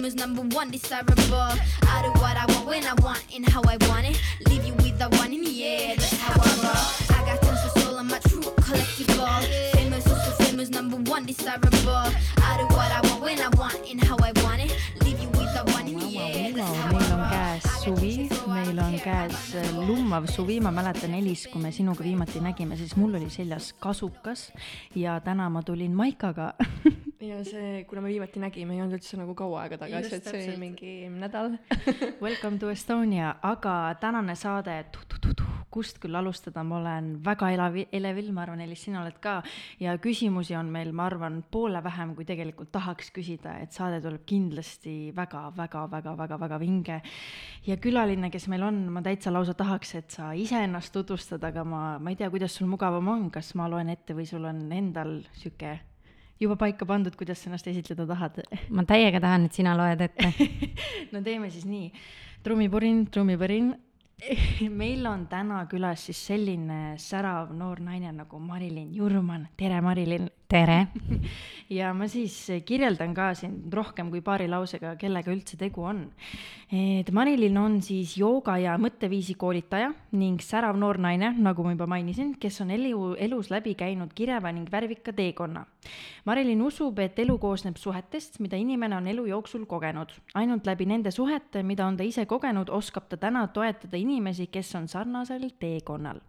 famous, number one, desirable. I do what I want when I want and how I want it. Leave you with the one in the air, that's how I roll. I got tons of soul, I'm true collectible. Famous, also famous, number one, desirable. I do what I want when I want and how I want it. Leave you with the one in the air, that's how I roll. Meil on käes äh, lummav suvi, ma mäletan, Elis, kui me sinuga viimati nägime, siis mul oli seljas kasukas ja täna ma tulin Maikaga ja see, kuna me viimati nägime, ei olnud üldse nagu kaua aega tagasi, et see oli mingi nädal. Welcome to Estonia, aga tänane saade, kust küll alustada, ma olen väga elavi-, elevil, ma arvan, Elis, sina oled ka, ja küsimusi on meil, ma arvan, poole vähem, kui tegelikult tahaks küsida, et saade tuleb kindlasti väga, väga, väga, väga, väga vinge. ja külaline, kes meil on, ma täitsa lausa tahaks, et sa iseennast tutvustad, aga ma, ma ei tea, kuidas sul mugavam on, kas ma loen ette või sul on endal sihuke juba paika pandud, kuidas sa ennast esitleda tahad ma täiega tahan, et sina loed ette. no teeme siis nii, trummipurin, trummipõrin. meil on täna külas siis selline särav noor naine nagu Marilyn Jurman, tere Marilyn. Tere. ja ma siis kirjeldan ka siin rohkem kui paari lausega, kellega üldse tegu on. et Marilyn on siis jooga ja mõtteviisi koolitaja ning särav noor naine, nagu ma juba mainisin, kes on elu, elus läbi käinud kireva ning värvika teekonna. Marilyn usub, et elu koosneb suhetest, mida inimene on elu jooksul kogenud. ainult läbi nende suhete, mida on ta ise kogenud, oskab ta täna toetada inimesi, kes on sarnasel teekonnal.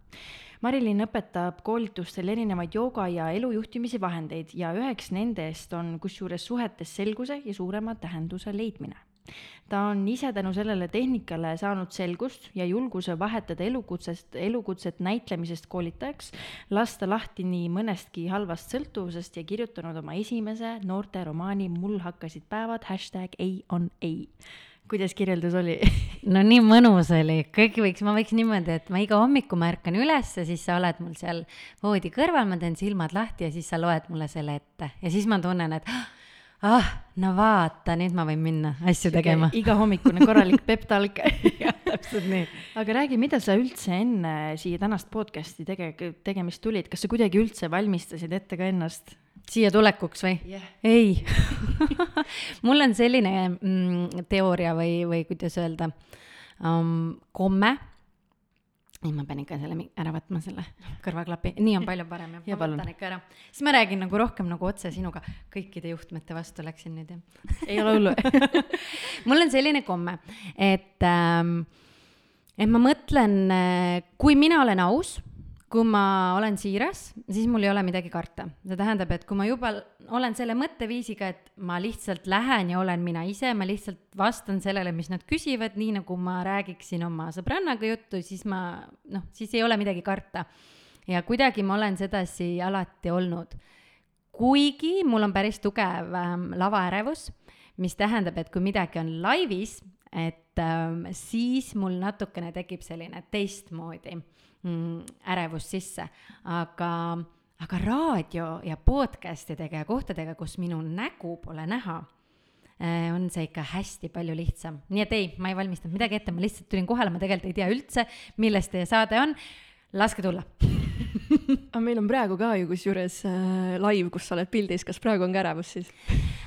Marilyn õpetab koolitustel erinevaid jooga ja elujuhtimise vahendeid ja üheks nendest on kusjuures suhetes selguse ja suurema tähenduse leidmine. ta on ise tänu sellele tehnikale saanud selgust ja julguse vahetada elukutsest, elukutset näitlemisest koolitajaks, lasta lahti nii mõnestki halvast sõltuvusest ja kirjutanud oma esimese noorteromaani Mul hakkasid päevad, hashtag ei on ei. Kuidas kirjeldus oli? no nii mõnus oli, kõik võiks, ma võiks niimoodi, et ma iga hommiku ma ärkan ülesse, siis sa oled mul seal voodi kõrval, ma teen silmad lahti ja siis sa loed mulle selle ette ja siis ma tunnen, et ah, no vaata, nüüd ma võin minna asju tegema. igahommikune korralik pep-talk. jah, täpselt nii. aga räägi, mida sa üldse enne siia tänast podcast'i tege-, tegemist tulid, kas sa kuidagi üldse valmistasid ette ka ennast? Siia tulekuks või? jah. ei mul on selline mm, teooria või, või kuidas öelda um,, komme. ei, ma pean ikka selle ära võtma, selle kõrvaklapi, nii on palju parem jah Ja ma võtan ikka ära. siis ma räägin nagu rohkem nagu otse sinuga, kõikide juhtmete vastu läksin nüüd jah. ei ole hullu. mul on selline komme, et ähm,, et ma mõtlen, kui mina olen aus, kui ma olen siiras, siis mul ei ole midagi karta. see tähendab, et kui ma juba olen selle mõtteviisiga, et ma lihtsalt lähen ja olen mina ise, ma lihtsalt vastan sellele, mis nad küsivad, nii nagu ma räägiksin oma sõbrannaga juttu, siis ma noh, siis ei ole midagi karta. ja kuidagi ma olen sedasi alati olnud kuigi mul on päris tugev ähm, lavaärevus, mis tähendab, et kui midagi on laivis, et ähm, siis mul natukene tekib selline teistmoodi mm, ärevus sisse, aga, aga raadio ja podcast idega ja kohtadega, kus minu nägu pole näha, on see ikka hästi palju lihtsam, nii et ei, ma ei valmistanud midagi ette, ma lihtsalt tulin kohale, ma tegelikult ei tea üldse, millest teie saade on. laske tulla. aga meil on praegu ka ju kusjuures äh, live, kus sa oled pildis, kas praegu on ka ärevus siis?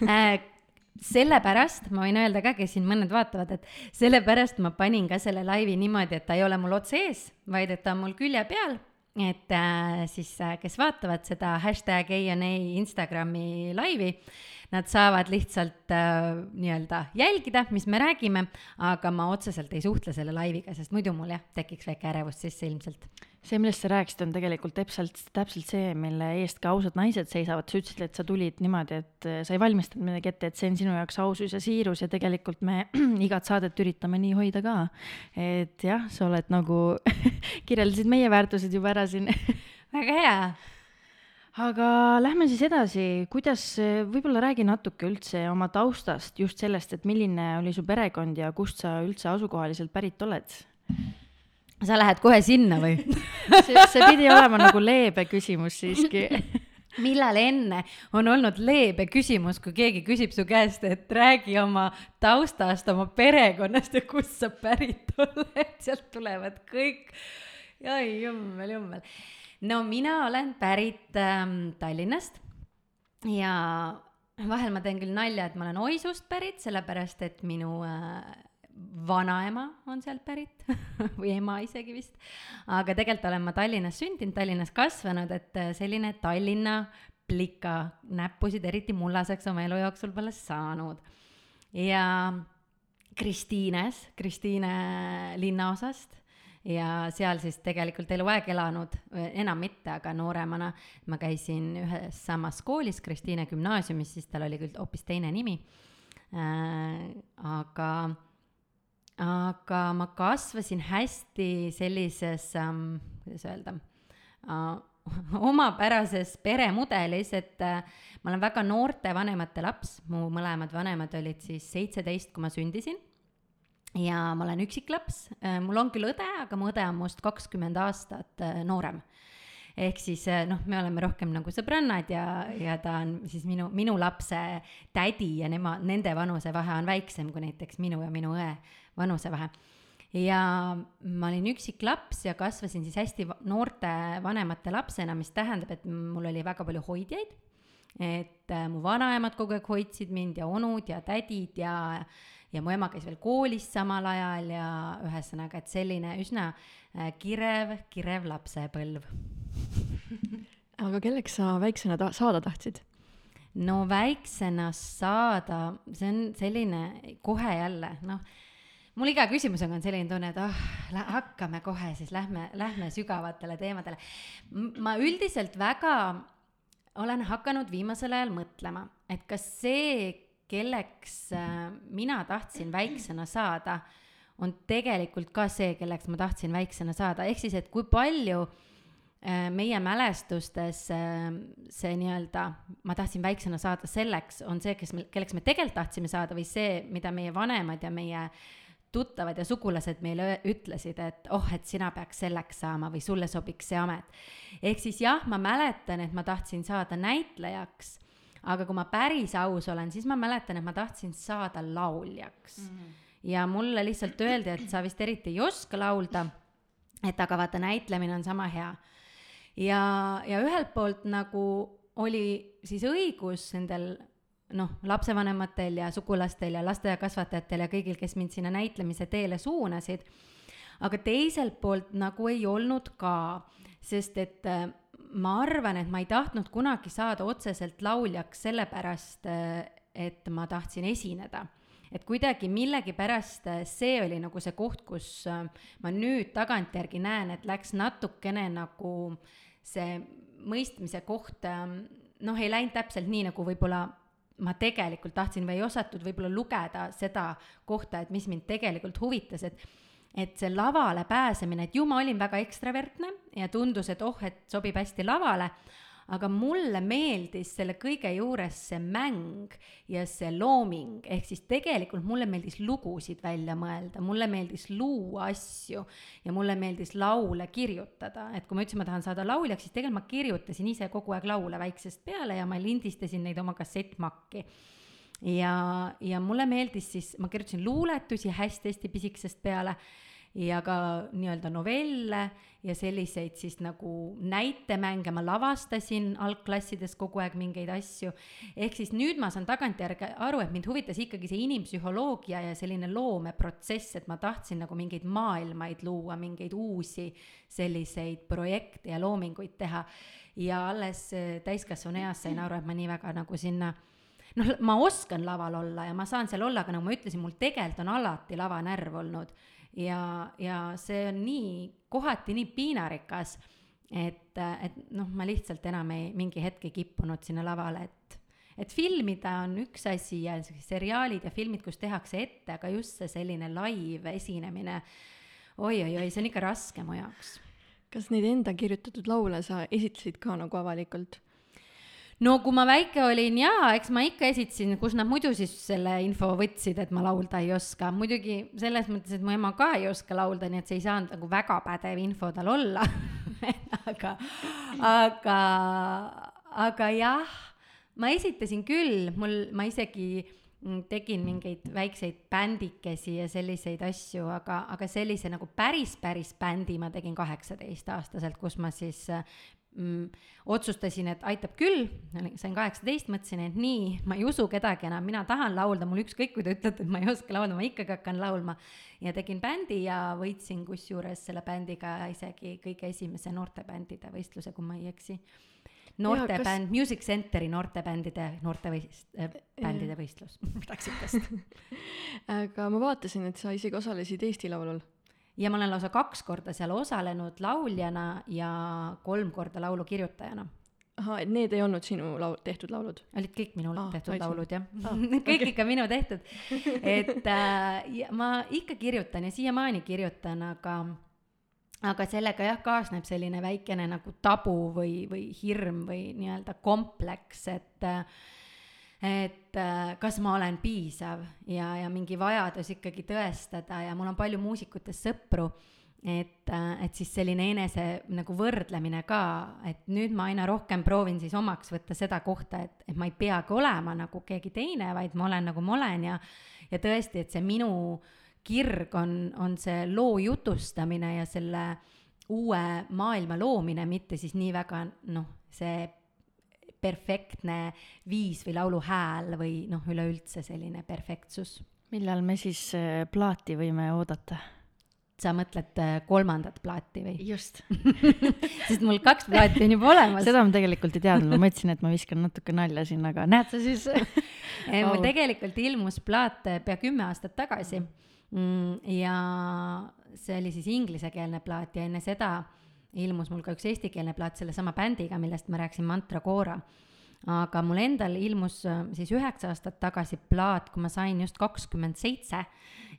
Sellepärast ma võin öelda ka, kes siin mõned vaatavad, et sellepärast ma panin ka selle laivi niimoodi, et ta ei ole mul otse ees, vaid et ta on mul külje peal. et äh, siis äh,, kes vaatavad seda hashtag ANA Instagrami laivi, nad saavad lihtsalt äh, nii-öelda jälgida, mis me räägime, aga ma otseselt ei suhtle selle laiviga, sest muidu mul jah, tekiks väike ärevus sisse ilmselt. see, millest sa rääkisid, on tegelikult täpselt, täpselt see, mille eest ka ausad naised seisavad, sa ütlesid, et sa tulid niimoodi, et äh, sa ei valmistanud midagi ette, et see on sinu jaoks ausus ja siirus ja tegelikult me igat saadet üritame nii hoida ka. et jah, sa oled nagu, kirjeldasid meie väärtused juba ära siin. väga hea aga lähme siis edasi, kuidas, võib-olla räägi natuke üldse oma taustast, just sellest, et milline oli su perekond ja kust sa üldse asukohaliselt pärit oled? Sa lähed kohe sinna või? see, see pidi olema nagu leebe küsimus siiski. millal enne on olnud leebe küsimus, kui keegi küsib su käest, et räägi oma taustast, oma perekonnast ja kust sa pärit oled, sealt tulevad kõik. oi jummel, jummel. no mina olen pärit ähm, Tallinnast ja vahel ma teen küll nalja, et ma olen Oisust pärit, sellepärast et minu äh, vanaema on sealt pärit või ema isegi vist. aga tegelikult olen ma Tallinnas sündinud, Tallinnas kasvanud, et äh, selline Tallinna plika näppusid eriti mullaseks oma elu jooksul pole saanud. ja Kristiines, Kristiine linnaosast ja seal siis tegelikult eluaeg elanud, enam mitte, aga nooremana ma käisin ühes samas koolis, Kristiine gümnaasiumis, siis tal oli küll hoopis teine nimi äh,. aga, aga ma kasvasin hästi sellises ähm,, kuidas öelda äh,, omapärases peremudelis, et äh, ma olen väga noorte vanemate laps, mu mõlemad vanemad olid siis seitseteist, kui ma sündisin. Ja ma olen üksiklaps, äh, mul on küll õde, aga mu õde on must kakskümmend aastat äh, noorem. ehk siis äh, noh, me oleme rohkem nagu sõbrannad ja, ja ta on siis minu, minu lapse tädi ja nema, nende vanusevahe on väiksem kui näiteks minu ja minu õe vanusevahe. ja ma olin üksik laps ja kasvasin siis hästi noorte vanemate lapsena, mis tähendab, et mul oli väga palju hoidjaid. et mu vanaemad kogu aeg hoidsid mind ja onud ja tädid ja ja mu ema käis veel koolis samal ajal ja ühesõnaga, et selline üsna äh, kirev, kirev lapsepõlv aga kelleks sa väiksena ta-, saada tahtsid? no väiksena saada, see on selline kohe jälle, noh, mul iga küsimusega on selline tunne, et oh, hakkame kohe siis, lähme, lähme sügavatele teemadele. ma üldiselt väga olen hakanud viimasel ajal mõtlema, et kas see, kelleks äh, mina tahtsin väiksena saada, on tegelikult ka see, kelleks ma tahtsin väiksena saada, ehk siis, et kui palju äh, meie mälestustes äh, see nii-öelda, ma tahtsin väiksena saada selleks, on see, kes me, kelleks me tegelikult tahtsime saada või see, mida meie vanemad ja meie tuttavad ja sugulased meile ütlesid, et oh, et sina peaks selleks saama või sulle sobiks see amet. ehk siis jah, ma mäletan, et ma tahtsin saada näitlejaks aga kui ma päris aus olen, siis ma mäletan, et ma tahtsin saada lauljaks mm. -hmm. ja mulle lihtsalt öeldi, et sa vist eriti ei oska laulda, et aga vaata, näitlemine on sama hea. ja, ja ühelt poolt nagu oli siis õigus nendel noh, lapsevanematel ja sugulastel ja lasteaiakasvatajatel ja kõigil, kes mind sinna näitlemise teele suunasid, aga teiselt poolt nagu ei olnud ka, sest et ma arvan, et ma ei tahtnud kunagi saada otseselt lauljaks sellepärast, et ma tahtsin esineda. et kuidagi millegipärast see oli nagu see koht, kus ma nüüd tagantjärgi näen, et läks natukene nagu see mõistmise koht, noh, ei läinud täpselt nii, nagu võib-olla ma tegelikult tahtsin või ei osatud võib-olla lugeda seda kohta, et mis mind tegelikult huvitas, et et see lavale pääsemine, et ju ma olin väga ekstravertne ja tundus, et oh, et sobib hästi lavale, aga mulle meeldis selle kõige juures see mäng ja see looming, ehk siis tegelikult mulle meeldis lugusid välja mõelda, mulle meeldis luua asju ja mulle meeldis laule kirjutada, et kui ma ütlesin, ma tahan saada lauljaks, siis tegelikult ma kirjutasin ise kogu aeg laule väiksest peale ja ma lindistasin neid oma kassettmakki. Ja, ja mulle meeldis siis, ma kirjutasin luuletusi hästi-hästi pisikesest peale ja ka nii-öelda novelle ja selliseid siis nagu näitemänge, ma lavastasin algklassides kogu aeg mingeid asju. ehk siis nüüd ma saan tagantjärgi aru, et mind huvitas ikkagi see inimpsühholoogia ja selline loomeprotsess, et ma tahtsin nagu mingeid maailmaid luua, mingeid uusi selliseid projekte ja loominguid teha. ja alles äh, täiskasvanu eas sain aru, et ma nii väga nagu sinna noh, ma oskan laval olla ja ma saan seal olla, aga nagu ma ütlesin, mul tegelikult on alati lavanärv olnud ja, ja see on nii, kohati nii piinarikas, et, et noh, ma lihtsalt enam ei, mingi hetk ei kippunud sinna lavale, et et filmida on üks asi ja seriaalid ja filmid, kus tehakse ette, aga just see selline live esinemine oi, oi-oi-oi, see on ikka raske mu jaoks. kas neid enda kirjutatud laule sa esitasid ka nagu avalikult? No kui ma väike olin jaa, eks ma ikka esitasin, kus nad muidu siis selle info võtsid, et ma laulda ei oska. muidugi selles mõttes, et mu ema ka ei oska laulda, nii et see ei saanud nagu väga pädev info tal olla aga, aga, aga jah, ma esitasin küll, mul, ma isegi tegin mingeid väikseid bändikesi ja selliseid asju, aga, aga sellise nagu päris, päris bändi ma tegin kaheksateistaastaselt, kus ma siis mm, otsustasin, et aitab küll, sain kaheksateist, mõtlesin, et nii, ma ei usu kedagi enam, mina tahan laulda, mul ükskõik, kui te ütlete, et ma ei oska laulda, ma ikkagi hakkan laulma. ja tegin bändi ja võitsin kusjuures selle bändiga isegi kõige esimese noortebändide võistluse, kui ma ei eksi noortebänd kas..., Music Centeri noortebändide, noortevõist- äh,, bändide võistlus, midagi siukest. aga ma vaatasin, et sa isegi osalesid Eesti Laulul. Ja ma olen lausa kaks korda seal osalenud lauljana ja kolm korda laulukirjutajana ahah, et need ei olnud sinu laul-, tehtud laulud? olid kõik minu Aa, tehtud olid laulud jah Aa, kõik okei. ikka minu tehtud. et äh, ma ikka kirjutan ja siiamaani kirjutan, aga aga sellega jah, kaasneb selline väikene nagu tabu või, või hirm või nii-öelda kompleks, et et äh, kas ma olen piisav ja, ja mingi vajadus ikkagi tõestada ja mul on palju muusikutest sõpru, et, äh, et siis selline enese nagu võrdlemine ka, et nüüd ma aina rohkem proovin siis omaks võtta seda kohta, et, et ma ei peagi olema nagu keegi teine, vaid ma olen nagu ma olen ja ja tõesti, et see minu kirg on, on see loo jutustamine ja selle uue maailma loomine, mitte siis nii väga noh, see perfektne viis või laulu hääl või noh, üleüldse selline perfektsus. millal me siis äh, plaati võime oodata? sa mõtled äh, kolmandat plaati või? just. sest mul kaks plaati on juba olemas. seda ma tegelikult ei teadnud, ma mõtlesin, et ma viskan natuke nalja siin, aga näed sa siis ei, mul tegelikult ilmus plaat äh, pea kümme aastat tagasi mm, ja see oli siis inglisekeelne plaat ja enne seda ilmus mul ka üks eestikeelne plaat sellesama bändiga, millest ma rääkisin, Mantra Cora. aga mul endal ilmus äh, siis üheksa aastat tagasi plaat, kui ma sain just kakskümmend seitse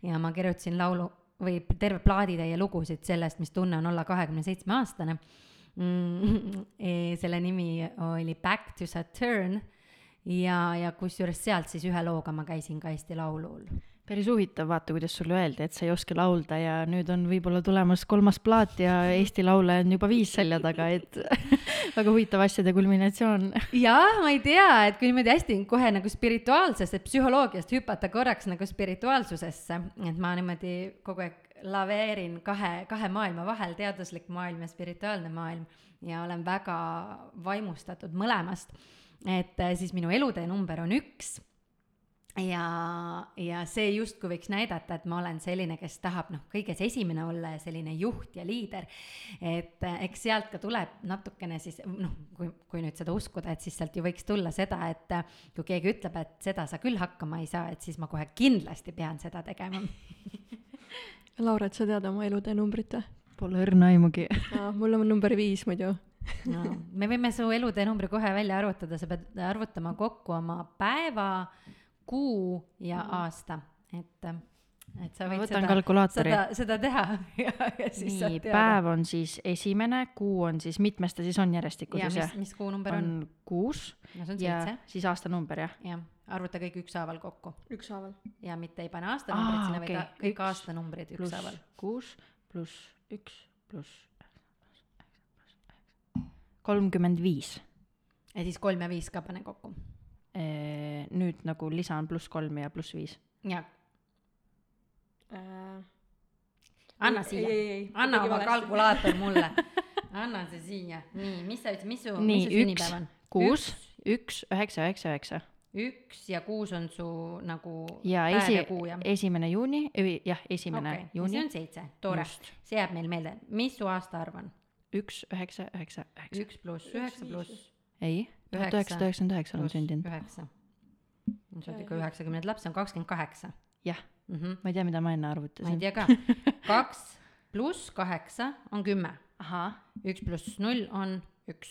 ja ma kirjutasin laulu või terve plaaditäie lugusid sellest, mis tunne on olla kahekümne seitsme aastane mm,. selle nimi oli Back to Saturn ja, ja kusjuures sealt siis ühe looga ma käisin ka Eesti Laulul päris huvitav, vaata, kuidas sulle öeldi, et sa ei oska laulda ja nüüd on võib-olla tulemas kolmas plaat ja Eesti Laule on juba viis selja taga, et väga huvitav asjade kulminatsioon. jah, ma ei tea, et kui niimoodi hästi kohe nagu spirituaalsesse psühholoogiast hüpata korraks nagu spirituaalsusesse, et ma niimoodi kogu aeg laveerin kahe, kahe maailma vahel, teaduslik maailm ja spirituaalne maailm ja olen väga vaimustatud mõlemast. et äh, siis minu elutee number on üks ja, ja see justkui võiks näidata, et ma olen selline, kes tahab noh, kõiges esimene olla ja selline juht ja liider. et äh, eks sealt ka tuleb natukene siis noh, kui, kui nüüd seda uskuda, et siis sealt ju võiks tulla seda, et äh, kui keegi ütleb, et seda sa küll hakkama ei saa, et siis ma kohe kindlasti pean seda tegema Laura, et sa tead oma elutee numbrit või? Pole õrna aimugi. mul on number viis muidu. no me võime su elutee numbri kohe välja arvutada, sa pead arvutama kokku oma päeva, kuu ja aasta, et, et sa ma võid võtan seda, kalkulaatori. seda, seda teha ja, ja siis nii, saad teada. päev on siis esimene, kuu on siis, mitmes ta siis on järjestikku ja siis mis mis kuu number on, on kuus no see on ja seitse, siis aastanumber jah? jah, arvuta kõik ükshaaval kokku ükshaaval. ja mitte ei pane aastanumbrit Aa, sinna, vaid okei. a- kõik Üks aastanumbrid ükshaaval. kuus pluss üks pluss kolmkümmend viis. ja siis kolm ja viis ka pane kokku. Nüüd nagu lisan pluss kolm ja pluss viis. ja Äh, anna siia. anna oma kalkulaator mulle. Anna see siia, nii, mis sa ütlesid, mis su, mis su sünnipäev on?, kuus, üks, üheksa, üheksa, üheksa. Üks ja kuus on su nagu ja päev esi ja kuu jah? esimene juuni, jah, esimene okei, see juuni. on, seitse, tore, see jääb meil meelde, mis su aastaarv on? üks, üheksa, üheksa, üheksa. üks pluss üheksa pluss ei, tuhat Üheksa. üheksasada üheksakümmend üheksa olen sündinud. üheksa. sa oled ikka üheksakümnendat laps, see on kakskümmend kaheksa. jah, ma ma ei tea, mida ma enne ei arvutasin. tea ka, kaks pluss kaheksa on kümme, üks pluss null on üks,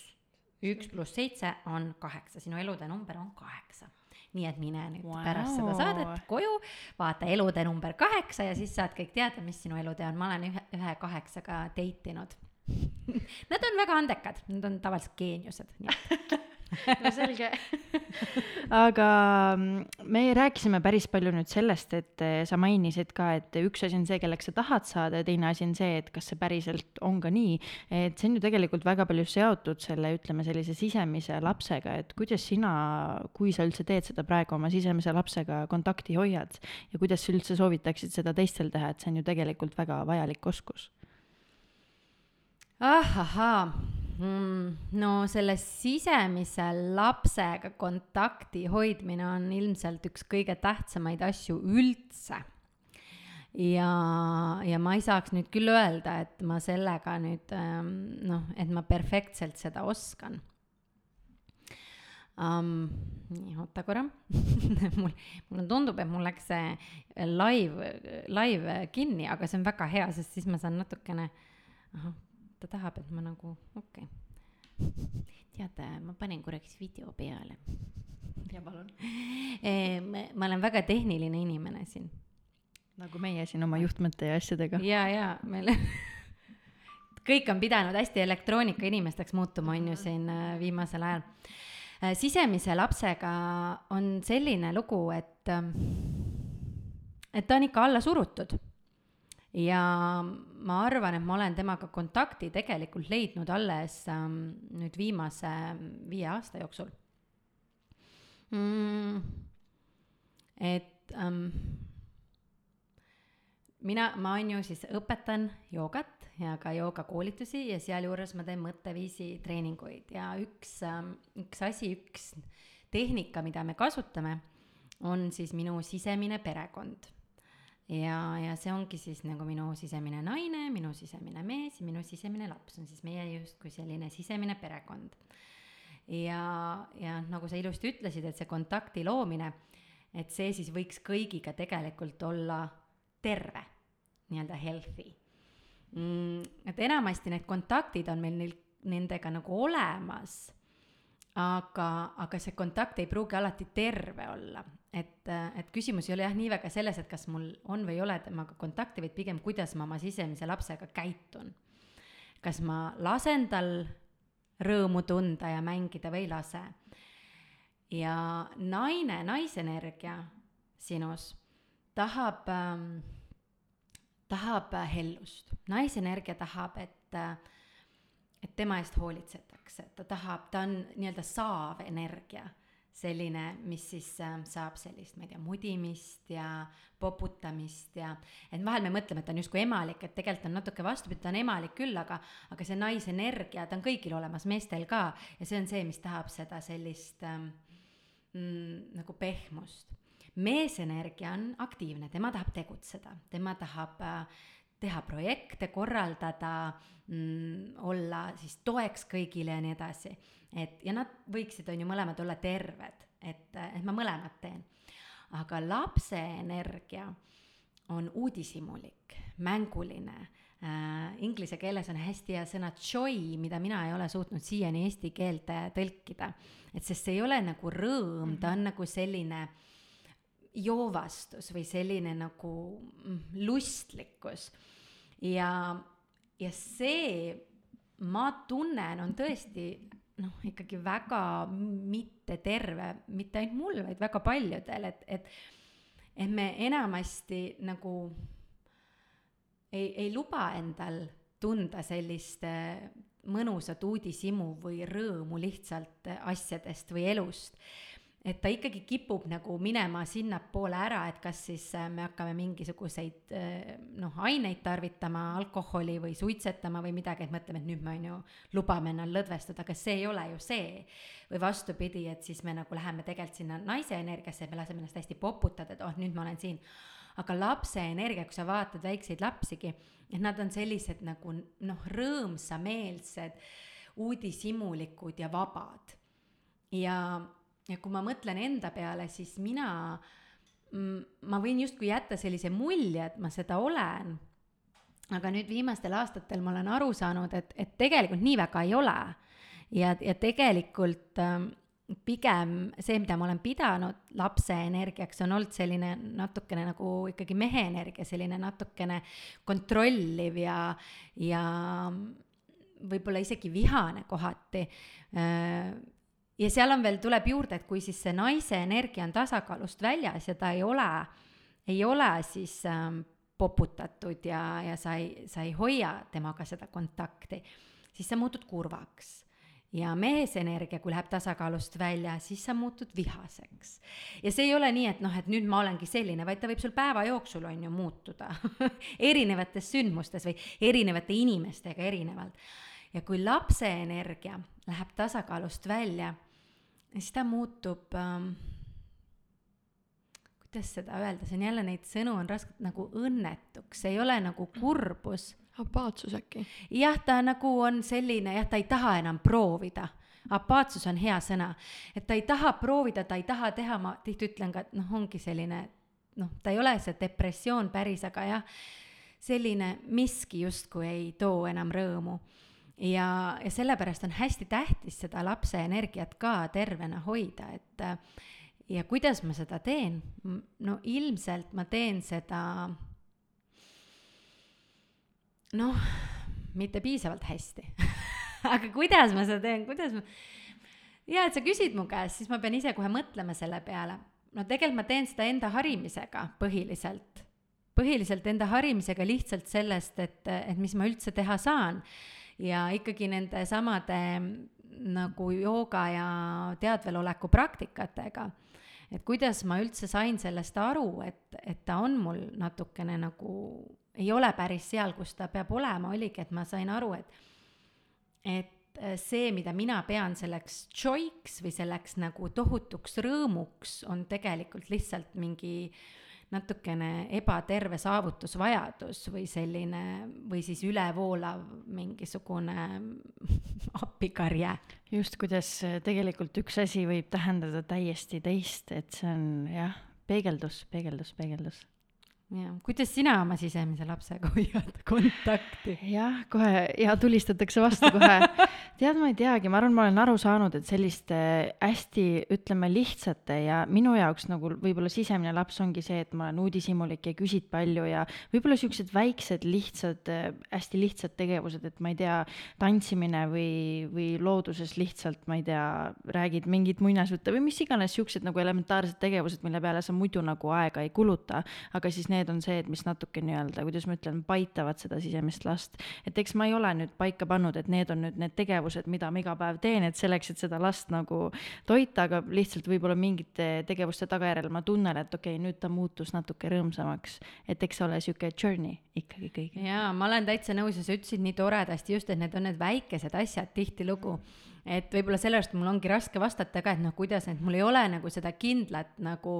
üks pluss seitse on kaheksa, sinu elude number on kaheksa. Nii et mine nüüd wow. pärast seda saadet koju, vaata elude number kaheksa ja siis saad kõik teada, mis sinu elutee on, ma olen ühe, ühe kaheksaga date inud. Nad on väga andekad, nad on tavaliselt geeniused, nii et no selge. aga mm, me rääkisime päris palju nüüd sellest, et eh, sa mainisid ka, et üks asi on see, kelleks sa tahad saada ja teine asi on see, et kas see päriselt on ka nii. et see on ju tegelikult väga palju seotud selle, ütleme sellise sisemise lapsega, et kuidas sina, kui sa üldse teed seda praegu oma sisemise lapsega kontakti hoiad ja kuidas sa üldse soovitaksid seda teistel teha, et see on ju tegelikult väga vajalik oskus. ahahaa no selle sisemise lapsega kontakti hoidmine on ilmselt üks kõige tähtsamaid asju üldse. ja, ja ma ei saaks nüüd küll öelda, et ma sellega nüüd ähm, noh, et ma perfektselt seda oskan um,. nii, oota korra mul, mulle tundub, et mul läks see live, live kinni, aga see on väga hea, sest siis ma saan natukene, ahah, ta tahab, et ma nagu, okei okay. tead, ma panen korraks video peale. ja palun. ma olen väga tehniline inimene siin. nagu meie siin oma juhtmete ja asjadega. ja, ja meil kõik on pidanud hästi elektroonika inimesteks muutuma, on ju, siin äh, viimasel ajal Äh, sisemise lapsega on selline lugu, et, ähm, et ta on ikka alla surutud. ja ma arvan, et ma olen temaga kontakti tegelikult leidnud alles ähm, nüüd viimase viie aasta jooksul mm,. et ähm, mina, ma on ju siis õpetan joogat ja ka joogakoolitusi ja sealjuures ma teen mõtteviisi treeninguid ja üks, ähm, üks asi, üks tehnika, mida me kasutame, on siis minu sisemine perekond. Ja, ja see ongi siis nagu minu sisemine naine, minu sisemine mees ja minu sisemine laps on siis meie justkui selline sisemine perekond. ja, ja nagu sa ilusti ütlesid, et see kontakti loomine, et see siis võiks kõigiga tegelikult olla terve, nii-öelda healthy mm,. et enamasti need kontaktid on meil neil, nendega nagu olemas, aga, aga see kontakt ei pruugi alati terve olla. Et, et küsimus ei ole jah nii väga selles, et kas mul on või ei ole temaga kontakti, vaid pigem, kuidas ma oma sisemise lapsega käitun. kas ma lasen tal rõõmu tunda ja mängida või ei lase. ja naine, naisenergia sinus tahab ähm, tahab hellust, naisenergia tahab, et, äh, et tema eest hoolitsetakse, ta tahab, ta on nii-öelda saav energia, selline, mis siis äh, saab sellist, ma ei tea, mudimist ja poputamist ja et vahel me mõtleme, et ta on justkui emalik, et tegelikult on natuke vastupidi, ta on emalik küll, aga, aga see naisenergia, ta on kõigil olemas, meestel ka, ja see on see, mis tahab seda sellist ähm, mm, nagu pehmust meesenergia on aktiivne, tema tahab tegutseda, tema tahab äh, teha projekte, korraldada mm,, olla siis toeks kõigile ja nii edasi. Et ja nad võiksid, on ju, mõlemad olla terved, et, et ma mõlemat teen. aga lapse energia on uudishimulik, mänguline äh,. Inglise keeles on hästi hea sõna joy, mida mina ei ole suutnud siiani eesti keelde tõlkida. et sest see ei ole nagu rõõm, ta on nagu selline joovastus või selline nagu mm, lustlikkus. ja, ja see, ma tunnen, on tõesti noh, ikkagi väga mitteterve, mitte ainult mul, vaid väga paljudel, et, et, et me enamasti nagu ei, ei luba endal tunda sellist mõnusat uudishimu või rõõmu lihtsalt asjadest või elust et ta ikkagi kipub nagu minema sinnapoole ära, et kas siis äh, me hakkame mingisuguseid äh, noh, aineid tarvitama, alkoholi või suitsetama või midagi, et mõtleme, et nüüd me on ju, lubame ennal lõdvestada, aga see ei ole ju see. või vastupidi, et siis me nagu läheme tegelikult sinna naise energiasse, me laseme ennast hästi poputada, et oh, nüüd ma olen siin. aga lapse energia, kui sa vaatad väikseid lapsigi, et nad on sellised nagu noh, rõõmsameelsed, uudishimulikud ja vabad. ja ja kui ma mõtlen enda peale, siis mina, ma võin justkui jätta sellise mulje, et ma seda olen. aga nüüd viimastel aastatel ma olen aru saanud, et, et tegelikult nii väga ei ole. ja, ja tegelikult ähm, pigem see, mida ma olen pidanud lapse energiaks, on olnud selline natukene nagu ikkagi mehe energia, selline natukene kontrolliv ja, ja võib-olla isegi vihane kohati äh, ja seal on veel, tuleb juurde, et kui siis see naise energia on tasakaalust väljas ja ta ei ole, ei ole siis ähm, poputatud ja, ja sa ei, sa ei hoia temaga seda kontakti, siis sa muutud kurvaks ja mees energia, kui läheb tasakaalust välja, siis sa muutud vihaseks. ja see ei ole nii, et noh, et nüüd ma olengi selline, vaid ta võib sul päeva jooksul on ju muutuda erinevates sündmustes või erinevate inimestega erinevalt ja kui lapse energia läheb tasakaalust välja, siis ta muutub ähm, kuidas seda öelda, see on jälle neid sõnu on raske, nagu õnnetuks, ei ole nagu kurbus. apaatsus äkki? jah, ta nagu on selline, jah, ta ei taha enam proovida. apaatsus on hea sõna, et ta ei taha proovida, ta ei taha teha, ma tihti ütlen ka, et noh, ongi selline, noh, ta ei ole see depressioon päris, aga jah, selline miski justkui ei too enam rõõmu ja, ja sellepärast on hästi tähtis seda lapse energiat ka tervena hoida, et ja kuidas ma seda teen? no ilmselt ma teen seda noh, mitte piisavalt hästi aga kuidas ma seda teen, kuidas ma, ja et sa küsid mu käest, siis ma pean ise kohe mõtlema selle peale. no tegelikult ma teen seda enda harimisega põhiliselt, põhiliselt enda harimisega lihtsalt sellest, et, et mis ma üldse teha saan ja ikkagi nende samade nagu jooga ja teadveloleku praktikatega. Et kuidas ma üldse sain sellest aru, et, et ta on mul natukene nagu, ei ole päris seal, kus ta peab olema, oligi, et ma sain aru, et, et see, mida mina pean selleks joy'ks või selleks nagu tohutuks rõõmuks, on tegelikult lihtsalt mingi äh, natukene ebaterve saavutusvajadus või selline, või siis ülevoolav mingisugune appikarje. just, kuidas tegelikult üks asi võib tähendada täiesti teist, et see on jah, peegeldus, peegeldus, peegeldus jah, kuidas sina oma sisemise lapsega hoiad kontakti? jah, kohe ja tulistatakse vastu kohe. tead, ma ei teagi, ma arvan, ma olen aru saanud, et selliste hästi, ütleme, lihtsate ja minu jaoks nagu võib-olla sisemine laps ongi see, et ma olen uudishimulik ja küsid palju ja võib-olla siuksed väiksed, lihtsad, hästi lihtsad tegevused, et ma ei tea, tantsimine või, või looduses lihtsalt, ma ei tea, räägid mingit muinasjutte või mis iganes siuksed nagu elementaarsed tegevused, mille peale sa muidu nagu aega ei kuluta, aga siis need on see, et mis natuke nii-öelda, kuidas ma ütlen, paitavad seda sisemist last. et eks ma ei ole nüüd paika pannud, et need on nüüd need tegevused, mida ma iga päev teen, et selleks, et seda last nagu toita, aga lihtsalt võib-olla mingite tegevuste tagajärjel ma tunnen, et okei okay,, nüüd ta muutus natuke rõõmsamaks. et eks see ole sihuke journey ikkagi kõige. jaa, ma olen täitsa nõus ja sa ütlesid nii toredasti just, et need on need väikesed asjad tihtilugu et võib-olla sellepärast mul ongi raske vastata ka, et noh, kuidas, et mul ei ole nagu seda kindlat nagu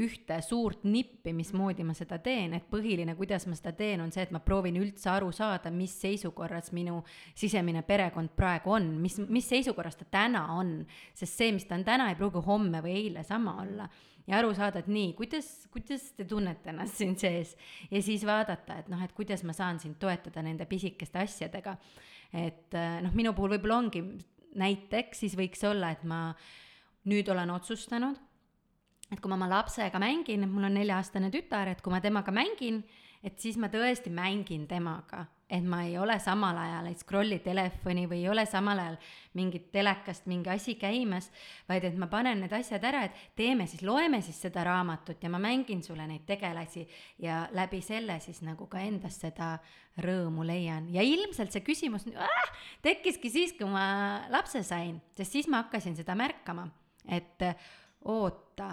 ühte suurt nippi, mismoodi ma seda teen, et põhiline, kuidas ma seda teen, on see, et ma proovin üldse aru saada, mis seisukorras minu sisemine perekond praegu on, mis, mis seisukorras ta täna on. sest see, mis ta on täna, ei pruugi homme või eile sama olla ja aru saada, et nii, kuidas, kuidas te tunnete ennast siin sees ja siis vaadata, et noh, et kuidas ma saan sind toetada nende pisikeste asjadega. et noh, minu puhul võib-olla ongi näiteks siis võiks olla, et ma nüüd olen otsustanud, et kui ma oma lapsega mängin, mul on nelja-aastane tütar, et kui ma temaga mängin, et siis ma tõesti mängin temaga, et ma ei ole samal ajal, ei scroll'i telefoni või ei ole samal ajal mingit telekast mingi asi käimas, vaid et ma panen need asjad ära, et teeme siis, loeme siis seda raamatut ja ma mängin sulle neid tegelasi ja läbi selle siis nagu ka endas seda rõõmu leian. ja ilmselt see küsimus äh, tekkiski siis, kui ma lapse sain, sest siis ma hakkasin seda märkama, et oota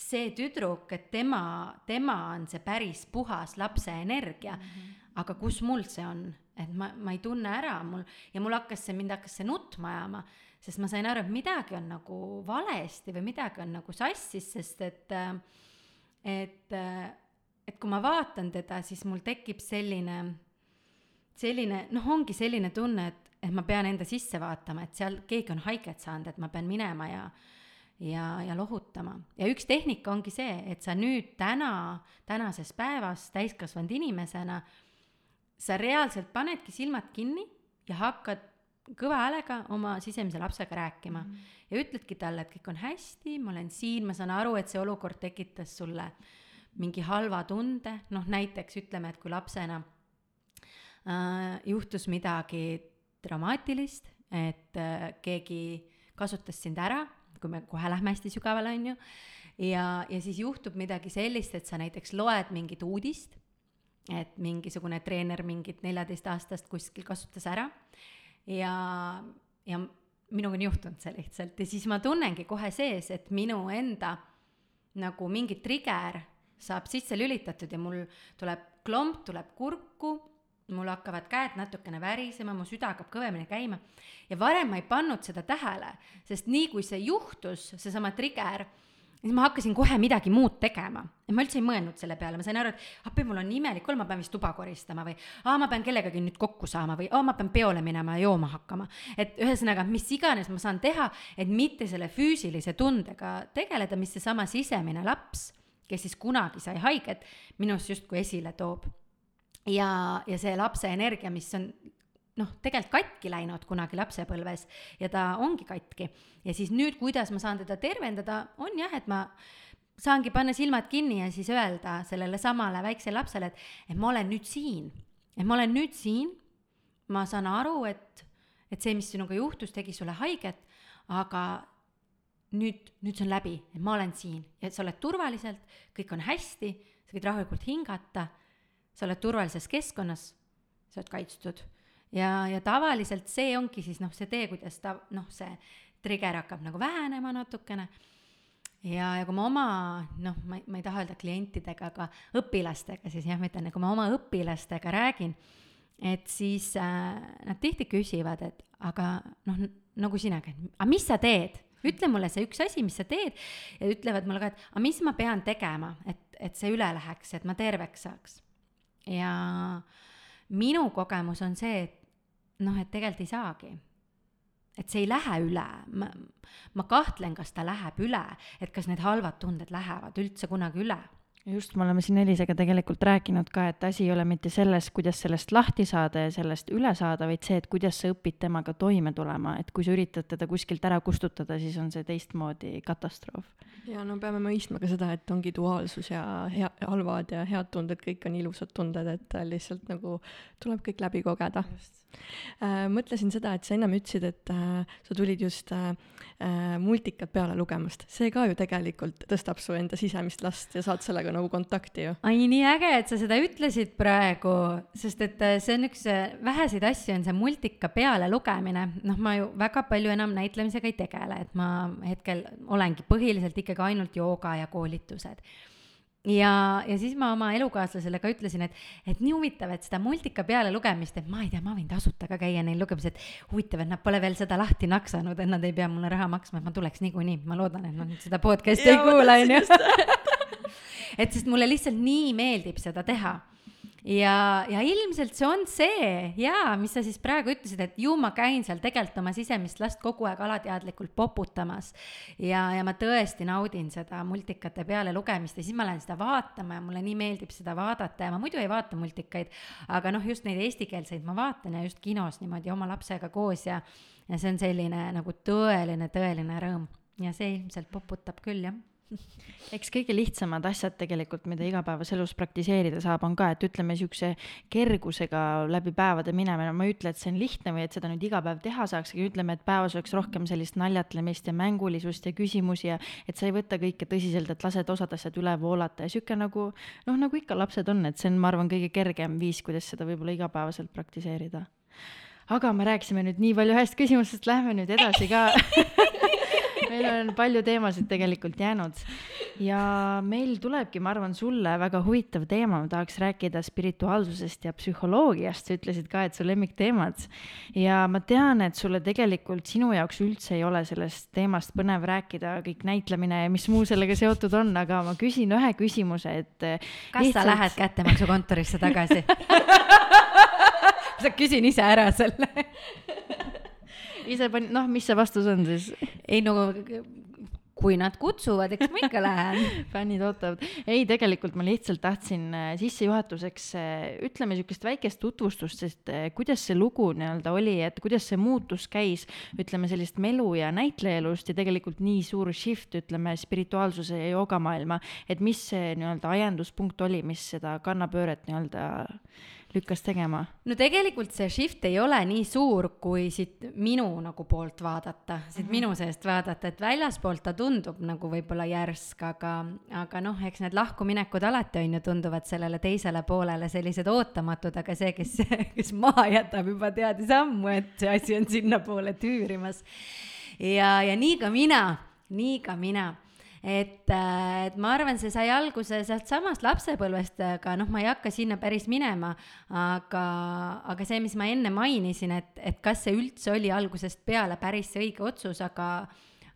see tüdruk, et tema, tema on see päris puhas lapse energia mm. -hmm. Aga kus mul see on, et ma, ma ei tunne ära mul ja mul hakkas see, mind hakkas see nutma ajama, sest ma sain aru, et midagi on nagu valesti või midagi on nagu sassis, sest et, et, et kui ma vaatan teda, siis mul tekib selline, selline, noh, ongi selline tunne, et, et ma pean enda sisse vaatama, et seal keegi on haiget saanud, et ma pean minema ja ja, ja lohutama. ja üks tehnika ongi see, et sa nüüd täna, tänases päevas täiskasvanud inimesena, sa reaalselt panedki silmad kinni ja hakkad kõva häälega oma sisemise lapsega rääkima mm. -hmm. ja ütledki talle, et kõik on hästi, ma olen siin, ma saan aru, et see olukord tekitas sulle mingi halva tunde, noh näiteks ütleme, et kui lapsena äh, juhtus midagi dramaatilist, et äh, keegi kasutas sind ära kui me kohe lähme hästi sügavale, on ju, ja, ja siis juhtub midagi sellist, et sa näiteks loed mingit uudist, et mingisugune treener mingit neljateistaastast kuskil kasutas ära. Ja, ja minuga on juhtunud see lihtsalt. Ja siis ma tunnengi kohe sees, et minu enda nagu mingi trigger saab sisse lülitatud ja mul tuleb klomp, tuleb kurku mul hakkavad käed natukene värisema, mu süda hakkab kõvemini käima. Ja varem ma ei pannud seda tähele, sest nii kui see juhtus, seesama trigger siis ma hakkasin kohe midagi muud tegema ja ma üldse ei mõelnud selle peale, ma sain aru, et appi, mul on imelik olla, ma pean vist tuba koristama või aa, ma pean kellegagi nüüd kokku saama või aa, ma pean peole minema ja jooma hakkama. et ühesõnaga, mis iganes ma saan teha, et mitte selle füüsilise tundega tegeleda, mis seesama sisemine laps, kes siis kunagi sai haiget, minus justkui esile toob. ja, ja see lapse energia, mis on noh, tegelikult katki läinud kunagi lapsepõlves ja ta ongi katki. ja siis nüüd, kuidas ma saan teda tervendada, on jah, et ma saangi panna silmad kinni ja siis öelda sellele samale väiksele lapsele, et, et ma olen nüüd siin, et ma olen nüüd siin, ma saan aru, et, et see, mis sinuga juhtus, tegi sulle haiget, aga nüüd, nüüd see on läbi, et ma olen siin. Ja sa oled turvaliselt, kõik on hästi, sa võid rahulikult hingata, sa oled turvalises keskkonnas, sa oled kaitstud ja, ja tavaliselt see ongi siis noh, see tee, kuidas ta noh, see trigger hakkab nagu vähenema natukene. ja, ja kui ma oma noh, ma ei, ma ei taha öelda klientidega, aga õpilastega siis jah, ma ütlen, kui ma oma õpilastega räägin, et siis äh, nad tihti küsivad, et aga noh, nagu sinagi, et aga mis sa teed ütle mulle see üks asi, mis sa teed ja ütlevad mulle ka, et aga mis ma pean tegema, et, et see üle läheks, et ma terveks saaks. ja minu kogemus on see, et noh, et tegelikult ei saagi. et see ei lähe üle, ma, ma kahtlen, kas ta läheb üle, et kas need halvad tunded lähevad üldse kunagi üle just, me oleme siin Elisega tegelikult rääkinud ka, et asi ei ole mitte selles, kuidas sellest lahti saada ja sellest üle saada, vaid see, et kuidas sa õpid temaga toime tulema, et kui sa üritad teda kuskilt ära kustutada, siis on see teistmoodi katastroof. ja no peame mõistma ka seda, et ongi duaalsus ja hea, halvad ja head tunded, kõik on ilusad tunded, et lihtsalt nagu tuleb kõik läbi kogeda. Äh, mõtlesin seda, et sa ennem ütlesid, et äh, sa tulid just äh, äh, multikat peale lugemast, see ka ju tegelikult tõstab su enda sisemist last ja saad sellega nagu kontakti ju. ai, nii äge, et sa seda ütlesid praegu, sest et äh, see on üks äh, väheseid asju, on see multika peale lugemine. noh, ma ju väga palju enam näitlemisega ei tegele, et ma hetkel olengi põhiliselt ikkagi ainult jooga ja koolitused ja, ja siis ma oma elukaaslasele ka ütlesin, et, et nii huvitav, et seda multika peale lugemist, et ma ei tea, ma võin tasuta ka käia neil lugemas, et huvitav, et nad pole veel seda lahti naksanud, et nad ei pea mulle raha maksma, et ma tuleks niikuinii, ma loodan, et nad seda podcast'i ei kuula, onju. et sest mulle lihtsalt nii meeldib seda teha ja, ja ilmselt see on see jaa, mis sa siis praegu ütlesid, et ju ma käin seal tegelikult oma sisemist last kogu aeg alateadlikult poputamas. ja, ja ma tõesti naudin seda multikate peale lugemist ja siis ma lähen seda vaatama ja mulle nii meeldib seda vaadata ja ma muidu ei vaata multikaid. aga noh, just neid eestikeelseid ma vaatan ja just kinos niimoodi oma lapsega koos ja, ja see on selline nagu tõeline, tõeline rõõm ja see ilmselt poputab küll jah eks kõige lihtsamad asjad tegelikult, mida igapäevaselus praktiseerida saab, on ka, et ütleme, niisuguse kergusega läbi päevade minemine, ma ei ütle, et see on lihtne või et seda nüüd iga päev teha saaks, aga ütleme, et päevas oleks rohkem sellist naljatlemist ja mängulisust ja küsimusi ja et sa ei võta kõike tõsiselt, et lased osad asjad üle voolata. Ja niisugune nagu noh, nagu ikka lapsed on, et see on, ma arvan, kõige kergem viis, kuidas seda võib-olla igapäevaselt praktiseerida. aga me rääkisime nüüd nii palju ühest küsimusest, lähme nüüd edasi ka meil on palju teemasid tegelikult jäänud. Ja meil tulebki, ma arvan, sulle väga huvitav teema, ma tahaks rääkida spirituaalsusest ja psühholoogiast, sa ütlesid ka, et su lemmikteemad. ja ma tean, et sulle tegelikult sinu jaoks üldse ei ole sellest teemast põnev rääkida, kõik näitlemine ja mis muu sellega seotud on, aga ma küsin ühe küsimuse, et. kas lihtsalt... sa lähed kättemaksukontorisse tagasi? Ma küsin ise ära selle ise panin, noh, mis see vastus on siis? ei no kui nad kutsuvad, eks ma ikka lähen fännid ootavad. ei, tegelikult ma lihtsalt tahtsin äh, sissejuhatuseks äh, ütleme niisugust väikest tutvustust, sest äh, kuidas see lugu nii-öelda oli, et kuidas see muutus käis, ütleme sellist melu ja näitlejaelust ja tegelikult nii suur shift, ütleme spirituaalsuse ja joogamaailma, et mis see nii-öelda ajenduspunkt oli, mis seda kannapööret nii-öelda lükkas tegema? no tegelikult see shift ei ole nii suur, kui siit minu nagu poolt vaadata, siit mm -hmm. minu seest vaadata, et väljaspoolt ta tundub nagu võib-olla järsk, aga, aga noh, eks need lahkuminekud alati on ju, tunduvad sellele teisele poolele sellised ootamatud, aga see, kes, kes maha jätab, juba teadis ammu, et see asi on sinnapoole tüürimas. ja, ja nii ka mina, nii ka mina et, äh, et ma arvan, see sai alguse sealtsamast lapsepõlvest, aga noh, ma ei hakka sinna päris minema, aga, aga see, mis ma enne mainisin, et, et kas see üldse oli algusest peale päris õige otsus, aga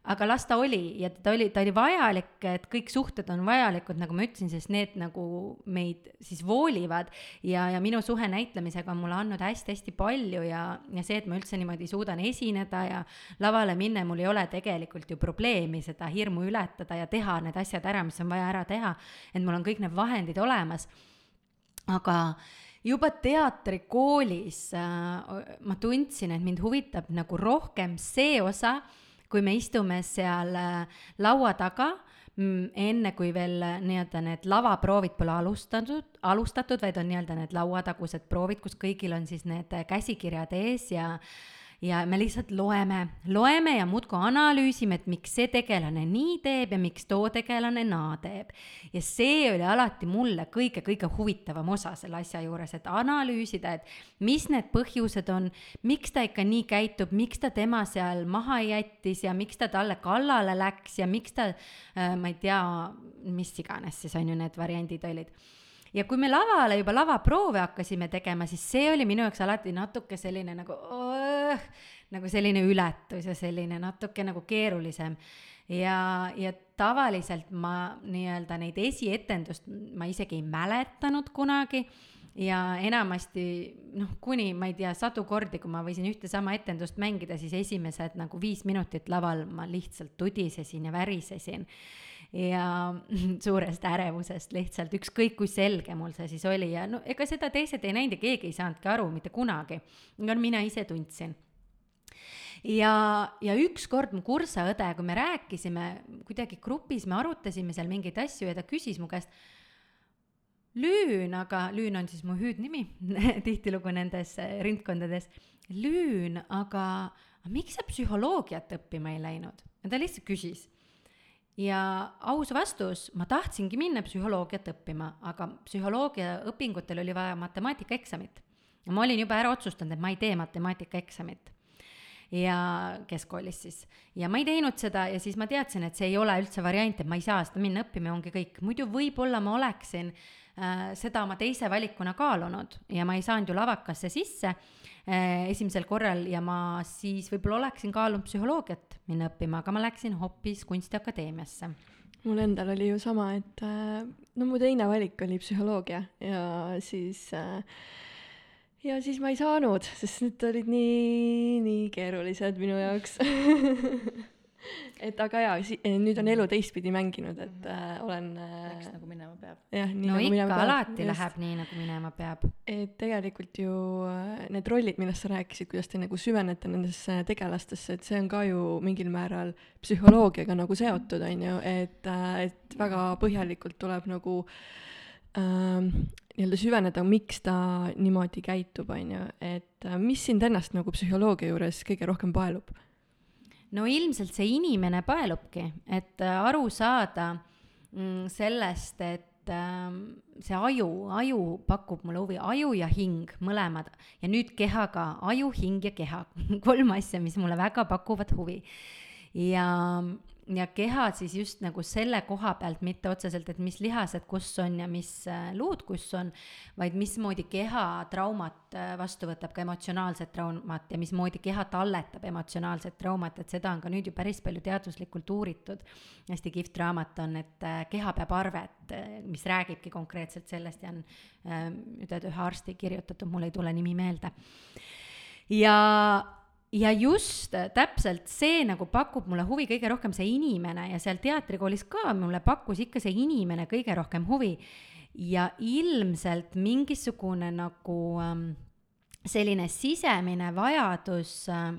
aga las ta oli ja ta oli, ta oli vajalik, et kõik suhted on vajalikud, nagu ma ütlesin, sest need nagu meid siis voolivad ja, ja minu suhe näitlemisega on mulle andnud hästi-hästi palju ja, ja see, et ma üldse niimoodi suudan esineda ja lavale minna, mul ei ole tegelikult ju probleemi seda hirmu ületada ja teha need asjad ära, mis on vaja ära teha. et mul on kõik need vahendid olemas. aga juba teatrikoolis äh, ma tundsin, et mind huvitab nagu rohkem see osa kui me istume seal äh, laua taga, mm, enne kui veel äh, nii-öelda need lavaproovid pole alustatud, alustatud, vaid on nii-öelda need lauatagused proovid, kus kõigil on siis need äh, käsikirjad ees ja ja me lihtsalt loeme, loeme ja muudkui analüüsime, et miks see tegelane nii teeb ja miks too tegelane naa teeb. ja see oli alati mulle kõige-kõige huvitavam osa selle asja juures, et analüüsida, et mis need põhjused on, miks ta ikka nii käitub, miks ta tema seal maha jättis ja miks ta talle kallale läks ja miks ta äh,, ma ei tea, mis iganes siis on ju need variandid olid ja kui me lavale juba lavaproove hakkasime tegema, siis see oli minu jaoks alati natuke selline nagu oh, nagu selline ületus ja selline natuke nagu keerulisem. ja, ja tavaliselt ma nii-öelda neid esietendust ma isegi ei mäletanud kunagi ja enamasti noh, kuni ma ei tea, sadu kordi, kui ma võisin ühte sama etendust mängida, siis esimesed nagu viis minutit laval ma lihtsalt tudisesin ja värisesin ja suurest ärevusest lihtsalt, ükskõik kui selge mul see siis oli ja no ega seda teised ei näinud ja keegi ei saanudki aru mitte kunagi. no mina ise tundsin ja, ja ükskord mu kursaõde, kui me rääkisime kuidagi grupis, me arutasime seal mingeid asju ja ta küsis mu käest, Lüün, aga Lüün on siis mu hüüdnimi tihtilugu nendes ringkondades, Lüün, aga miks sa psühholoogiat õppima ei läinud? ja ta lihtsalt küsis ja aus vastus, ma tahtsingi minna psühholoogiat õppima, aga psühholoogiaõpingutel oli vaja matemaatikaeksamit. ja ma olin juba ära otsustanud, et ma ei tee matemaatikaeksamit. ja keskkoolis siis. ja ma ei teinud seda ja siis ma teadsin, et see ei ole üldse variant, et ma ei saa seda minna õppima ja ongi kõik. muidu võib-olla ma oleksin äh, seda oma teise valikuna kaalunud ja ma ei saanud ju lavakasse sisse esimesel korral ja ma siis võib-olla oleksin kaalunud psühholoogiat minna õppima, aga ma läksin hoopis Kunstiakadeemiasse. mul endal oli ju sama, et äh, no mu teine valik oli psühholoogia ja siis äh, ja siis ma ei saanud, sest need olid nii, nii keerulised minu jaoks et aga jaa, eh, nüüd on elu teistpidi mänginud, et äh, olen äh, Läks nagu minema peab. jah, nii no nagu minema peab. alati Just. läheb nii, nagu minema peab. et tegelikult ju äh, need rollid, millest sa rääkisid, kuidas te nagu süvenete nendesse tegelastesse, et see on ka ju mingil määral psühholoogiaga nagu seotud, on ju, et, et väga põhjalikult tuleb nagu ähm, nii-öelda süveneda, miks ta niimoodi käitub, on ju, et äh, mis sind ennast nagu psühholoogia juures kõige rohkem paelub? No ilmselt see inimene paelubki, et äh, aru saada mm, sellest, et ähm, see aju, aju pakub mulle huvi, aju ja hing, mõlemad. ja nüüd keha ka, aju, hing ja keha kolm asja, mis mulle väga pakuvad huvi. ja ja keha siis just nagu selle koha pealt, mitte otseselt, et mis lihased kus on ja mis äh, luud kus on, vaid mismoodi keha traumat äh, vastu võtab, ka emotsionaalset traumat ja mismoodi keha talletab emotsionaalset traumat, et seda on ka nüüd ju päris palju teaduslikult uuritud. hästi kihvt raamat on, et äh, keha peab arvet, mis räägibki konkreetselt sellest ja on nüüd ühe arsti kirjutatud, mul ei tule nimi meelde. ja ja just äh, täpselt see nagu pakub mulle huvi kõige rohkem, see inimene ja seal teatrikoolis ka mulle pakkus ikka see inimene kõige rohkem huvi. ja ilmselt mingisugune nagu ähm, selline sisemine vajadus äh,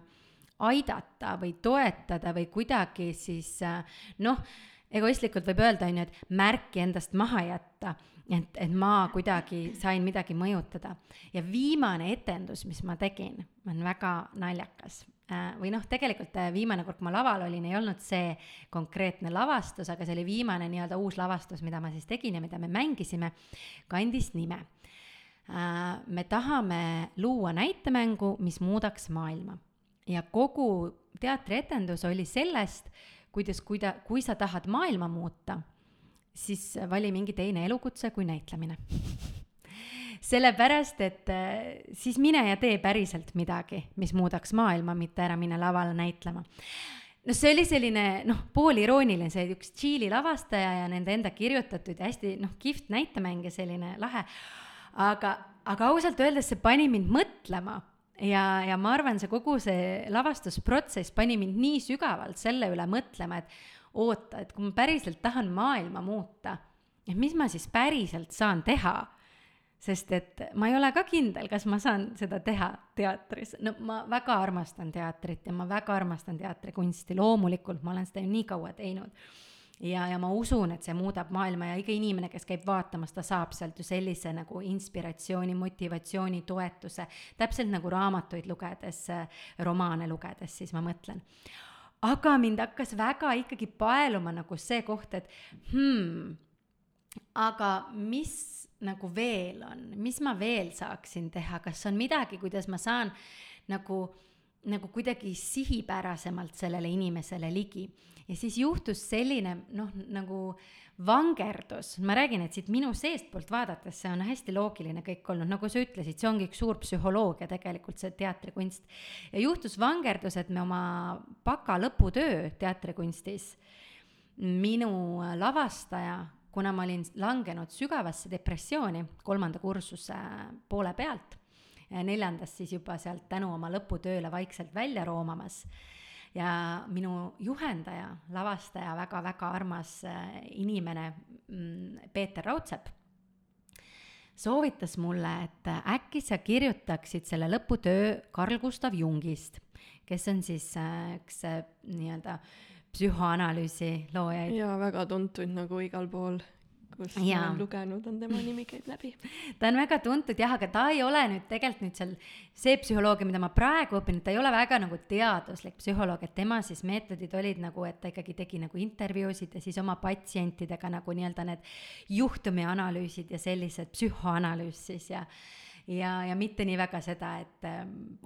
aidata või toetada või kuidagi siis äh, noh, egoistlikult võib öelda, on ju, et märki endast maha jätta et, et ma kuidagi sain midagi mõjutada. ja viimane etendus, mis ma tegin, on väga naljakas äh, või noh, tegelikult äh, viimane kord, kui ma laval olin, ei olnud see konkreetne lavastus, aga see oli viimane nii-öelda uus lavastus, mida ma siis tegin ja mida me mängisime, kandis nime. Äh, me tahame luua näitemängu, mis muudaks maailma ja kogu teatrietendus oli sellest, kuidas, kuida-, kui sa tahad maailma muuta, siis vali mingi teine elukutse kui näitlemine sellepärast, et äh, siis mine ja tee päriselt midagi, mis muudaks maailma, mitte ära mine lavale näitlema noh, see oli selline noh, poolirooniline, see üks Tšiili lavastaja ja nende enda kirjutatud ja hästi noh, kihvt näitemäng ja selline lahe. aga, aga ausalt öeldes see pani mind mõtlema ja, ja ma arvan, see kogu see lavastusprotsess pani mind nii sügavalt selle üle mõtlema, et oota, et kui ma päriselt tahan maailma muuta, et mis ma siis päriselt saan teha? Sest et ma ei ole ka kindel, kas ma saan seda teha teatris, no ma väga armastan teatrit ja ma väga armastan teatrikunsti, loomulikult ma olen seda ju nii kaua teinud. ja, ja ma usun, et see muudab maailma ja iga inimene, kes käib vaatamas, ta saab sealt ju sellise nagu inspiratsiooni, motivatsiooni, toetuse, täpselt nagu raamatuid lugedes, romaane lugedes, siis ma mõtlen aga mind hakkas väga ikkagi paeluma nagu see koht, et hmm, aga mis nagu veel on, mis ma veel saaksin teha, kas on midagi, kuidas ma saan nagu, nagu kuidagi sihipärasemalt sellele inimesele ligi. ja siis juhtus selline noh, nagu vangerdus, ma räägin, et siit minu seestpoolt vaadates see on hästi loogiline kõik olnud, nagu sa ütlesid, see ongi üks suur psühholoogia tegelikult, see teatrikunst. ja juhtus vangerdus, et me oma baka lõputöö teatrikunstis, minu lavastaja kuna ma olin langenud sügavasse depressiooni kolmanda kursuse poole pealt, neljandas siis juba sealt tänu oma lõputööle vaikselt välja roomamas ja minu juhendaja, lavastaja, väga-väga armas äh, inimene mm, Peeter Raudsepp soovitas mulle, et äkki sa kirjutaksid selle lõputöö Carl Gustav Jungist, kes on siis äh, üks äh, nii-öelda äh, psühhoanalüüsi loojaid. jaa, väga tuntud nagu igal pool kus ja. ma olen lugenud, on tema nimi käib läbi. ta on väga tuntud jah, aga ta ei ole nüüd tegelikult nüüd seal, see psühholoogia, mida ma praegu õpin, ta ei ole väga nagu teaduslik psühholoog, et tema siis meetodid olid nagu, et ta ikkagi tegi nagu intervjuusid ja siis oma patsientidega nagu nii-öelda need juhtumianalüüsid ja sellised psühhoanalüüs siis ja ja, ja mitte nii väga seda, et äh,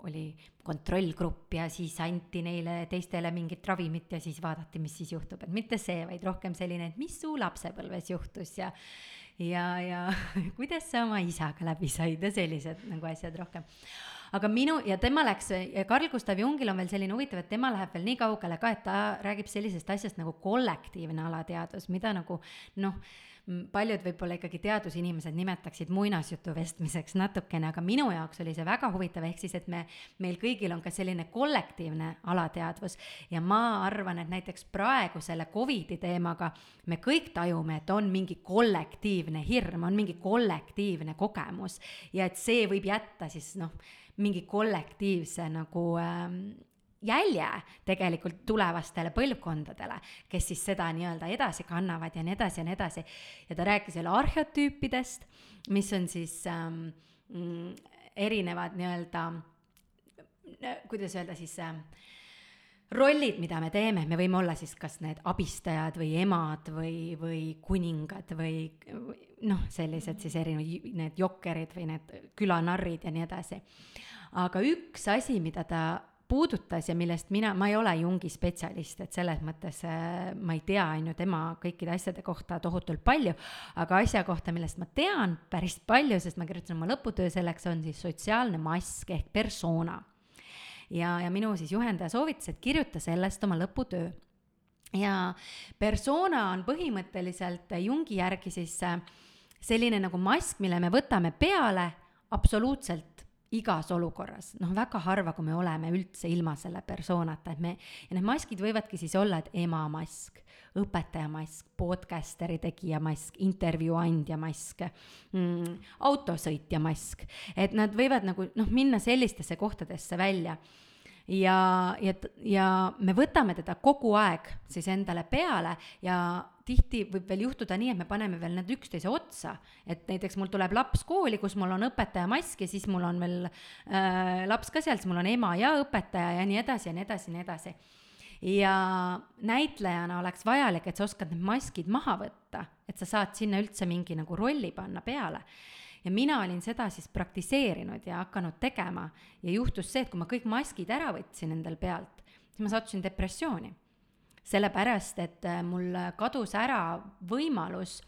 oli kontrollgrupp ja siis anti neile teistele mingit ravimit ja siis vaadati, mis siis juhtub, et mitte see, vaid rohkem selline, et mis su lapsepõlves juhtus ja ja, ja kuidas sa oma isaga läbi said ja sellised nagu asjad rohkem. Aga minu ja tema läks Carl Gustav Jungil on veel selline huvitav, et tema läheb veel nii kaugele ka, et ta räägib sellisest asjast nagu kollektiivne alateadvus, mida nagu noh paljud võib-olla ikkagi teadusinimesed nimetaksid muinasjutu vestmiseks natukene, aga minu jaoks oli see väga huvitav, ehk siis, et me, meil kõigil on ka selline kollektiivne alateadvus. Ja ma arvan, et näiteks praegu selle Covidi teemaga me kõik tajume, et on mingi kollektiivne hirm, on mingi kollektiivne kogemus. Ja et see võib jätta siis noh, mingi kollektiivse nagu ähm, jälje tegelikult tulevastele põlvkondadele, kes siis seda nii-öelda edasi kannavad ja nii edasi ja nii edasi. ja ta rääkis veel arheotüüpidest, mis on siis ähm, mm, erinevad nii-öelda, kuidas öelda siis äh, rollid, mida me teeme, me võime olla siis kas need abistajad või emad või, või kuningad või noh, sellised siis erinevad, need jokkerid või need külanarrid ja nii edasi. aga üks asi, mida ta puudutas ja millest mina, ma ei ole Jungi spetsialist, et selles mõttes äh, ma ei tea, on ju, tema kõikide asjade kohta tohutult palju, aga asja kohta, millest ma tean päris palju, sest ma kirjutasin oma lõputöö selleks, on siis sotsiaalne mask ehk persona. ja, ja minu siis juhendaja soovitas, et kirjuta sellest oma lõputöö. ja persona on põhimõtteliselt Jungi järgi siis äh, selline nagu mask, mille me võtame peale absoluutselt igas olukorras, noh, väga harva, kui me oleme üldse ilma selle persoonata, et me, ja need maskid võivadki siis olla, et ema mask, õpetaja mask, podcasteri tegija mask, intervjuu andja mask mm,, autosõitja mask, et nad võivad nagu noh, minna sellistesse kohtadesse välja ja, ja, ja me võtame teda kogu aeg siis endale peale ja tihti võib veel juhtuda nii, et me paneme veel need üksteise otsa, et näiteks mul tuleb laps kooli, kus mul on õpetaja mask ja siis mul on veel äh, laps ka seal, siis mul on ema ja õpetaja ja nii edasi ja nii edasi ja nii edasi. ja näitlejana oleks vajalik, et sa oskad need maskid maha võtta, et sa saad sinna üldse mingi nagu rolli panna peale ja mina olin seda siis praktiseerinud ja hakanud tegema. Ja juhtus see, et kui ma kõik maskid ära võtsin endal pealt, siis ma sattusin depressiooni. Sellepärast et äh, mul kadus ära võimalus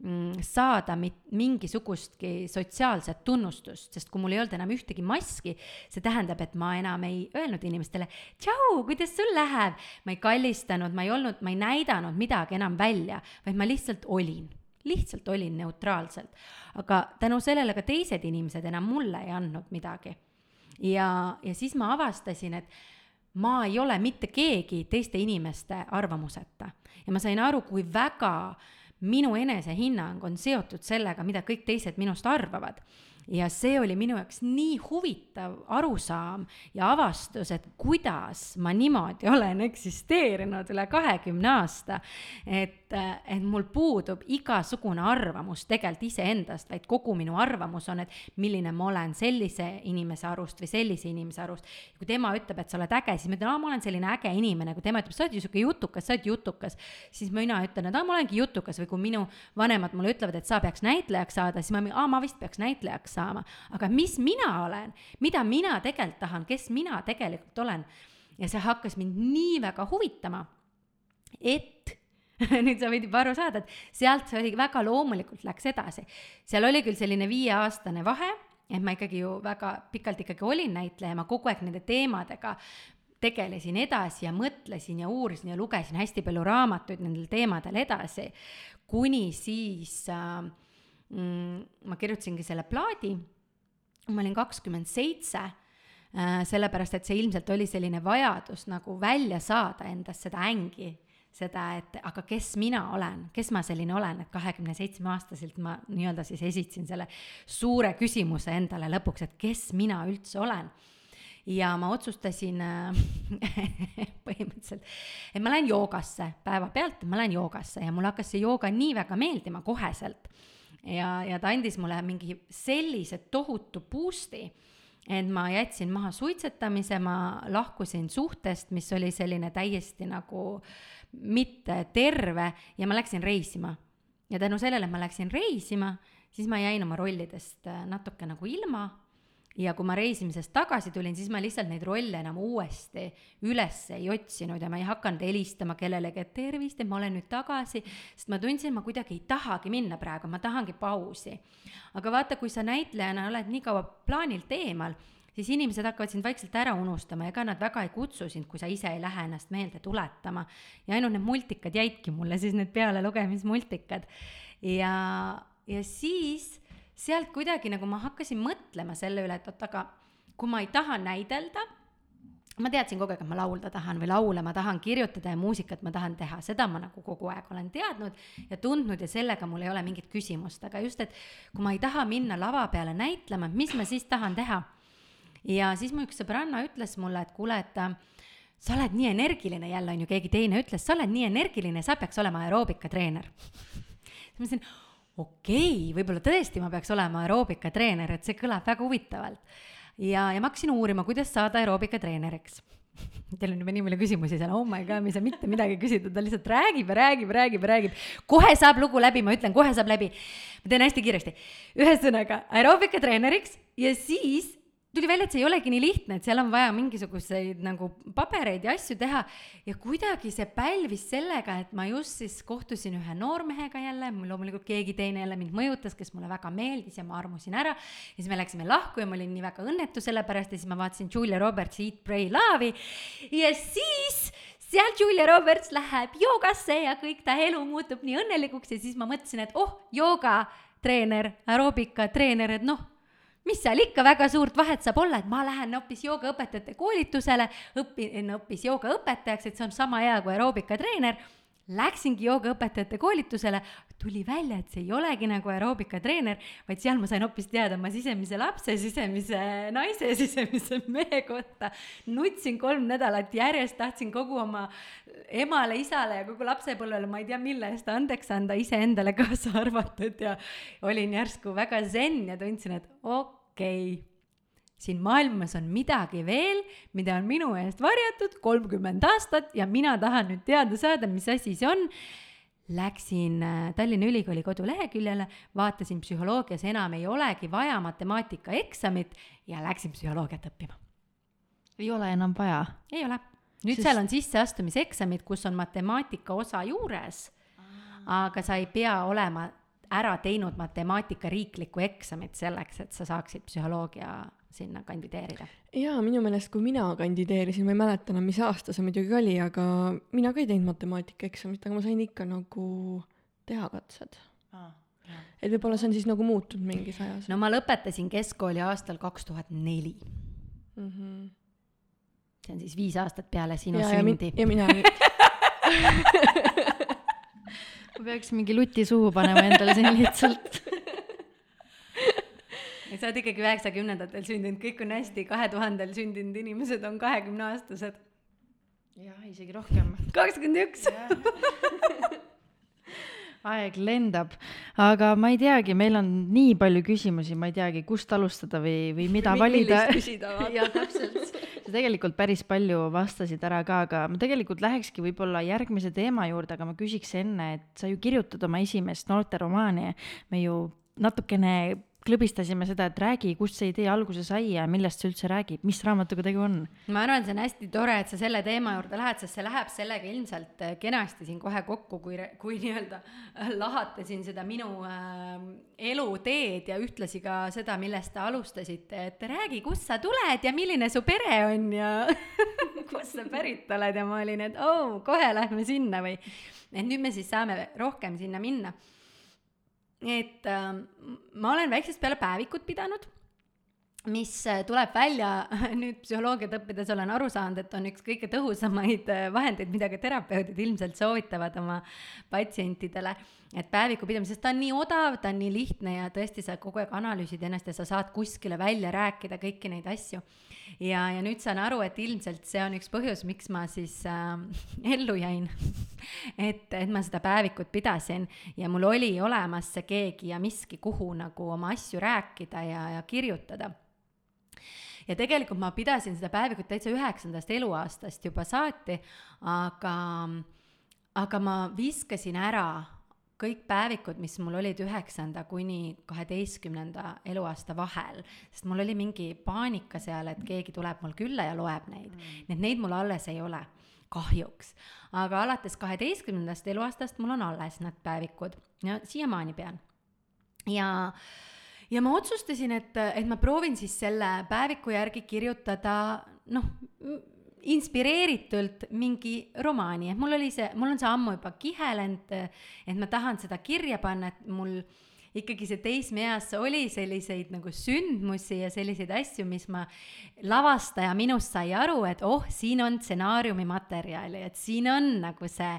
mm, saada mit- mingisugustki sotsiaalset tunnustust, sest kui mul ei olnud enam ühtegi maski, see tähendab, et ma enam ei öelnud inimestele tšau, kuidas sul läheb, ma ei kallistanud, ma ei olnud, ma ei näidanud midagi enam välja, vaid ma lihtsalt olin lihtsalt olin neutraalselt. aga tänu sellele ka teised inimesed enam mulle ei andnud midagi. ja, ja siis ma avastasin, et ma ei ole mitte keegi teiste inimeste arvamuseta ja ma sain aru, kui väga minu enesehinnang on seotud sellega, mida kõik teised minust arvavad ja see oli minu jaoks nii huvitav arusaam ja avastus, et kuidas ma niimoodi olen eksisteerinud üle kahekümne aasta. et, et mul puudub igasugune arvamus tegelikult iseendast, vaid kogu minu arvamus on, et milline ma olen sellise inimese arust või sellise inimese arust. kui tema ütleb, et sa oled äge, siis ma ütlen, aa, ma olen selline äge inimene, kui tema ütleb, sa oled ju sihuke jutukas, sa oled jutukas, siis mina ütlen, et aa, ma olengi jutukas. Või kui minu vanemad mulle ütlevad, et sa peaks näitlejaks saada, siis ma, aa, ma vist peaks näitlejaks saama, aga mis mina olen, mida mina tegelikult tahan, kes mina tegelikult olen. ja see hakkas mind nii väga huvitama, et nüüd sa võid juba aru saada, et sealt see oli väga loomulikult läks edasi. seal oli küll selline viieaastane vahe, et ma ikkagi ju väga pikalt ikkagi olin näitleja, ma kogu aeg nende teemadega tegelesin edasi ja mõtlesin ja uurisin ja lugesin hästi palju raamatuid nendel teemadel edasi, kuni siis äh, mm, ma kirjutasingi selle plaadi, ma olin kakskümmend seitse, äh, sellepärast et see ilmselt oli selline vajadus nagu välja saada endast seda ängi, seda, et aga kes mina olen, kes ma selline olen, et kahekümne seitsme aastaselt ma nii-öelda siis esitasin selle suure küsimuse endale lõpuks, et kes mina üldse olen. Ja ma otsustasin põhimõtteliselt, et ma lähen joogasse päevapealt, ma lähen joogasse ja mulle hakkas see jooga nii väga meeldima koheselt. Ja, ja ta andis mulle mingi sellise tohutu boost'i, et ma jätsin maha suitsetamise, ma lahkusin suhtest, mis oli selline täiesti nagu mitte terve ja ma läksin reisima. ja tänu sellele, et ma läksin reisima, siis ma jäin oma rollidest natuke nagu ilma ja kui ma reisimisest tagasi tulin, siis ma lihtsalt neid rolle enam uuesti üles ei otsinud ja ma ei hakanud helistama kellelegi, et tervist, et ma olen nüüd tagasi, sest ma tundsin, ma kuidagi ei tahagi minna praegu, ma tahangi pausi. aga vaata, kui sa näitlejana oled nii kaua plaanilt eemal, siis inimesed hakkavad sind vaikselt ära unustama, ega nad väga ei kutsu sind, kui sa ise ei lähe ennast meelde tuletama. ja ainult need multikad jäidki mulle, siis need pealelugemismultikad. ja, ja siis sealt kuidagi nagu ma hakkasin mõtlema selle üle, et oot, aga kui ma ei taha näidelda, ma teadsin kogu aeg, et ma laulda tahan või laule ma tahan kirjutada ja muusikat ma tahan teha, seda ma nagu kogu aeg olen teadnud ja tundnud ja sellega mul ei ole mingit küsimust, aga just, et kui ma ei taha minna lava peale näitlema, mis ma siis tahan teha. ja siis mu üks sõbranna ütles mulle, et kuule, et sa oled nii energiline, jälle on ju keegi teine ütles, sa oled nii energiline, sa peaks olema aeroobikatreener siis ma mõtlesin okei okay,, võib-olla tõesti ma peaks olema aeroobikatreener, et see kõlab väga huvitavalt. ja, ja ma hakkasin uurima, kuidas saada aeroobikatreeneriks Teil on juba nii palju küsimusi seal, oh my god, me ei saa mitte midagi küsida, ta lihtsalt räägib ja räägib räägib ja räägib. kohe saab lugu läbi, ma ütlen, kohe saab läbi. ma teen hästi kiiresti. ühesõnaga, aeroobikatreeneriks ja siis tuli välja, et see ei olegi nii lihtne, et seal on vaja mingisuguseid nagu pabereid ja asju teha ja kuidagi see pälvis sellega, et ma just siis kohtusin ühe noormehega jälle, loomulikult keegi teine jälle mind mõjutas, kes mulle väga meeldis ja ma armusin ära. ja siis me läksime lahku ja ma olin nii väga õnnetu selle pärast ja siis ma vaatasin Julia Robertsi Eat, Pray, Love'i ja siis sealt Julia Roberts läheb joogasse ja kõik ta elu muutub nii õnnelikuks ja siis ma mõtlesin, et oh, joogatreener, aeroobikatreener, et noh mis seal ikka väga suurt vahet saab olla, et ma lähen hoopis joogaõpetajate koolitusele, õpin hoopis joogaõpetajaks, et see on sama hea kui aeroobikatreener. Läksingi joogaõpetajate koolitusele, tuli välja, et see ei olegi nagu aeroobikatreener, vaid seal ma sain hoopis teada oma sisemise lapse, sisemise naise, sisemise mehe kohta. nutsin kolm nädalat järjest, tahtsin kogu oma emale, isale ja kogu lapsepõlvele, ma ei tea, mille eest andeks anda, iseendale kaasa arvatud ja olin järsku väga zen ja tundsin, et okei okay, siin maailmas on midagi veel, mida on minu eest varjatud kolmkümmend aastat ja mina tahan nüüd teada saada, mis asi see on. Läksin äh, Tallinna Ülikooli koduleheküljele, vaatasin psühholoogias enam ei olegi vaja matemaatikaeksamit ja läksin psühholoogiat õppima. ei ole enam vaja? ei ole nüüd Sest- seal on sisseastumiseksamid, kus on matemaatika osa juures, aga sa ei pea olema ära teinud matemaatika riiklikku eksamit selleks, et sa saaksid psühholoogia sinna kandideerida. jaa, minu meelest, kui mina kandideerisin, ma ei mäleta enam, mis aasta see muidugi oli, aga mina ka ei teinud matemaatikaeksamit, aga ma sain ikka nagu teha katsed. et võib-olla see on siis nagu muutunud mingis ajas no ma lõpetasin keskkooli aastal kaks tuhat neli. -hmm. see on siis viis aastat peale sinu ja, sündi. ja mina nüüd ma peaks mingi luti suhu panema endale siin lihtsalt. sa oled ikkagi üheksakümnendatel sündinud, kõik on hästi, kahe tuhandel sündinud inimesed on kahekümneaastased. jah, isegi rohkem. kakskümmend üks. aeg lendab, aga ma ei teagi, meil on nii palju küsimusi, ma ei teagi, kust alustada või, või mida valida. küsida ja täpselt. sa tegelikult päris palju vastasid ära ka, aga ma tegelikult lähekski võib-olla järgmise teema juurde, aga ma küsiks enne, et sa ju kirjutad oma esimest noorteromaani. me ju natukene klõbistasime seda, et räägi, kust see idee alguse sai ja millest see üldse räägib, mis raamatuga tegu on? ma arvan, see on hästi tore, et sa selle teema juurde lähed, sest see läheb sellega ilmselt äh, kenasti siin kohe kokku, kui, kui nii-öelda äh, lahata siin seda minu äh, eluteed ja ühtlasi ka seda, millest te alustasite, et räägi, kust sa tuled ja milline su pere on ja kust sa pärit oled ja ma olin, et oo oh,, kohe lähme sinna või. et nüüd me siis saame rohkem sinna minna. Et äh, ma olen väiksest peale päevikut pidanud mis äh, tuleb välja nüüd psühholoogiat õppides olen aru saanud, et on üks kõige tõhusamaid äh, vahendeid, mida ka terapeudid ilmselt soovitavad oma patsientidele. et päeviku pidamine, sest ta on nii odav, ta on nii lihtne ja tõesti sa kogu aeg analüüsid ennast ja sa saad kuskile välja rääkida kõiki neid asju. ja, ja nüüd saan aru, et ilmselt see on üks põhjus, miks ma siis äh, ellu jäin. et, et ma seda päevikut pidasin ja mul oli olemas see keegi ja miski, kuhu nagu oma asju rääkida ja, ja kirjutada ja tegelikult ma pidasin seda päevikut täitsa üheksandast eluaastast juba saati, aga, aga ma viskasin ära kõik päevikud, mis mul olid üheksanda kuni kaheteistkümnenda eluaasta vahel, sest mul oli mingi paanika seal, et keegi tuleb mul külla ja loeb neid mm., nii et neid mul alles ei ole, kahjuks. aga alates kaheteistkümnendast eluaastast mul on alles need päevikud ja siiamaani pean. ja ja ma otsustasin, et, et ma proovin siis selle päeviku järgi kirjutada noh, inspireeritult mingi romaani, et mul oli see, mul on see ammu juba kihelenud, et ma tahan seda kirja panna, et mul ikkagi see teismeeas oli selliseid nagu sündmusi ja selliseid asju, mis ma, lavastaja minust sai aru, et oh, siin on stsenaariumi materjali, et siin on nagu see,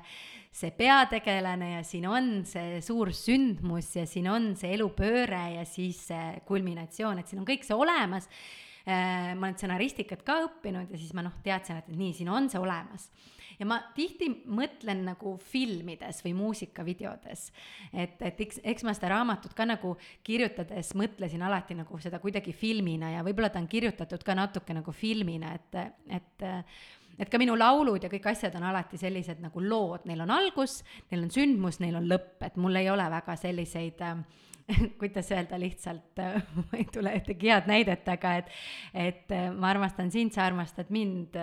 see peategelane ja siin on see suur sündmus ja siin on see elupööre ja siis see kulminatsioon, et siin on kõik see olemas ma olen stsenaristikat ka õppinud ja siis ma noh, teadsin, et nii, siin on see olemas. ja ma tihti mõtlen nagu filmides või muusikavideodes, et, et eks, eks ma seda raamatut ka nagu kirjutades mõtlesin alati nagu seda kuidagi filmina ja võib-olla ta on kirjutatud ka natuke nagu filmina, et, et et ka minu laulud ja kõik asjad on alati sellised nagu lood, neil on algus, neil on sündmus, neil on lõpp, et mul ei ole väga selliseid äh, kuidas öelda lihtsalt, ma ei tule ühtegi head näidet, aga et, et äh, ma armastan sind, sa armastad mind,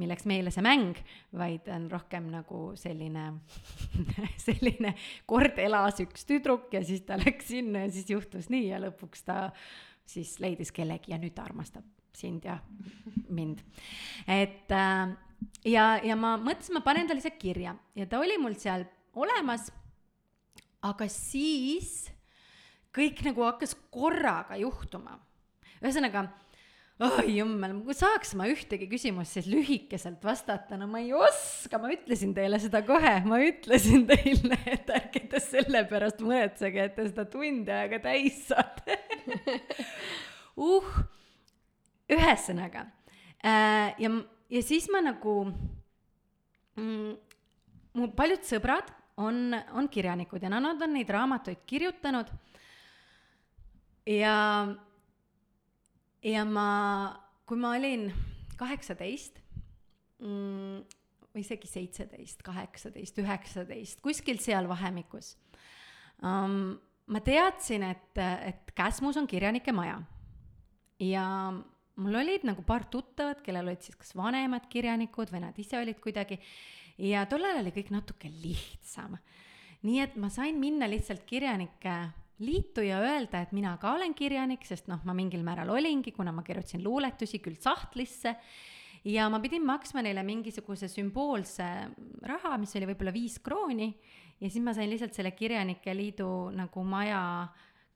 milleks meile see mäng, vaid on rohkem nagu selline, selline kord elas üks tüdruk ja siis ta läks sinna ja siis juhtus nii ja lõpuks ta siis leidis kellegi ja nüüd ta armastab sind ja mind. et äh, ja, ja ma mõtlesin, ma panen ta lihtsalt kirja ja ta oli mul seal olemas. aga siis kõik nagu hakkas korraga juhtuma. ühesõnaga, oi jummel, kui saaks ma ühtegi küsimust siis lühikeselt vastata, no ma ei oska, ma ütlesin teile seda kohe, ma ütlesin teile, et ärge te selle pärast muretsege, et te seda tundi aega täis saate. Uh, ühesõnaga äh, ja, ja siis ma nagu mm,, mu paljud sõbrad on, on kirjanikud ja nad on neid raamatuid kirjutanud ja, ja ma, kui ma olin kaheksateist mm, või isegi seitseteist, kaheksateist, üheksateist, kuskil seal vahemikus um,. ma teadsin, et, et Käsmus on kirjanike maja ja mul olid nagu paar tuttavat, kellel olid siis kas vanemad kirjanikud või nad ise olid kuidagi ja tollal oli kõik natuke lihtsam. nii et ma sain minna lihtsalt kirjanike liitu ja öelda, et mina ka olen kirjanik, sest noh, ma mingil määral olingi, kuna ma kirjutasin luuletusi küll sahtlisse. Ja ma pidin maksma neile mingisuguse sümboolse raha, mis oli võib-olla viis krooni. Ja siis ma sain lihtsalt selle Kirjanike Liidu nagu maja,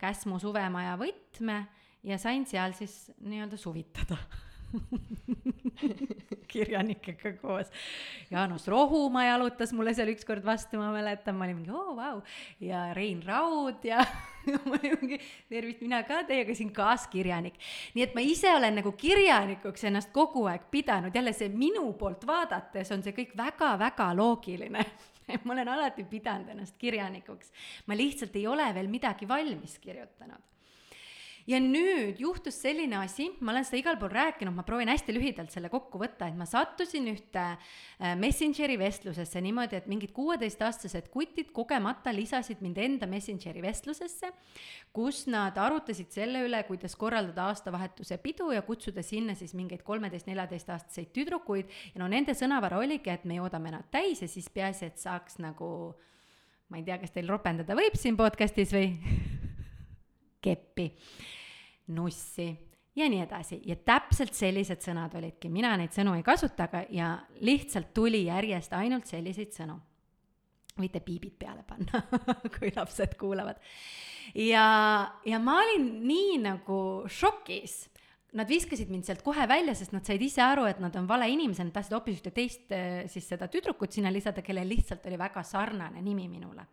Käsmu suvemaja võtme ja sain seal siis nii-öelda suvitada kirjanikega koos. Jaanus Rohumaa jalutas mulle seal ükskord vastu, ma mäletan, ma olin mingi oo oh, vau wow. ja Rein Raud ja ma olin mingi tervist, mina ka teiega siin kaaskirjanik. nii et ma ise olen nagu kirjanikuks ennast kogu aeg pidanud, jälle see minu poolt vaadates on see kõik väga-väga loogiline ma olen alati pidanud ennast kirjanikuks, ma lihtsalt ei ole veel midagi valmis kirjutanud ja nüüd juhtus selline asi, ma olen seda igal pool rääkinud, ma proovin hästi lühidalt selle kokku võtta, et ma sattusin ühte äh, Messengeri vestlusesse niimoodi, et mingid kuueteistaastased kutid kogemata lisasid mind enda Messengeri vestlusesse, kus nad arutasid selle üle, kuidas korraldada aastavahetuse pidu ja kutsuda sinna siis mingeid kolmeteist-neljateistaastaseid tüdrukuid. Ja no nende sõnavara oligi, et me joodame nad täis ja siis peaasi, et saaks nagu ma ei tea, kas teil ropendada võib siin podcast'is või keppi, nussi ja nii edasi ja täpselt sellised sõnad olidki, mina neid sõnu ei kasuta, aga ja lihtsalt tuli järjest ainult selliseid sõnu. võite piibid peale panna kui lapsed kuulavad. ja, ja ma olin nii nagu šokis nad viskasid mind sealt kohe välja, sest nad said ise aru, et nad on vale inimesed, nad tahtsid hoopis ühte teist siis seda tüdrukut sinna lisada, kellel lihtsalt oli väga sarnane nimi minule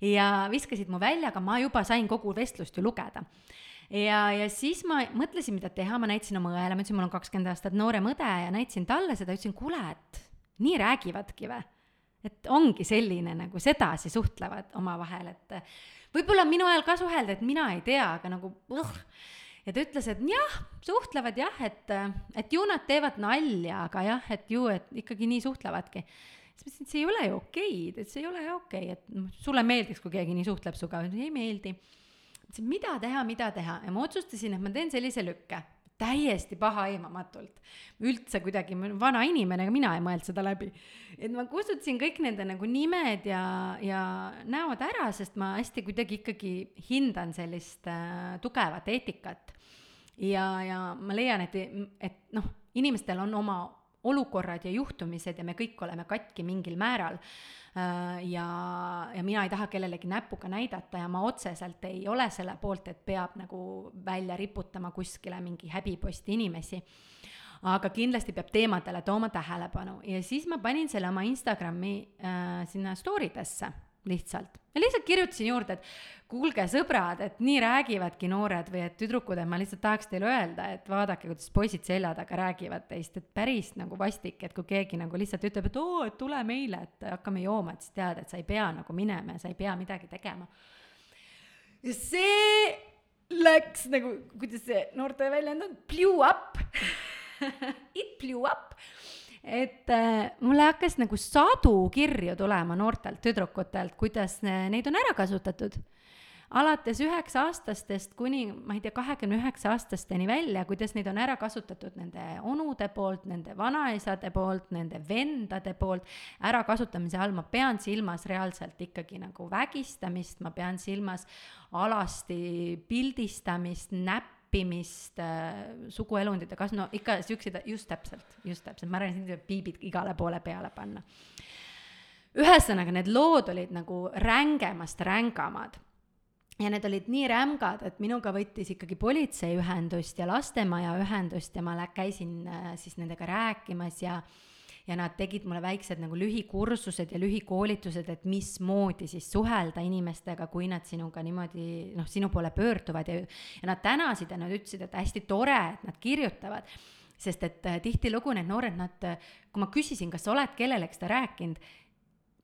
ja viskasid mu välja, aga ma juba sain kogu vestlust ju lugeda ja, ja siis ma mõtlesin, mida teha, ma näitasin oma õele, ma ütlesin, mul on kakskümmend aastat noorem õde ja näitasin talle seda, ütlesin, kuule, et nii räägivadki või? et ongi selline nagu sedasi suhtlevad omavahel, et võib-olla minu ajal ka suhelda, et mina ei tea, aga nagu uh. ja ta ütles, et jah, suhtlevad jah, et, et ju nad teevad nalja, aga jah, et ju, et ikkagi nii suhtlevadki siis ma ütlesin, et see ei ole ju okei, et see ei ole okei, et noh, sulle meeldiks, kui keegi nii suhtleb sinuga, ei meeldi. mõtlesin, mida teha, mida teha ja ma otsustasin, et ma teen sellise lükke, täiesti pahaaimamatult. üldse kuidagi, ma olen vana inimene, aga mina ei mõelnud seda läbi. et ma kustutasin kõik nende nagu nimed ja, ja näod ära, sest ma hästi kuidagi ikkagi hindan sellist äh, tugevat eetikat. ja, ja ma leian, et, et noh, inimestel on oma olukorrad ja juhtumised ja me kõik oleme katki mingil määral. Äh, ja, ja mina ei taha kellelegi näpuga näidata ja ma otseselt ei ole selle poolt, et peab nagu välja riputama kuskile mingi häbiposti inimesi. Aga kindlasti peab teemadele tooma tähelepanu. Ja siis ma panin selle oma Instagrami äh, sinna story desse lihtsalt. ja lihtsalt kirjutasin juurde, et kuulge, sõbrad, et nii räägivadki noored või et tüdrukud, et ma lihtsalt tahaks teile öelda, et vaadake, kuidas poisid selja taga räägivad teist, et päris nagu vastik, et kui keegi nagu lihtsalt ütleb, et oo, et tule meile, et hakkame jooma, et siis tead, et sa ei pea nagu minema ja sa ei pea midagi tegema. ja see läks nagu, kuidas see noorte väljend on, blew up It blew up et äh, mulle hakkas nagu sadu kirju tulema noortelt tüdrukutelt, kuidas neid on ära kasutatud. alates üheksa aastastest kuni, ma ei tea, kahekümne üheksa aastasteni välja, kuidas neid on ära kasutatud nende onude poolt, nende vanaisade poolt, nende vendade poolt. ärakasutamise all ma pean silmas reaalselt ikkagi nagu vägistamist, ma pean silmas alasti pildistamist, näpp, õppimist äh,, suguelundite kas-, no ikka siukseid, just täpselt, just täpselt, ma arvan, et siin tuleb piibid igale poole peale panna. ühesõnaga, need lood olid nagu rängemast rängamad ja need olid nii rämgad, et minuga võttis ikkagi politsei ühendust ja lastemaja ühendust ja ma lä-, käisin äh, siis nendega rääkimas ja äh, ja nad tegid mulle väiksed nagu lühikursused ja lühikoolitused, et mismoodi siis suhelda inimestega, kui nad sinuga niimoodi noh, sinu poole pöörduvad. Ja, ja nad tänasid ja nad ütlesid, et hästi tore, et nad kirjutavad. Sest et äh, tihtilugu need noored, nad, kui ma küsisin, kas sa oled kellelegi seda rääkinud,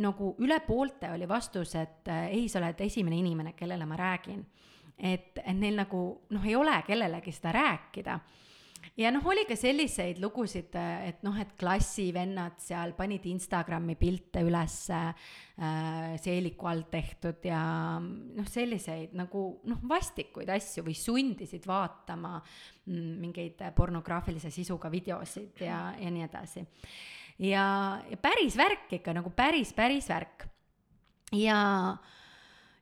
nagu üle poolte oli vastus, et äh, ei, sa oled esimene inimene, kellele ma räägin. et, et neil nagu noh, ei ole kellelegi seda rääkida ja noh, oli ka selliseid lugusid, et noh, et klassivennad seal panid Instagrami pilte ülesse äh, seeliku all tehtud ja noh, selliseid nagu noh, vastikuid asju või sundisid vaatama mm, mingeid pornograafilise sisuga videosid ja, ja nii edasi. ja, ja päris värk ikka nagu päris, päris värk. ja,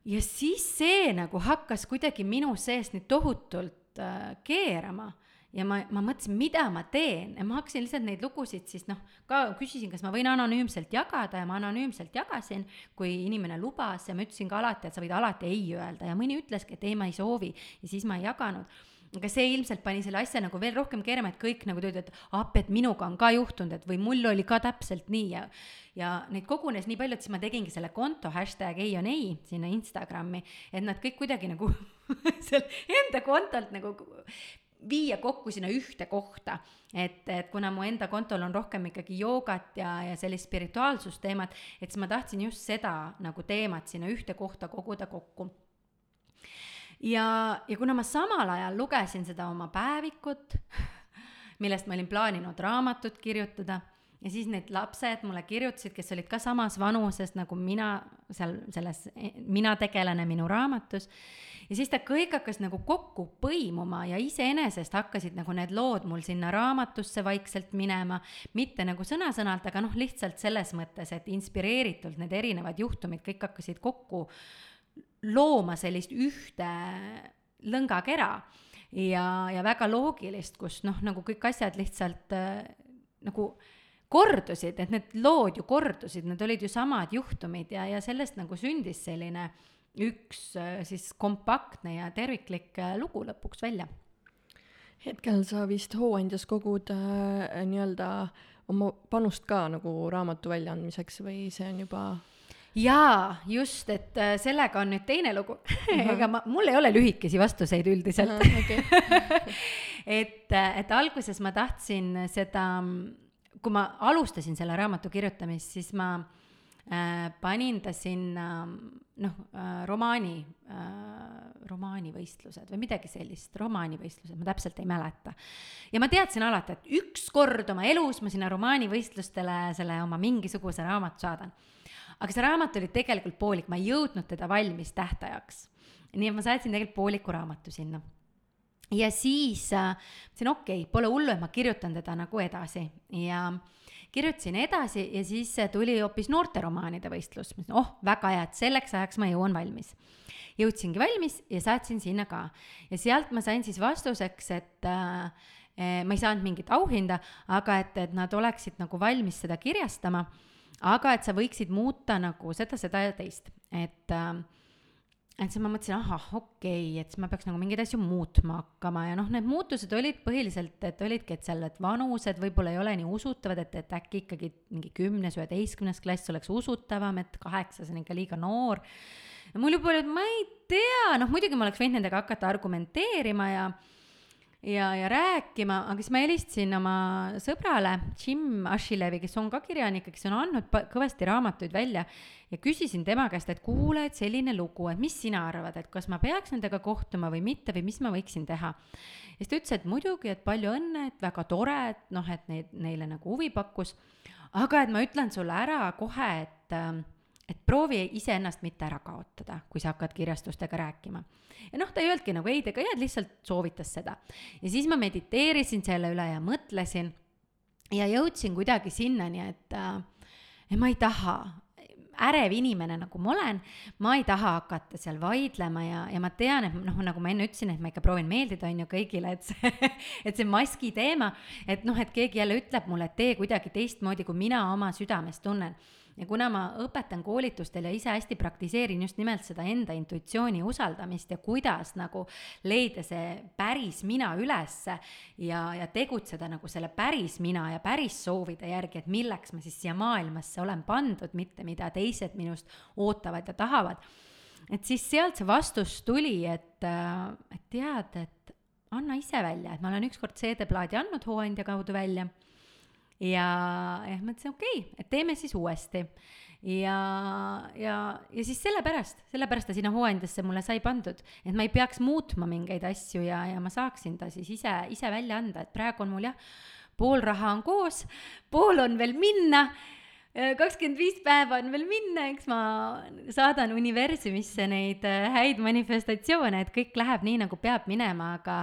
ja siis see nagu hakkas kuidagi minu sees nii tohutult äh, keerama ja ma, ma mõtlesin, mida ma teen. Ja ma hakkasin lihtsalt neid lugusid siis noh, ka küsisin, kas ma võin anonüümselt jagada ja ma anonüümselt jagasin, kui inimene lubas. Ja ma ütlesin ka alati, et sa võid alati ei öelda. Ja mõni ütleski, et ei, ma ei soovi. Ja siis ma ei jaganud. Aga see ilmselt pani selle asja nagu veel rohkem keerama, et kõik nagu ütlevad, et appi, et minuga on ka juhtunud, et või mul oli ka täpselt nii. Ja ja neid kogunes nii palju, et siis ma tegingi selle konto hashtag ei on ei sinna Instagrami, et nad kõik kuidagi nagu seal enda kontolt nagu viia kokku sinna ühte kohta. et, et kuna mu enda kontol on rohkem ikkagi joogat ja, ja sellist spirituaalsusteemat, et siis ma tahtsin just seda nagu teemat sinna ühte kohta koguda kokku ja, ja kuna ma samal ajal lugesin seda oma päevikut, millest ma olin plaaninud raamatut kirjutada ja siis need lapsed mulle kirjutasid, kes olid ka samas vanuses nagu mina seal selles Mina tegelane minu raamatus. Ja siis ta kõik hakkas nagu kokku põimuma ja iseenesest hakkasid nagu need lood mul sinna raamatusse vaikselt minema, mitte nagu sõna-sõnalt, aga noh, lihtsalt selles mõttes, et inspireeritult need erinevad juhtumid kõik hakkasid kokku looma sellist ühte lõngakera ja, ja väga loogilist, kus noh, nagu kõik asjad lihtsalt äh, nagu kordusid, et need lood ju kordusid, need olid ju samad juhtumid ja, ja sellest nagu sündis selline üks äh, siis kompaktne ja terviklik äh, lugu lõpuks välja. hetkel sa vist Hooandjas kogud äh, nii-öelda oma panust ka nagu raamatu väljaandmiseks või see on juba jaa, just, et äh, sellega on nüüd teine lugu. Ega ma, mul ei ole lühikesi vastuseid üldiselt. Et, et alguses ma tahtsin seda kui ma alustasin selle raamatu kirjutamist, siis ma äh, panin ta sinna noh äh,, romaani äh,, romaanivõistlused või midagi sellist, romaanivõistlused, ma täpselt ei mäleta. ja ma teadsin alati, et ükskord oma elus ma sinna romaanivõistlustele selle oma mingisuguse raamatu saadan. aga see raamat oli tegelikult poolik, ma ei jõudnud teda valmis tähtajaks. nii et ma saatsin tegelikult pooliku raamatu sinna ja siis äh, mõtlesin, okei okay,, pole hullu, et ma kirjutan teda nagu edasi ja kirjutasin edasi ja siis tuli hoopis noorteromaanide võistlus. ütlesin, oh, väga hea, et selleks ajaks ma jõuan valmis. jõudsingi valmis ja saatsin sinna ka ja sealt ma sain siis vastuseks, et äh, eh, ma ei saanud mingit auhinda, aga et, et nad oleksid nagu valmis seda kirjastama, aga et sa võiksid muuta nagu seda, seda ja teist, et äh, et siis ma mõtlesin, ahah, okei okay,, et siis ma peaks nagu mingeid asju muutma hakkama ja noh, need muutused olid põhiliselt, et olidki, et seal, et vanused võib-olla ei ole nii usutavad, et, et äkki ikkagi mingi kümnes, üheteistkümnes klass oleks usutavam, et kaheksas on ikka liiga noor. ja mul juba oli, et ma ei tea, noh muidugi ma oleks võinud nendega hakata argumenteerima ja ja, ja rääkima, aga siis ma helistasin oma sõbrale Jim Ashilevi, kes on ka kirjanik ja kes on andnud kõvasti raamatuid välja ja küsisin tema käest, et kuule, et selline lugu, et mis sina arvad, et kas ma peaks nendega kohtuma või mitte või mis ma võiksin teha. ja siis ta ütles, et muidugi, et palju õnne, et väga tore, et noh, et neid, neile nagu huvi pakkus, aga et ma ütlen sulle ära kohe, et äh, et proovi iseennast mitte ära kaotada, kui sa hakkad kirjastustega rääkima. ja noh, ta ei öelnudki nagu ei, ega ei, lihtsalt soovitas seda. ja siis ma mediteerisin selle üle ja mõtlesin ja jõudsin kuidagi sinnani, et äh, ma ei taha, ärev inimene, nagu ma olen, ma ei taha hakata seal vaidlema ja, ja ma tean, et noh, nagu ma enne ütlesin, et ma ikka proovin meeldida, on ju, kõigile, et see, et see maski teema, et noh, et keegi jälle ütleb mulle, et tee kuidagi teistmoodi, kui mina oma südames tunnen ja kuna ma õpetan koolitustel ja ise hästi praktiseerin just nimelt seda enda intuitsiooni usaldamist ja kuidas nagu leida see päris mina ülesse ja, ja tegutseda nagu selle päris mina ja päris soovide järgi, et milleks ma siis siia maailmasse olen pandud, mitte mida teised minust ootavad ja tahavad. et siis sealt see vastus tuli, et, et tead, et anna ise välja, et ma olen ükskord CD-plaadi andnud hooandja kaudu välja ja, ja mõtlesin, okei okay,, et teeme siis uuesti. ja, ja, ja siis sellepärast, sellepärast ta sinna hooandjasse mulle sai pandud, et ma ei peaks muutma mingeid asju ja, ja ma saaksin ta siis ise, ise välja anda, et praegu on mul jah, pool raha on koos, pool on veel minna kakskümmend viis päeva on veel minna, eks ma saadan universumisse neid äh, häid manifestatsioone, et kõik läheb nii, nagu peab minema, aga,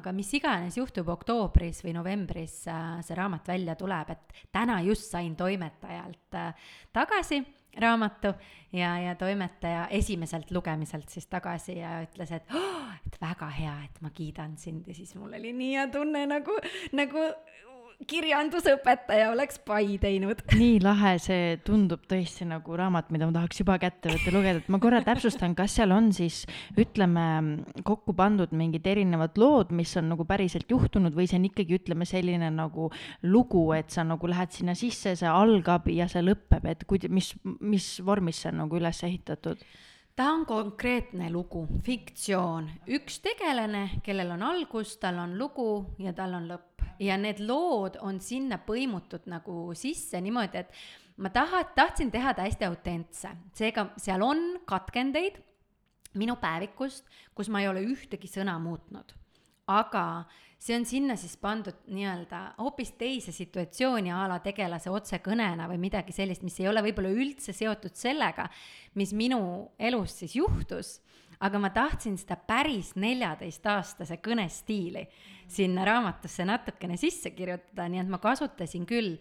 aga mis iganes juhtub oktoobris või novembris, äh, see raamat välja tuleb, et täna just sain toimetajalt äh, tagasi raamatu ja, ja toimetaja esimeselt lugemiselt siis tagasi ja ütles, et oh, et väga hea, et ma kiidan sind. Ja siis mul oli nii hea tunne nagu, nagu kirjandusõpetaja oleks pai teinud. nii lahe, see tundub tõesti nagu raamat, mida ma tahaks juba kätte võtta lugeda, et ma korra täpsustan, kas seal on siis ütleme kokku pandud mingid erinevad lood, mis on nagu päriselt juhtunud või see on ikkagi ütleme selline nagu lugu, et sa nagu lähed sinna sisse, see algab ja see lõpeb, et kuid-, mis, mis vormis see on nagu üles ehitatud? Ta on konkreetne lugu, fiktsioon, üks tegelane, kellel on algus, tal on lugu ja tal on lõpp. Ja need lood on sinna põimutud nagu sisse niimoodi, et ma taha, tahtsin teha ta hästi autentse, seega seal on katkendeid minu päevikust, kus ma ei ole ühtegi sõna muutnud. Aga see on sinna siis pandud nii-öelda hoopis teise situatsiooni a la tegelase otsekõnena või midagi sellist, mis ei ole võib-olla üldse seotud sellega, mis minu elus siis juhtus, aga ma tahtsin seda päris neljateistaastase kõnestiili sinna raamatusse natukene sisse kirjutada, nii et ma kasutasin küll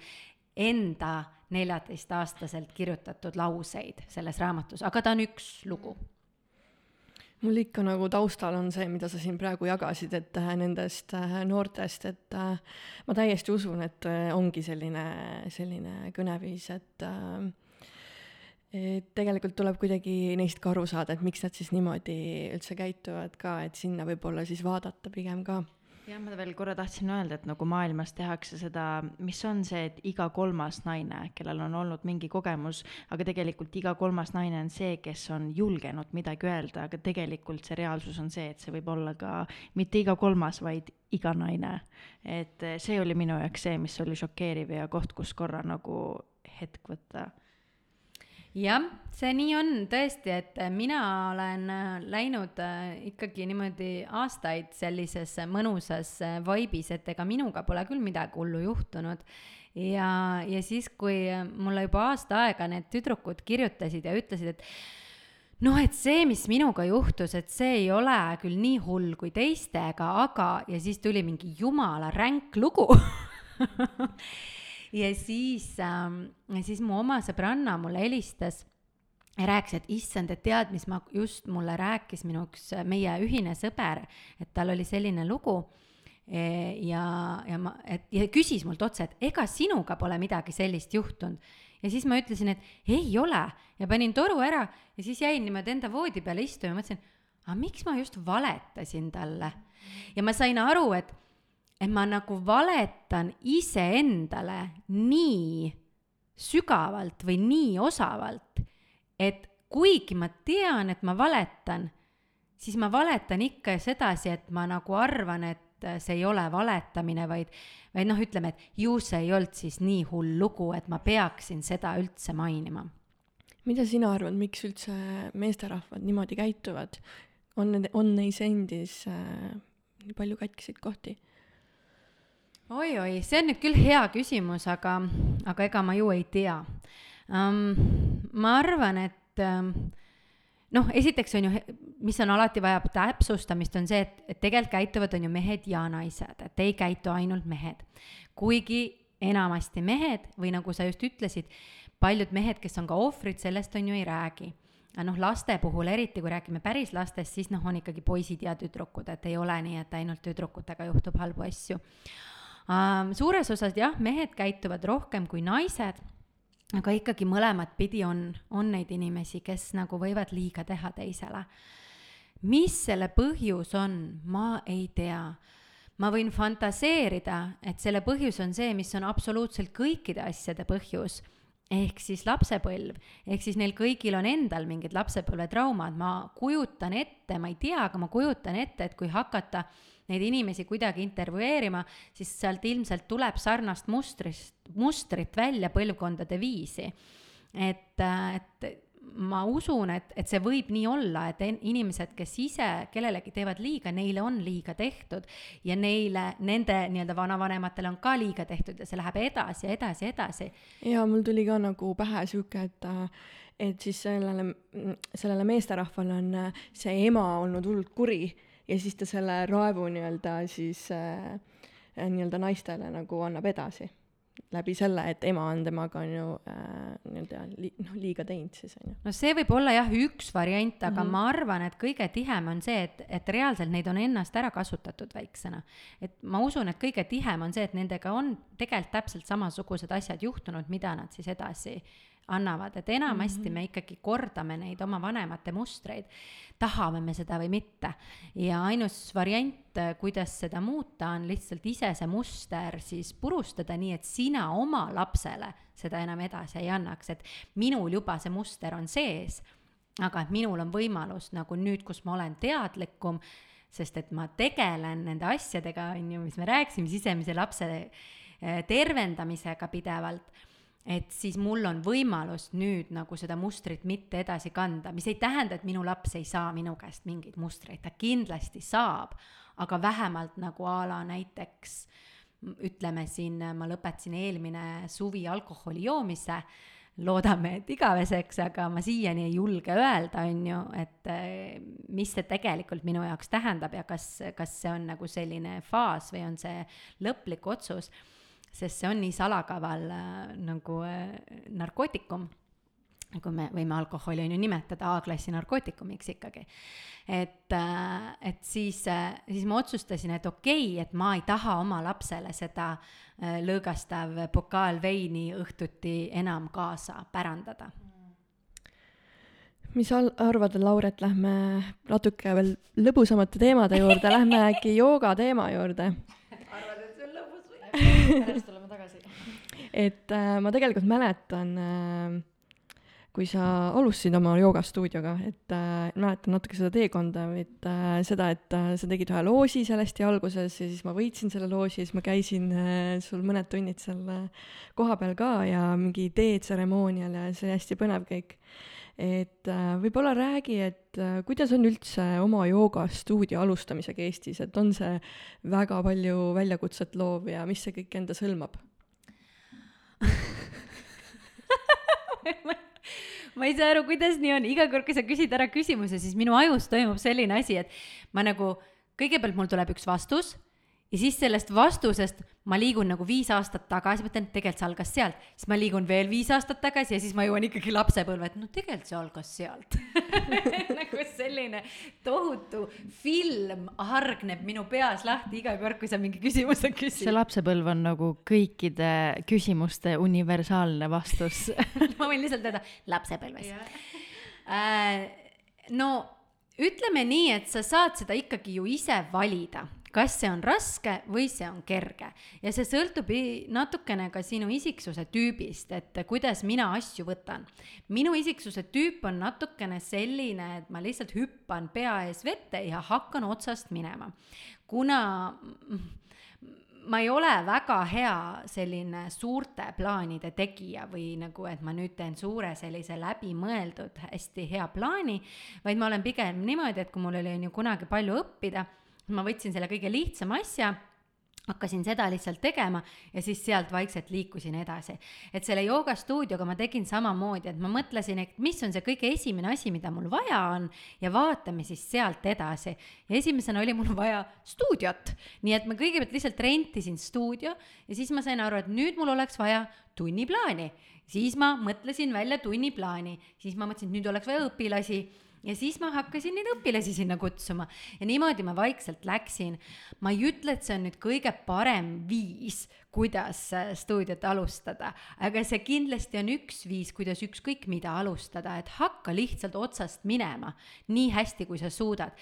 enda neljateistaastaselt kirjutatud lauseid selles raamatus, aga ta on üks lugu mul ikka nagu taustal on see, mida sa siin praegu jagasid, et äh, nendest äh, noortest, et äh, ma täiesti usun, et ongi selline, selline kõneviis, et et tegelikult tuleb kuidagi neist ka aru saada, et miks nad siis niimoodi üldse käituvad ka, et sinna võib-olla siis vaadata pigem ka jah, ma veel korra tahtsin öelda, et nagu maailmas tehakse seda, mis on see, et iga kolmas naine, kellel on olnud mingi kogemus, aga tegelikult iga kolmas naine on see, kes on julgenud midagi öelda, aga tegelikult see reaalsus on see, et see võib olla ka mitte iga kolmas, vaid iga naine. et see oli minu jaoks see, mis oli šokeeriv ja koht, kus korra nagu hetk võtta jah, see nii on tõesti, et mina olen äh, läinud äh, ikkagi niimoodi aastaid sellises mõnusas äh, vaibis, et ega minuga pole küll midagi hullu juhtunud. ja, ja siis, kui mulle juba aasta aega need tüdrukud kirjutasid ja ütlesid, et noh, et see, mis minuga juhtus, et see ei ole küll nii hull kui teistega, aga, ja siis tuli mingi jumala ränk lugu ja siis ähm,, siis mu oma sõbranna mulle helistas ja rääkis, et issand, et tead, mis ma just mulle rääkis minu üks meie ühine sõber, et tal oli selline lugu e, ja, ja ma, et ja küsis mult otse, et ega sinuga pole midagi sellist juhtunud. ja siis ma ütlesin, et ei ole ja panin toru ära ja siis jäin niimoodi enda voodi peale istuma ja mõtlesin, aga miks ma just valetasin talle. ja ma sain aru, et et ma nagu valetan iseendale nii sügavalt või nii osavalt, et kuigi ma tean, et ma valetan, siis ma valetan ikka sedasi, et ma nagu arvan, et see ei ole valetamine, vaid, vaid noh, ütleme, et ju see ei olnud siis nii hull lugu, et ma peaksin seda üldse mainima. mida sina arvad, miks üldse meesterahvad niimoodi käituvad? on need, on neis endis äh, nii palju katkiseid kohti? Oi-oi, see on nüüd küll hea küsimus, aga, aga ega ma ju ei tea um,. ma arvan, et um, noh, esiteks on ju, mis on alati vaja täpsustamist, on see, et, et tegelikult käituvad on ju mehed ja naised, et ei käitu ainult mehed. kuigi enamasti mehed või nagu sa just ütlesid, paljud mehed, kes on ka ohvrid, sellest on ju ei räägi noh, laste puhul eriti, kui räägime päris lastest, siis noh, on ikkagi poisid ja tüdrukud, et ei ole nii, et ainult tüdrukutega juhtub halbu asju um,. suures osas jah, mehed käituvad rohkem kui naised, aga ikkagi mõlemat pidi on, on neid inimesi, kes nagu võivad liiga teha teisele. mis selle põhjus on, ma ei tea ma võin fantaseerida, et selle põhjus on see, mis on absoluutselt kõikide asjade põhjus, ehk siis lapsepõlv, ehk siis neil kõigil on endal mingid lapsepõlvetraumad, ma kujutan ette, ma ei tea, aga ma kujutan ette, et kui hakata äh, neid inimesi kuidagi intervjueerima, siis sealt ilmselt tuleb sarnast mustrist, mustrit välja põlvkondade viisi et, et ma usun, et, et see võib nii olla, et en- inimesed, kes ise kellelegi teevad liiga, neile on liiga tehtud ja neile, nende nii-öelda vanavanematele on ka liiga tehtud ja see läheb edasi ja edasi ja edasi. ja mul tuli ka nagu pähe sihuke, et et siis sellele, sellele meesterahvale on see ema olnud hullult kuri ja siis ta selle raevu nii-öelda siis äh, nii-öelda naistele nagu annab edasi läbi selle, et ema on temaga on ju äh, nii-öelda li-, noh, liiga teinud siis on ju. no see võib olla jah, üks variant, aga mm. -hmm. ma arvan, et kõige tihem on see, et, et reaalselt neid on ennast ära kasutatud väiksena. et ma usun, et kõige tihem on see, et nendega on tegelikult täpselt samasugused asjad juhtunud, mida nad siis edasi annavad, et enamasti mm -hmm. me ikkagi kordame neid oma vanemate mustreid, tahame me seda või mitte. ja ainus variant, kuidas seda muuta, on lihtsalt ise see muster siis purustada, nii et sina oma lapsele seda enam edasi ei annaks, et minul juba see muster on sees, aga et minul on võimalus nagu nüüd, kus ma olen teadlikum, sest et ma tegelen nende asjadega, on ju, mis me rääkisime, sisemise lapse eh, tervendamisega pidevalt et siis mul on võimalus nüüd nagu seda mustrit mitte edasi kanda, mis ei tähenda, et minu laps ei saa minu käest mingeid mustreid, ta kindlasti saab, aga vähemalt nagu a la näiteks ütleme siin, ma lõpetasin eelmine suvi alkoholi joomise, loodame, et igaveseks, aga ma siiani ei julge öelda, on ju, et eh, mis see tegelikult minu jaoks tähendab ja kas, kas see on nagu selline faas või on see lõplik otsus sest see on nii salakaval äh, nagu äh, narkootikum, kui me võime alkoholi on ju nimetada A-klassi narkootikumiks ikkagi. et äh,, et siis siis ma otsustasin, et okei okay,, et ma ei taha oma lapsele seda lõõgastav pokaal veini õhtuti enam kaasa pärandada mis al-, arvad, Lauret, lähme natuke veel lõbusamate teemade juurde, lähme äkki jooga teema juurde? Pärast tuleme tagasi. et äh, ma tegelikult mäletan äh,, kui sa alustasid oma joogastuudioga, et äh, mäletan natuke seda teekonda, et äh, seda, et äh, sa tegid ühe loosi seal hästi alguses ja siis ma võitsin selle loosi ja siis ma käisin äh, sul mõned tunnid seal äh, kohapeal ka ja mingi teetseremoonial ja see oli hästi põnev kõik. Et äh, võib-olla räägi, et äh, kuidas on üldse oma joogastuudio alustamisega Eestis, et on see väga palju väljakutset loov ja mis see kõik endas hõlmab? ma ei saa aru, kuidas nii on, iga kord, kui sa küsid ära küsimuse, siis minu ajus toimub selline asi, et ma nagu, kõigepealt mul tuleb üks vastus ja siis sellest vastusest ma liigun nagu viis aastat tagasi, mõtlen, tegelikult see algas sealt, siis ma liigun veel viis aastat tagasi ja siis ma jõuan ikkagi lapsepõlve, et no tegelikult see algas sealt. Nagu selline tohutu film hargneb minu peas lahti iga kord, kui sa mingi küsimuse küsid. See lapsepõlv on nagu kõikide küsimuste universaalne vastus. Ma võin lihtsalt öelda lapsepõlves. Äh, no ütleme nii, et sa saad seda ikkagi ju ise valida, kas see on raske või see on kerge ja see sõltub natukene ka sinu isiksuse tüübist, et kuidas mina asju võtan. minu isiksuse tüüp on natukene selline, et ma lihtsalt hüppan pea ees vette ja hakkan otsast minema, kuna ma ei ole väga hea selline suurte plaanide tegija või nagu, et ma nüüd teen suure sellise läbimõeldud hästi hea plaani, vaid ma olen pigem niimoodi, et kui mul oli on ju kunagi palju õppida, ma võtsin selle kõige lihtsama asja hakkasin seda lihtsalt tegema ja siis sealt vaikselt liikusin edasi. et selle joogastuudioga ma tegin samamoodi, et ma mõtlesin, et mis on see kõige esimene asi, mida mul vaja on ja vaatame siis sealt edasi. ja esimesena oli mul vaja stuudiot, nii et ma kõigepealt lihtsalt rentisin stuudio ja siis ma sain aru, et nüüd mul oleks vaja tunniplaani. siis ma mõtlesin välja tunniplaani, siis ma mõtlesin, et nüüd oleks vaja õpilasi ja siis ma hakkasin neid õpilasi sinna kutsuma. Ja niimoodi ma vaikselt läksin. ma ei ütle, et see on nüüd kõige parem viis, kuidas äh, stuudiot alustada, aga see kindlasti on üks viis, kuidas ükskõik mida alustada, et hakka lihtsalt otsast minema nii hästi, kui sa suudad.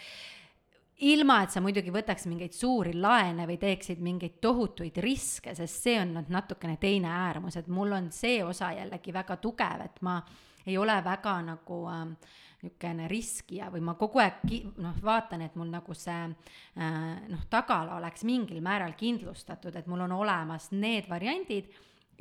Ilma, et sa muidugi võtaks mingeid suuri laene või teeksid mingeid tohutuid riske, sest see on nüüd natukene teine äärmus, et mul on see osa jällegi väga tugev, et ma ei ole väga nagu äh, niisugune riskija või ma kogu aeg ki-, noh, vaatan, et mul nagu see äh, noh, tagala oleks mingil määral kindlustatud, et mul on olemas need variandid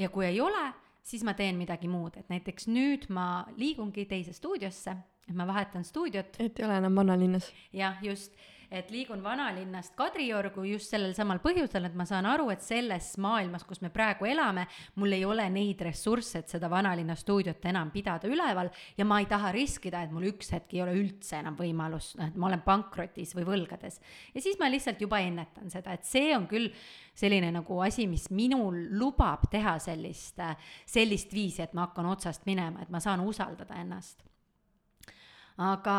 ja kui ei ole, siis ma teen midagi muud, et näiteks nüüd ma liigungi teise stuudiosse, et ma vahetan stuudiot. Et ei ole enam vanalinnas. jah, just, et liigun vanalinnast Kadriorgu just sellel samal põhjusel, et ma saan aru, et selles maailmas, kus me praegu elame, mul ei ole neid ressursse, et seda vanalinna stuudiot enam pidada üleval ja ma ei taha riskida, et mul üks hetk ei ole üldse enam võimalus, noh, et ma olen pankrotis või võlgades. ja siis ma lihtsalt juba ennetan seda, et see on küll selline nagu asi, mis minul lubab teha sellist, sellist viisi, et ma hakkan otsast minema, et ma saan usaldada ennast. aga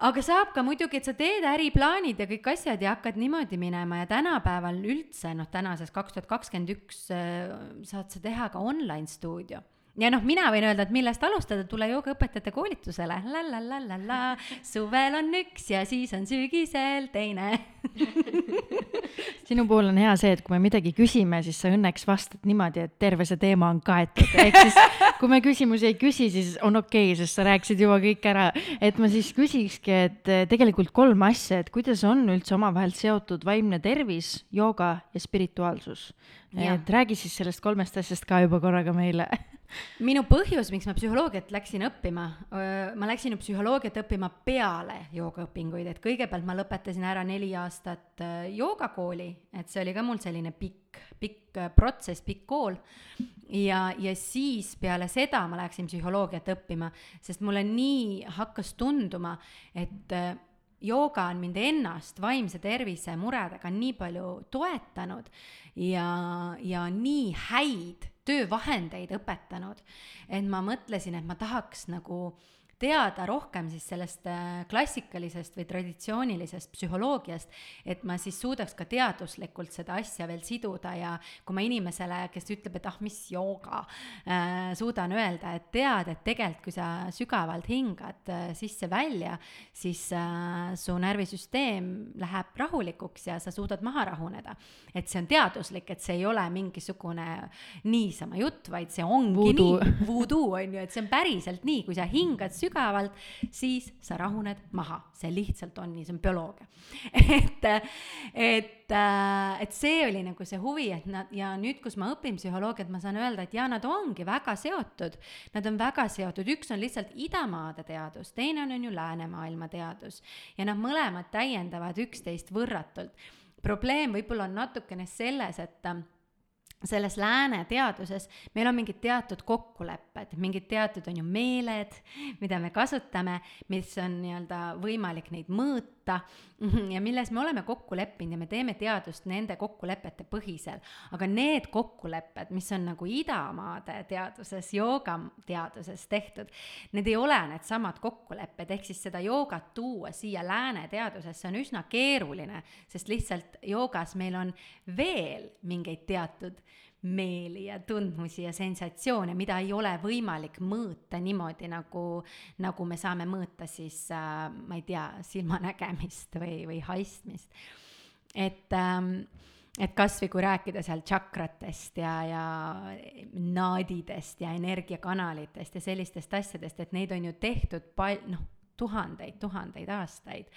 aga saab ka muidugi, et sa teed äriplaanid ja kõik asjad ja hakkad niimoodi minema ja tänapäeval üldse noh, tänases kaks tuhat kakskümmend üks äh, saad sa teha ka online stuudio ja noh, mina võin öelda, et millest alustada, tule joogaõpetajate koolitusele, la-la-la-la-la, suvel on üks ja siis on sügisel teine. Sinu puhul on hea see, et kui me midagi küsime, siis sa õnneks vastad niimoodi, et terve see teema on kaetud, ehk siis kui me küsimusi ei küsi, siis on okei okay,, sest sa rääkisid juba kõik ära. et ma siis küsikski, et eh, tegelikult kolm asja, et kuidas on üldse omavahel seotud vaimne tervis, jooga ja spirituaalsus. et räägi siis sellest kolmest asjast ka juba korraga meile minu põhjus, miks ma psühholoogiat läksin õppima, ma läksin ju psühholoogiat õppima peale joogaõpinguid, et kõigepealt ma lõpetasin ära neli aastat joogakooli, et see oli ka mul selline pikk, pikk protsess, pikk kool. ja, ja siis peale seda ma läksin psühholoogiat õppima, sest mulle nii hakkas tunduma, et jooga on mind ennast vaimse tervise muredega nii palju toetanud ja, ja nii häid töövahendeid õpetanud, et ma mõtlesin, et ma tahaks nagu teada rohkem siis sellest äh, klassikalisest või traditsioonilisest psühholoogiast, et ma siis suudaks ka teaduslikult seda asja veel siduda ja kui ma inimesele, kes ütleb, et ah, mis jooga äh,, suudan öelda, et tead, et tegelikult kui sa sügavalt hingad äh, sisse-välja, siis äh, su närvisüsteem läheb rahulikuks ja sa suudad maha rahuneda. et see on teaduslik, et see ei ole mingisugune niisama jutt, vaid see ongi voodoo. nii, voodoo on ju, et see on päriselt nii, kui sa hingad sügavalt, sügavalt, siis sa rahuned maha, see lihtsalt on nii, see on bioloogia et, et, et see oli nagu see huvi, et nad ja nüüd, kus ma õpin psühholoogiat, ma saan öelda, et jaa, nad ongi väga seotud. Nad on väga seotud, üks on lihtsalt idamaade teadus, teine on, on ju läänemaailma teadus ja nad mõlemad täiendavad üksteist võrratult. probleem võib-olla on natukene selles, et selles lääne teaduses meil on mingid teatud kokkulepped, mingid teatud on ju meeled, mida me kasutame, mis on nii-öelda võimalik neid mõõta ja milles me oleme kokku leppinud ja me teeme teadust nende kokkulepete põhisel. aga need kokkulepped, mis on nagu idamaade teaduses, joogateaduses tehtud, need ei ole needsamad kokkulepped, ehk siis seda joogat tuua siia lääne teadusesse on üsna keeruline, sest lihtsalt joogas meil on veel mingeid teatud meeli ja tundmusi ja sensatsioone, mida ei ole võimalik mõõta niimoodi, nagu, nagu me saame mõõta siis äh,, ma ei tea, silmanägemist või, või haistmist. et ähm, et kasvõi kui rääkida seal tšakratest ja, ja naadidest ja energiakanalitest ja sellistest asjadest, et neid on ju tehtud pal-, noh, tuhandeid, tuhandeid aastaid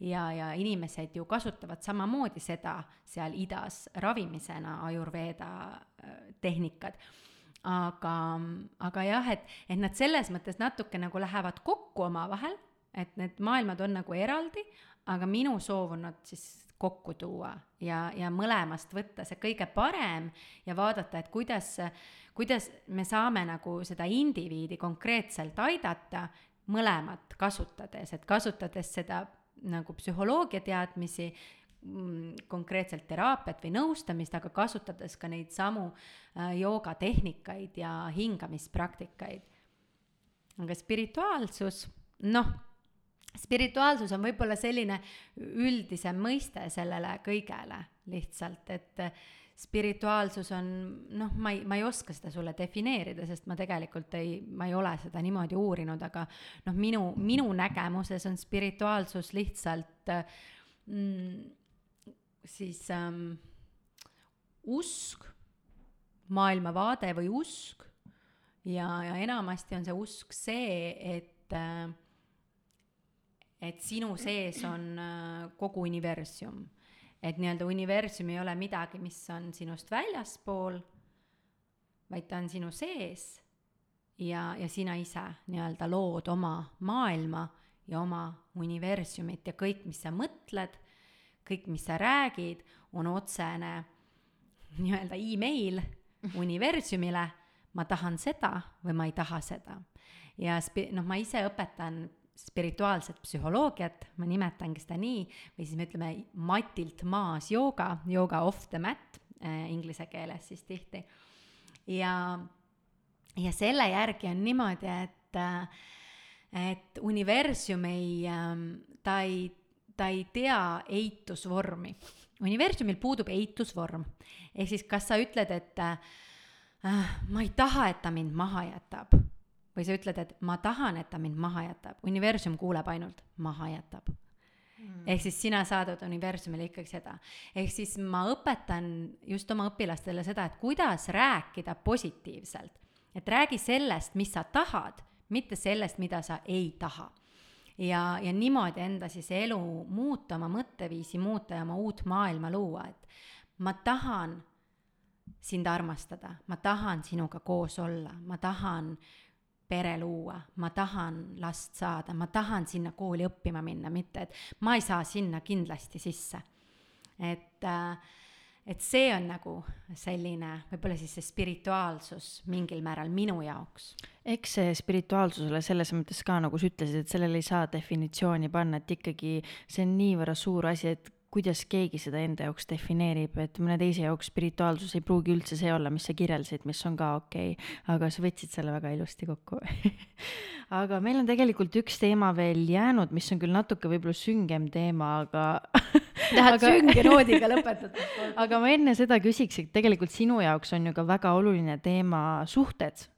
ja, ja inimesed ju kasutavad samamoodi seda seal idas ravimisena, Ayurveda äh, tehnikad. Aga, aga jah, et, et nad selles mõttes natuke nagu lähevad kokku omavahel, et need maailmad on nagu eraldi, aga minu soov on nad siis kokku tuua ja, ja mõlemast võtta see kõige parem ja vaadata, et kuidas, kuidas me saame nagu seda indiviidi konkreetselt aidata mõlemat kasutades, et kasutades seda nagu psühholoogia teadmisi, mm, konkreetselt teraapiat või nõustamist, aga kasutades ka neid samu äh, joogatehnikaid ja hingamispraktikaid. aga spirituaalsus, noh, spirituaalsus on võib-olla selline üldisem mõiste sellele kõigele lihtsalt, et spirituaalsus on noh, ma ei, ma ei oska seda sulle defineerida, sest ma tegelikult ei, ma ei ole seda niimoodi uurinud, aga noh, minu, minu nägemuses on spirituaalsus lihtsalt mm, siis ähm, usk, maailmavaade või usk ja, ja enamasti on see usk see, et äh, et sinu sees on äh, kogu universum et nii-öelda universum ei ole midagi, mis on sinust väljaspool, vaid ta on sinu sees ja, ja sina ise nii-öelda lood oma maailma ja oma universumit ja kõik, mis sa mõtled, kõik, mis sa räägid, on otsene nii-öelda email universumile, ma tahan seda või ma ei taha seda. ja spi-, noh, ma ise õpetan spirituaalset psühholoogiat, ma nimetangi seda nii, või siis me ütleme matilt maas jooga, jooga off the mat äh, inglise keeles siis tihti. ja, ja selle järgi on niimoodi, et äh, et universum ei äh,, ta ei, ta ei tea eitusvormi. universumil puudub eitusvorm. ehk siis, kas sa ütled, et äh, ma ei taha, et ta mind maha jätab või sa ütled, et ma tahan, et ta mind maha jätab, universum kuuleb ainult maha jätab mm.. ehk siis sina saadad universumile ikkagi seda. ehk siis ma õpetan just oma õpilastele seda, et kuidas rääkida positiivselt. et räägi sellest, mis sa tahad, mitte sellest, mida sa ei taha. ja, ja niimoodi enda siis elu muuta, oma mõtteviisi muuta ja oma uut maailma luua, et ma tahan sind armastada, ma tahan sinuga koos olla, ma tahan pere luua, ma tahan last saada, ma tahan sinna kooli õppima minna, mitte et ma ei saa sinna kindlasti sisse. et, äh, et see on nagu selline, võib-olla siis see spirituaalsus mingil määral minu jaoks. eks see spirituaalsusele selles mõttes ka, nagu sa ütlesid, et sellele ei saa definitsiooni panna, et ikkagi see on niivõrd suur asi, et kuidas keegi seda enda jaoks defineerib, et mõne teise jaoks spirituaalsus ei pruugi üldse see olla, mis sa kirjeldasid, mis on ka okei okay., aga sa võtsid selle väga ilusti kokku aga meil on tegelikult üks teema veel jäänud, mis on küll natuke võib-olla süngem teema, aga tahad aga... sünge noodiga lõpetada aga ma enne seda küsiks, et tegelikult sinu jaoks on ju ka väga oluline teema suhted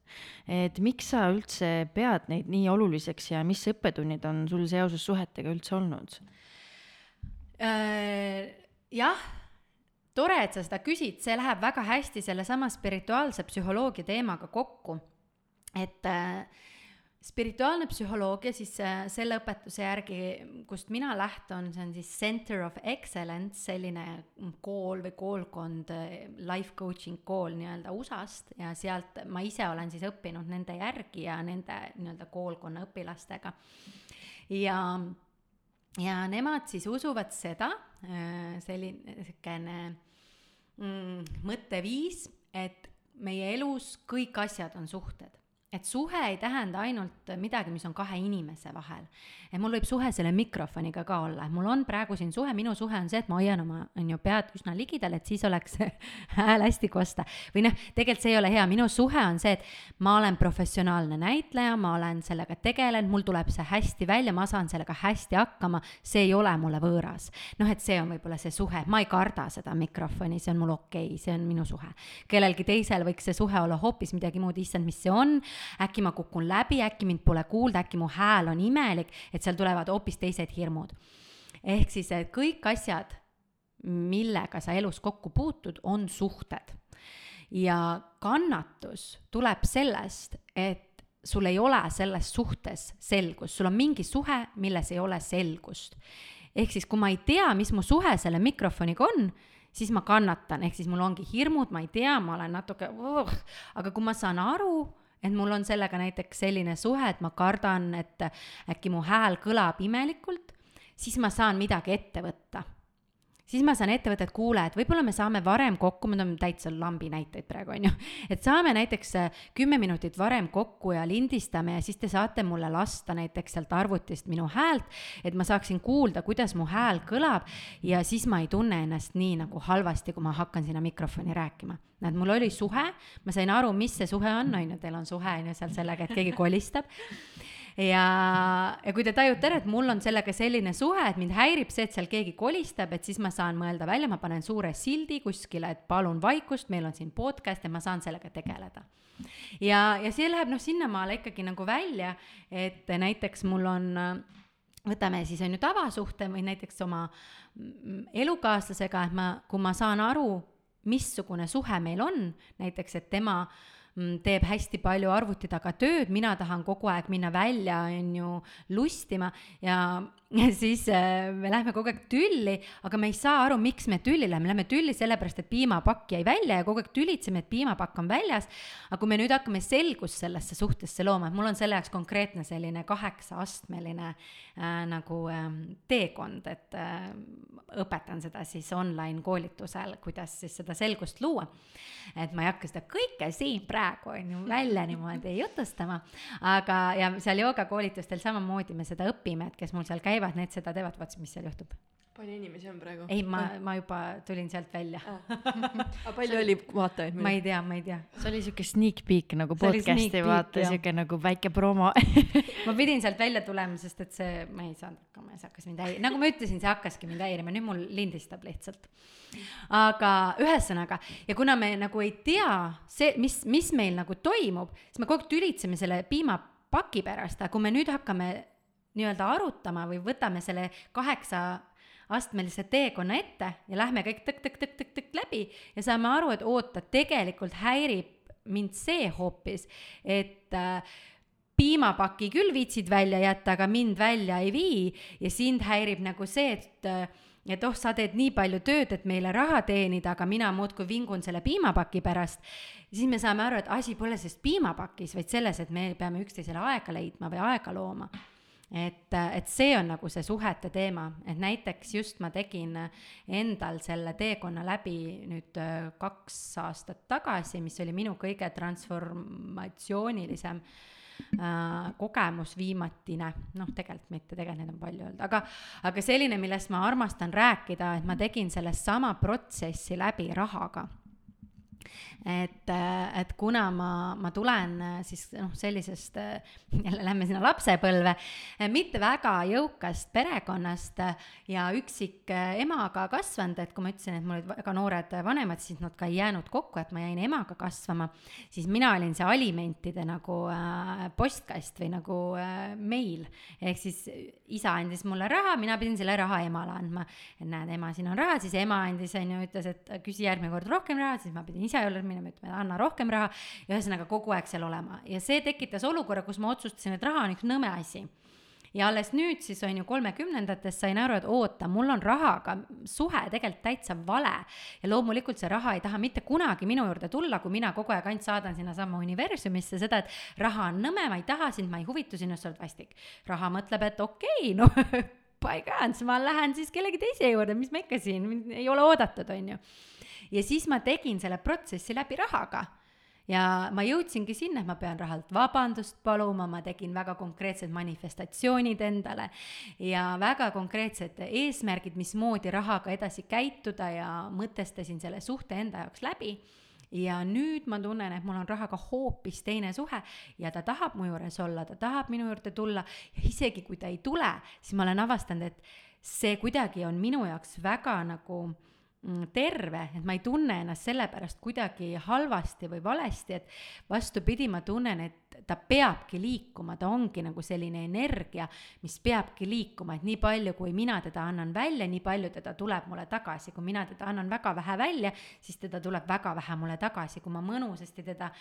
et miks sa üldse pead neid nii oluliseks ja mis õppetunnid on sul seoses suhetega üldse olnud? Äh, jah, tore, et sa seda küsid, see läheb väga hästi sellesama spirituaalse psühholoogia teemaga kokku. et äh, spirituaalne psühholoogia siis äh, selle õpetuse järgi, kust mina lähtun, see on siis Center of Excellence, selline kool või koolkond, life coaching kool nii-öelda USA-st ja sealt ma ise olen siis õppinud nende järgi ja nende nii-öelda koolkonna õpilastega. ja ja nemad siis usuvad seda, äh, selline, niisugune mm, mõtteviis, et meie elus kõik asjad on suhted et suhe ei tähenda ainult midagi, mis on kahe inimese vahel. et mul võib suhe selle mikrofoniga ka olla, et mul on praegu siin suhe, minu suhe on see, et ma hoian oma, on ju, pead üsna ligidal, et siis oleks hääl hästi kosta. või noh, tegelikult see ei ole hea, minu suhe on see, et ma olen professionaalne näitleja, ma olen sellega tegelenud, mul tuleb see hästi välja, ma saan sellega hästi hakkama, see ei ole mulle võõras. noh, et see on võib-olla see suhe, ma ei karda seda mikrofoni, see on mul okei okay,, see on minu suhe. kellelgi teisel võiks see suhe olla hoopis midagi muud, issand, mis see on äkki ma kukun läbi, äkki mind pole kuulda, äkki mu hääl on imelik, et seal tulevad hoopis teised hirmud. ehk siis, kõik asjad, millega sa elus kokku puutud, on suhted. ja kannatus tuleb sellest, et sul ei ole selles suhtes selgust, sul on mingi suhe, milles ei ole selgust. ehk siis, kui ma ei tea, mis mu suhe selle mikrofoniga on, siis ma kannatan, ehk siis mul ongi hirmud, ma ei tea, ma olen natuke, aga kui ma saan aru, et mul on sellega näiteks selline suhe, et ma kardan, et äkki mu hääl kõlab imelikult, siis ma saan midagi ette võtta siis ma saan ette võtta, et kuule, et võib-olla me saame varem kokku, ma toon täitsa lambi näiteid praegu, on ju, et saame näiteks äh, kümme minutit varem kokku ja lindistame ja siis te saate mulle lasta näiteks sealt arvutist minu häält, et ma saaksin kuulda, kuidas mu hääl kõlab ja siis ma ei tunne ennast nii nagu halvasti, kui ma hakkan sinna mikrofoni rääkima. näed, mul oli suhe, ma sain aru, mis see suhe on, on ju, teil on suhe, on ju, seal sellega, et keegi kolistab ja, ja kui te tajute ära, et mul on sellega selline suhe, et mind häirib see, et seal keegi kolistab, et siis ma saan mõelda välja, ma panen suure sildi kuskile, et palun vaikust, meil on siin podcast ja ma saan sellega tegeleda. ja, ja see läheb noh, sinnamaale ikkagi nagu välja, et näiteks mul on võtame siis on ju tavasuhte või näiteks oma elukaaslasega, et ma, kui ma saan aru, missugune suhe meil on, näiteks et tema äh, Mm, teeb hästi palju arvuti taga tööd, mina tahan kogu aeg minna välja, on ju, lustima. Ja siis äh, me läheme kogu aeg tülli, aga me ei saa aru, miks me tülli läheme, lähme tülli sellepärast, et piimapakk jäi välja ja kogu aeg tülitseme, et piimapakk on väljas. aga kui me nüüd hakkame selgust sellesse suhtesse looma, et mul on selle jaoks konkreetne selline kaheksaastmeline äh, nagu äh, teekond, et äh, õpetan seda siis online koolitusel, kuidas siis seda selgust luua. et ma ei hakka seda kõike siin praegu on ju välja niimoodi jutustama, aga, ja seal joogakoolitustel samamoodi me seda õpime, et kes mul seal käivad, need seda teevad, vaata, mis seal juhtub. Palju inimesi on praegu? ei, ma, ma juba tulin sealt välja. Aga palju oli vaatajaid? ma ei tea, ma ei tea. see oli siuke sneak peek nagu podcast'i vaata, siuke nagu väike promo. Ma pidin sealt välja tulema, sest et see, ma ei saanud hakkama ja see hakkas mind häirima, nagu ma ütlesin, see hakkaski mind häirima, nüüd mul lindistab lihtsalt. aga ühesõnaga, ja kuna me nagu ei tea see, mis, mis meil nagu toimub, siis me kogu aeg tülitseme selle piimapaki pärast, aga kui me nüüd hakkame nii-öelda arutama või võtame selle kaheksa astmelise teekonna ette ja lähme kõik tõk-tõk-tõk-tõk-tõk läbi ja saame aru, et oota, tegelikult häirib mind see hoopis, et äh, piimapaki küll viitsid välja jätta, aga mind välja ei vii ja sind häirib nagu see, et äh, et oh, sa teed nii palju tööd, et meile raha teenida, aga mina muudkui vingun selle piimapaki pärast, siis me saame aru, et asi pole selles piimapakis, vaid selles, et me peame üksteisele aega leidma või aega looma et, et see on nagu see suhete teema, et näiteks just ma tegin endal selle teekonna läbi nüüd äh, kaks aastat tagasi, mis oli minu kõige transformatsioonilisem äh, kogemus viimatine, noh, tegelikult mitte, tegelikult neid on palju olnud, aga, aga selline, millest ma armastan rääkida, et ma tegin sellesama protsessi läbi rahaga et, äh, et kuna ma, ma tulen äh, siis noh, sellisest, äh, jälle lähme sinna lapsepõlve, mitte väga jõukast perekonnast ja üksik emaga kasvanud, et kui ma ütlesin, et mul olid väga noored vanemad, siis nad ka ei jäänud kokku, et ma jäin emaga kasvama, siis mina olin see alimentide nagu äh, postkast või nagu äh, meil. ehk siis isa andis mulle raha, mina pidin selle raha emale andma. et näed, ema, siin on raha, siis ema andis, on ju, ütles, et küsi järgmine kord rohkem raha, siis ma pidin ise jälle minema ütlema, et anna rohkem raha ühesõnaga kogu aeg seal olema ja see tekitas olukorra, kus ma otsustasin, et raha on üks nõme asi ja alles nüüd siis on ju kolmekümnendates sain aru, et oota, mul on rahaga suhe tegelikult täitsa vale. ja loomulikult see raha ei taha mitte kunagi minu juurde tulla, kui mina kogu aeg ainult saadan sinnasamma universumisse seda, et raha on nõme, ma ei taha sind, ma ei huvitu sinust, sa oled vastik. raha mõtleb, et okei okay,, no by god, ma lähen siis kellegi teise juurde, mis ma ikka siin, ei ole oodatud, on ju ja siis ma tegin selle protsessi läbi rahaga. Ja ma jõudsingi sinna, et ma pean rahalt vabandust paluma, ma tegin väga konkreetsed manifestatsioonid endale ja väga konkreetsed eesmärgid, mismoodi rahaga edasi käituda ja mõtestasin selle suhte enda jaoks läbi. Ja nüüd ma tunnen, et mul on rahaga hoopis teine suhe ja ta tahab mu juures olla, ta tahab minu juurde tulla. Ja isegi kui ta ei tule, siis ma olen avastanud, et see kuidagi on minu jaoks väga nagu Mm, terve, et ma ei tunne ennast selle pärast kuidagi halvasti või valesti, et vastupidi, ma tunnen, et ta peabki liikuma, ta ongi nagu selline energia, mis peabki liikuma, et nii palju, kui mina teda annan välja, nii palju teda tuleb mulle tagasi, kui mina teda annan väga vähe välja, siis teda tuleb väga vähe mulle tagasi, kui ma mõnusasti teda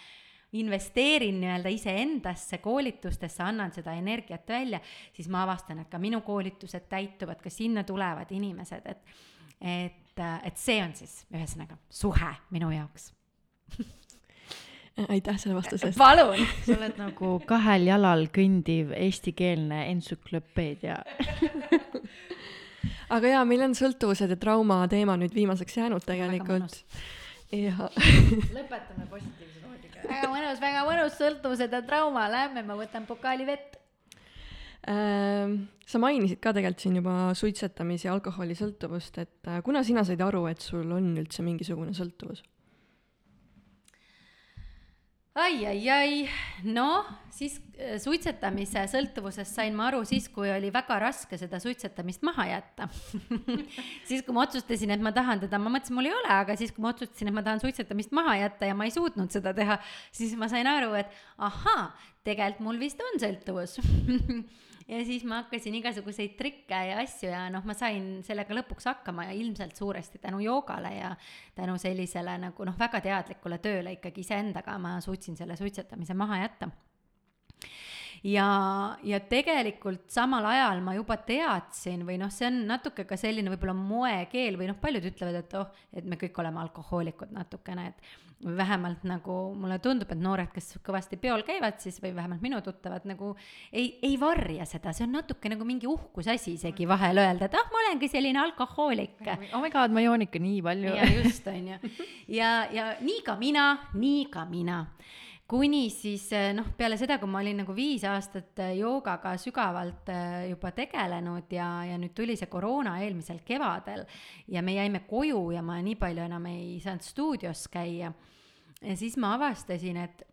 investeerin nii-öelda iseendasse, koolitustesse, annan seda energiat välja, siis ma avastan, et ka minu koolitused täituvad, ka sinna tulevad inimesed, et et et, äh, et see on siis ühesõnaga suhe minu jaoks. Aitäh selle vastuse eest. palun! Sa oled nagu kahel jalal kõndiv eestikeelne entsüklopeedia. Aga jaa, meil on sõltuvused ja trauma teema nüüd viimaseks jäänud tegelikult. ja lõpetame positiivse noodiga. väga mõnus, väga mõnus, sõltuvused ja trauma, lähme, ma võtan pokaali vett sa mainisid ka tegelikult siin juba suitsetamis- ja alkoholisõltuvust, et äh, kuna sina said aru, et sul on üldse mingisugune sõltuvus? ai, ai, ai, noh, siis äh, suitsetamise sõltuvusest sain ma aru siis, kui oli väga raske seda suitsetamist maha jätta siis, kui ma otsustasin, et ma tahan teda, ma mõtlesin, mul ei ole, aga siis, kui ma otsustasin, et ma tahan suitsetamist maha jätta ja ma ei suutnud seda teha, siis ma sain aru, et ahaa, tegelikult mul vist on sõltuvus ja siis ma hakkasin igasuguseid trikke ja asju ja noh, ma sain sellega lõpuks hakkama ja ilmselt suuresti tänu joogale ja tänu sellisele nagu noh, väga teadlikule tööle ikkagi iseendaga ma suutsin selle suitsetamise maha jätta ja, ja tegelikult samal ajal ma juba teadsin või noh, see on natuke ka selline võib-olla moekeel või noh, paljud ütlevad, et oh, et me kõik oleme alkohoolikud natukene, et vähemalt nagu mulle tundub, et noored, kes kõvasti peol käivad siis või vähemalt minu tuttavad nagu ei, ei varja seda, see on natuke nagu mingi uhkusasi isegi vahel öelda, et ah, ma olengi selline alkohoolik. oh my god, ma joon ikka nii palju. ja just, on ju. ja, ja nii ka mina, nii ka mina kuni siis noh, peale seda, kui ma olin nagu viis aastat joogaga sügavalt äh, juba tegelenud ja, ja nüüd tuli see koroona eelmisel kevadel ja me jäime koju ja ma nii palju enam ei saanud stuudios käia. Ja siis ma avastasin, et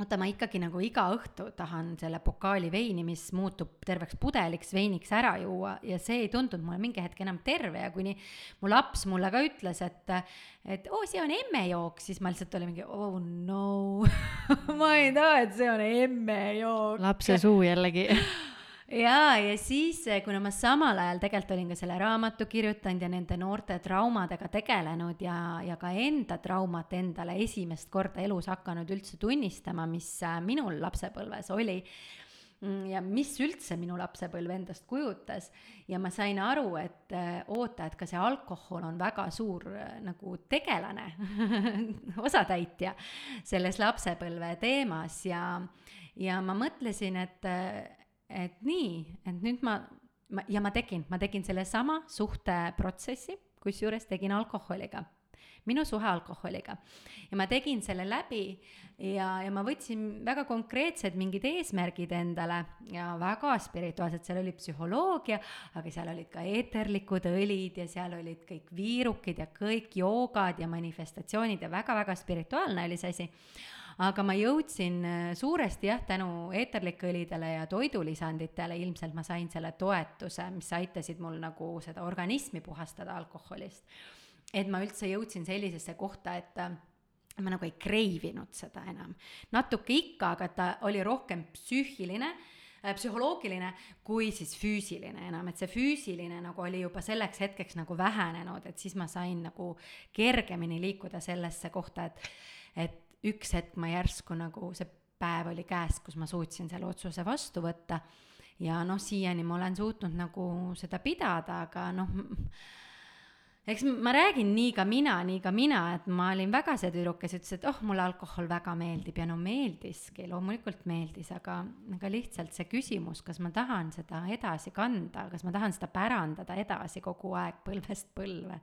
oota, ma ikkagi nagu iga õhtu tahan selle pokaali veini, mis muutub terveks pudeliks veiniks ära juua. Ja see ei tundunud mulle mingi hetk enam terve. Ja kuni mu laps mulle ka ütles, et et oo oh,, see on emmejook, siis ma lihtsalt olin mingi oh no. Ma ei taha, et see on emmejook. lapse suu jällegi ja, ja siis, eh, kuna ma samal ajal tegelikult olin ka selle raamatu kirjutanud ja nende noorte traumadega tegelenud ja, ja ka enda traumat endale esimest korda elus hakanud üldse tunnistama, mis eh, minul lapsepõlves oli mm, ja mis üldse minu lapsepõlv endast kujutas ja ma sain aru, et äh, oota, et ka see alkohol on väga suur nagu tegelane osatäitja selles lapsepõlve teemas ja, ja ma mõtlesin, et et nii, et nüüd ma, ma ja ma tegin, ma tegin sellesama suhteprotsessi, kusjuures tegin alkoholiga. Minu suhe alkoholiga. ja ma tegin selle läbi ja, ja ma võtsin väga konkreetsed mingid eesmärgid endale ja väga spirituaalsed, seal oli psühholoogia, aga seal olid ka eeterlikud õlid ja seal olid kõik viirukid ja kõik joogad ja manifestatsioonid ja väga-väga spirituaalne oli see asi aga ma jõudsin äh, suuresti jah, tänu eeterlikõlidele ja toidulisanditele, ilmselt ma sain selle toetuse, mis aitasid mul nagu seda organismi puhastada alkoholist. et ma üldse jõudsin sellisesse kohta, et äh, ma nagu ei kreivinud seda enam. natuke ikka, aga ta oli rohkem psüühiline äh, psühholoogiline kui siis füüsiline enam, et see füüsiline nagu oli juba selleks hetkeks nagu vähenenud, et siis ma sain nagu kergemini liikuda sellesse kohta, et et üks hetk ma järsku nagu see päev oli käes, kus ma suutsin selle otsuse vastu võtta. ja noh, siiani ma olen suutnud nagu seda pidada, aga noh, eks ma räägin nii ka mina, nii ka mina, et ma olin väga see tüdruk, kes ütles, et oh, mulle alkohol väga meeldib ja no meeldiski, loomulikult meeldis, aga, aga lihtsalt see küsimus, kas ma tahan seda edasi kanda, kas ma tahan seda pärandada edasi kogu aeg põlvest põlve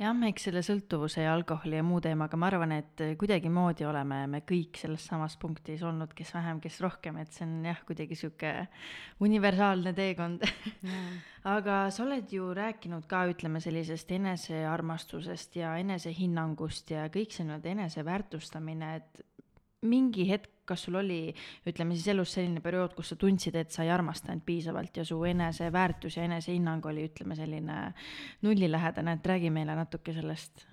jah, eks selle sõltuvuse ja alkoholi ja muu teemaga, ma arvan, et kuidagimoodi oleme me kõik selles samas punktis olnud, kes vähem, kes rohkem, et see on jah, kuidagi sihuke universaalne teekond. Aga sa oled ju rääkinud ka, ütleme sellisest enesearmastusest ja enesehinnangust ja kõik see nii-öelda eneseväärtustamine, et mingi hetk, kas sul oli, ütleme siis elus selline periood, kus sa tundsid, et sa ei armastanud piisavalt ja su eneseväärtus ja enesehinnang oli, ütleme, selline nullilähedane, et räägi meile natuke sellest.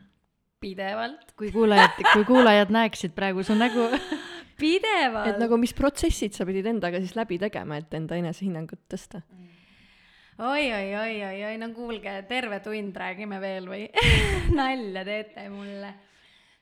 pidevalt. kui kuulajad, kui kuulajad näeksid praegu su nägu pidevalt. et nagu, mis protsessid sa pidid endaga siis läbi tegema, et enda enesehinnangut tõsta mm.? oi, oi, oi, oi, oi, no kuulge, terve tund räägime veel või nalja teete mulle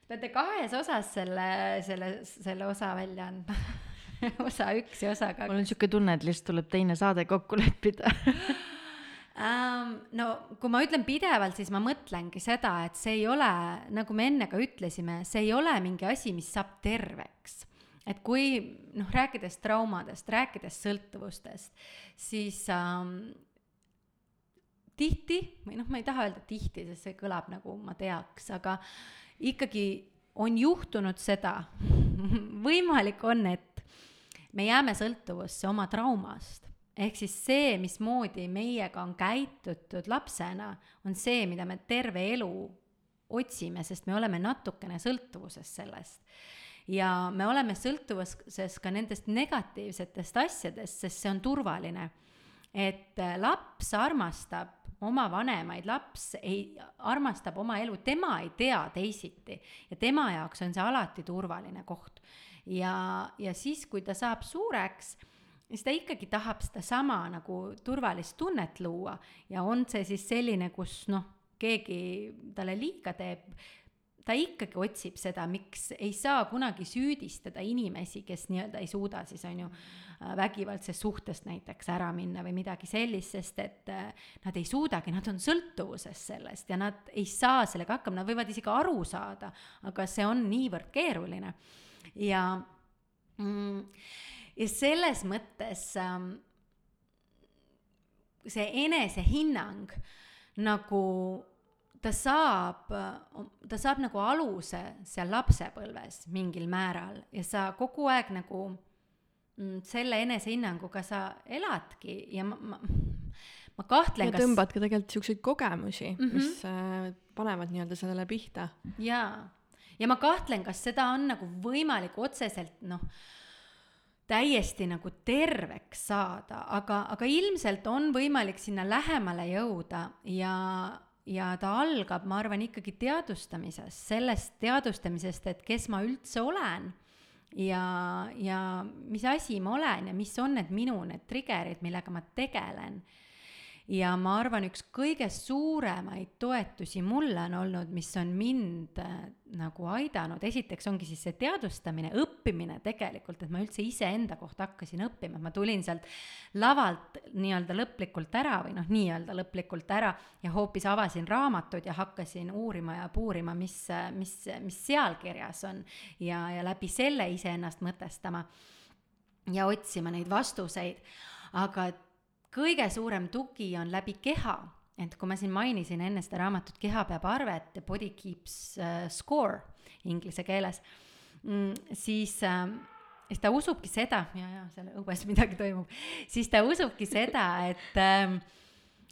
peate kahes osas selle, selle, selle osa välja andma osa üks ja osa kaks. mul on sihuke tunne, et lihtsalt tuleb teine saade kokku leppida um,. no kui ma ütlen pidevalt, siis ma mõtlengi seda, et see ei ole, nagu me enne ka ütlesime, see ei ole mingi asi, mis saab terveks et kui noh, rääkides traumadest, rääkides sõltuvustest, siis ähm, tihti või noh, ma ei taha öelda tihti, sest see kõlab nagu ma teaks, aga ikkagi on juhtunud seda võimalik on, et me jääme sõltuvusse oma traumast. ehk siis see, mismoodi meiega on käitutud lapsena, on see, mida me terve elu otsime, sest me oleme natukene sõltuvuses sellest. ja me oleme sõltuvuses ka nendest negatiivsetest asjadest, sest see on turvaline. et laps armastab oma vanemaid, laps ei, armastab oma elu, tema ei tea teisiti ja tema jaoks on see alati turvaline koht. ja, ja siis, kui ta saab suureks, siis ta ikkagi tahab sedasama nagu turvalist tunnet luua ja on see siis selline, kus noh, keegi talle liiga teeb, ta ikkagi otsib seda, miks ei saa kunagi süüdistada inimesi, kes nii-öelda ei suuda siis on ju vägivaldsest suhtest näiteks ära minna või midagi sellist, sest et äh, nad ei suudagi, nad on sõltuvuses sellest ja nad ei saa sellega hakkama, nad võivad isegi aru saada, aga see on niivõrd keeruline. Ja mm, ja selles mõttes ähm, see enesehinnang nagu ta saab, ta saab nagu aluse seal lapsepõlves mingil määral ja sa kogu aeg nagu selle enesehinnanguga sa eladki ja ma, ma, ma kahtlen, kas. tõmbad ka tegelikult siukseid kogemusi mm, -hmm. mis äh, panevad nii-öelda sellele pihta. jaa, ja ma kahtlen, kas seda on nagu võimalik otseselt noh täiesti nagu terveks saada, aga, aga ilmselt on võimalik sinna lähemale jõuda ja, ja ta algab, ma arvan, ikkagi teadvustamisest, sellest teadvustamisest, et kes ma üldse olen ja, ja mis asi ma olen ja mis on need minu need trigger'id, millega ma tegelen ja ma arvan, üks kõige suuremaid toetusi mulle on olnud, mis on mind äh, nagu aidanud, esiteks ongi siis see teadvustamine, õppimine tegelikult, et ma üldse iseenda kohta hakkasin õppima, ma tulin sealt lavalt nii-öelda lõplikult ära või noh, nii-öelda lõplikult ära ja hoopis avasin raamatud ja hakkasin uurima ja puurima, mis, mis, mis seal kirjas on. Ja, ja läbi selle iseennast mõtestama ja otsima neid vastuseid, aga kõige suurem tugi on läbi keha, et kui ma siin mainisin enne seda raamatut Keha peab arvet, body keeps uh, score inglise keeles mm,, siis äh, siis ta usubki seda, ja, ja seal õues midagi toimub, siis ta usubki seda, et äh,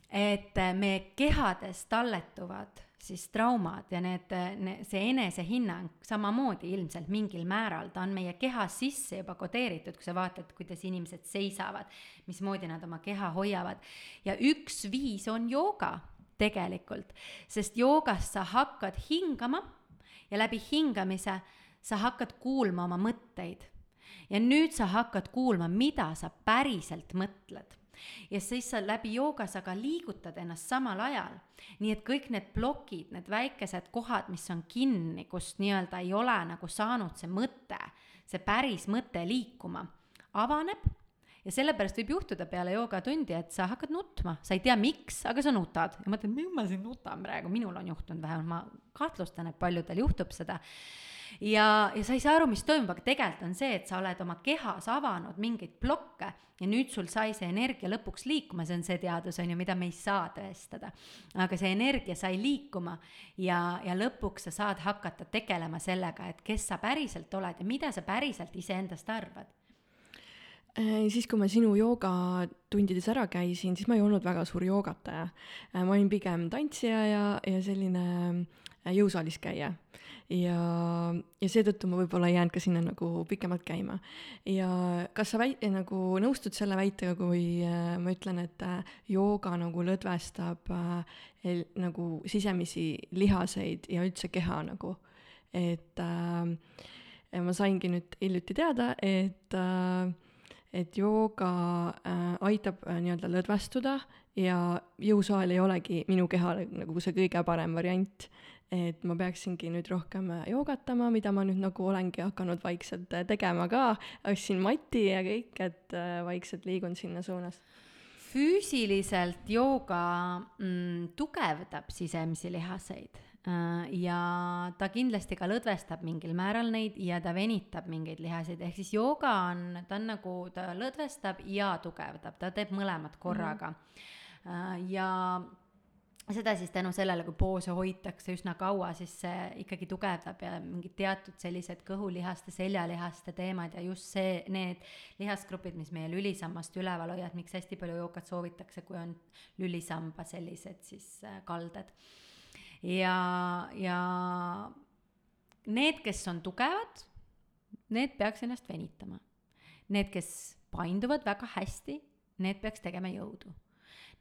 et meie kehades talletuvad siis traumad ja need, need, see enesehinnang samamoodi ilmselt mingil määral, ta on meie kehas sisse juba kodeeritud, kui sa vaatad, kuidas inimesed seisavad, mismoodi nad oma keha hoiavad. ja üks viis on jooga tegelikult, sest joogas sa hakkad hingama ja läbi hingamise sa hakkad kuulma oma mõtteid. ja nüüd sa hakkad kuulma, mida sa päriselt mõtled ja siis sa läbi jooga sa ka liigutad ennast samal ajal. nii et kõik need plokid, need väikesed kohad, mis on kinni, kust nii-öelda ei ole nagu saanud see mõte, see päris mõte liikuma, avaneb. Ja sellepärast võib juhtuda peale joogatundi, et sa hakkad nutma, sa ei tea, miks, aga sa nutad. Ja mõtled, miks ma siin nutan praegu, minul on juhtunud vähemalt, ma kahtlustan, et paljudel juhtub seda ja, ja sa ei saa aru, mis toimub, aga tegelikult on see, et sa oled oma kehas avanud mingeid plokke ja nüüd sul sai see energia lõpuks liikuma, see on see teadus, on ju, mida me ei saa tõestada. aga see energia sai liikuma ja, ja lõpuks sa saad hakata tegelema sellega, et kes sa päriselt oled ja mida sa päriselt iseendast arvad äh, siis, kui ma sinu joogatundides ära käisin, siis ma ei olnud väga suur joogataja. Äh, ma olin pigem tantsija ja, ja selline äh, jõusaalis käija ja, ja seetõttu ma võib-olla ei jäänud ka sinna nagu pikemalt käima. ja kas sa väi-, nagu nõustud selle väitega, kui äh, ma ütlen, et äh, jooga nagu lõdvestab äh, el, nagu sisemisi lihaseid ja üldse keha nagu, et äh, ma saingi nüüd hiljuti teada, et äh, et jooga äh, aitab äh, nii-öelda lõdvestuda ja jõusaal ei olegi minu kehale nagu see kõige parem variant et ma peaksingi nüüd rohkem äh, joogatama, mida ma nüüd nagu olengi hakanud vaikselt äh, tegema ka, ostsin mati ja kõik, et äh, vaikselt liigun sinna suunas. füüsiliselt jooga mm, tugevdab sisemisi lihaseid ja ta kindlasti ka lõdvestab mingil määral neid ja ta venitab mingeid lihaseid, ehk siis jooga on, ta on nagu, ta lõdvestab ja tugevdab, ta teeb mõlemat korraga mm. -hmm. ja seda siis tänu sellele, kui poose hoitakse üsna kaua, siis see ikkagi tugevdab ja mingid teatud sellised kõhulihaste, seljalihaste teemad ja just see, need lihasgrupid, mis meie lülisammast üleval hoiavad, miks hästi palju joogat soovitakse, kui on lülisamba sellised siis äh, kalded. ja, ja need, kes on tugevad, need peaks ennast venitama. Need, kes painduvad väga hästi, need peaks tegema jõudu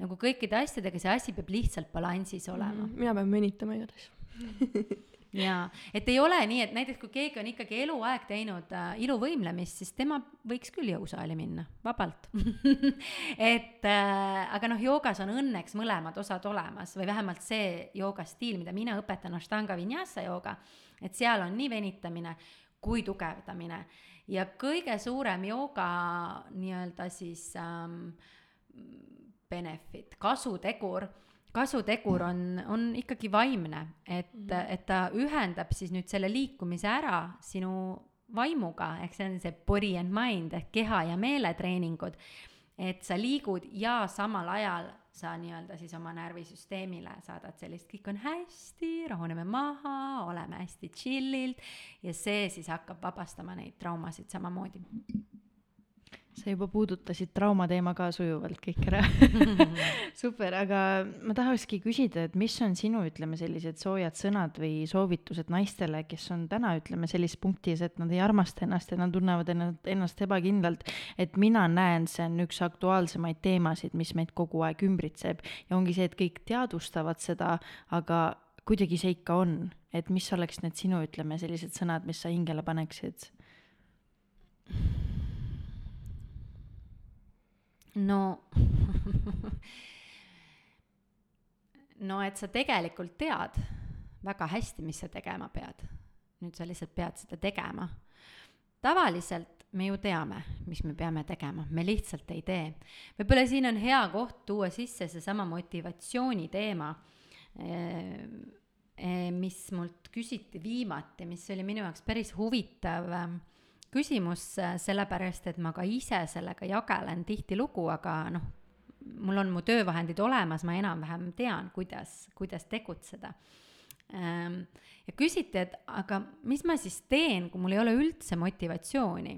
nagu kõikide asjadega, see asi peab lihtsalt balansis olema mm. -hmm. mina pean venitama igatahes jaa, et ei ole nii, et näiteks kui keegi on ikkagi eluaeg teinud äh, iluvõimlemist, siis tema võiks küll jõusaali minna, vabalt et äh, aga noh, joogas on õnneks mõlemad osad olemas või vähemalt see joogastiil, mida mina õpetan, Ashtanga Vinyasa jooga, et seal on nii venitamine kui tugevdamine ja kõige suurem jooga nii-öelda siis ähm, benefit, kasutegur kasutegur on, on ikkagi vaimne, et mm, -hmm. et ta ühendab siis nüüd selle liikumise ära sinu vaimuga, ehk see on see body and mind ehk keha ja meele treeningud. et sa liigud ja samal ajal sa nii-öelda siis oma närvisüsteemile saadad sellist, kõik on hästi, rahuneme maha, oleme hästi chill'ilt ja see siis hakkab vabastama neid traumasid samamoodi sa juba puudutasid traumateema ka sujuvalt kõik ära super, aga ma tahakski küsida, et mis on sinu, ütleme, sellised soojad sõnad või soovitused naistele, kes on täna, ütleme, sellises punktis, et nad ei armasta ennast ja nad tunnevad ennast, ennast ebakindlalt. et mina näen, see on üks aktuaalsemaid teemasid, mis meid kogu aeg ümbritseb ja ongi see, et kõik teadvustavad seda, aga kuidagi see ikka on, et mis oleks need sinu, ütleme, sellised sõnad, mis sa hingele paneksid? No no et sa tegelikult tead väga hästi, mis sa tegema pead. nüüd sa lihtsalt pead seda tegema. tavaliselt me ju teame, mis me peame tegema, me lihtsalt ei tee. võib-olla siin on hea koht tuua sisse seesama motivatsiooni teema, eh, eh, mis mult küsiti viimati, mis oli minu jaoks päris huvitav küsimus, sellepärast et ma ka ise sellega jagelen tihtilugu, aga noh, mul on mu töövahendid olemas, ma enam-vähem tean, kuidas, kuidas tegutseda. Ähm, ja küsiti, et aga mis ma siis teen, kui mul ei ole üldse motivatsiooni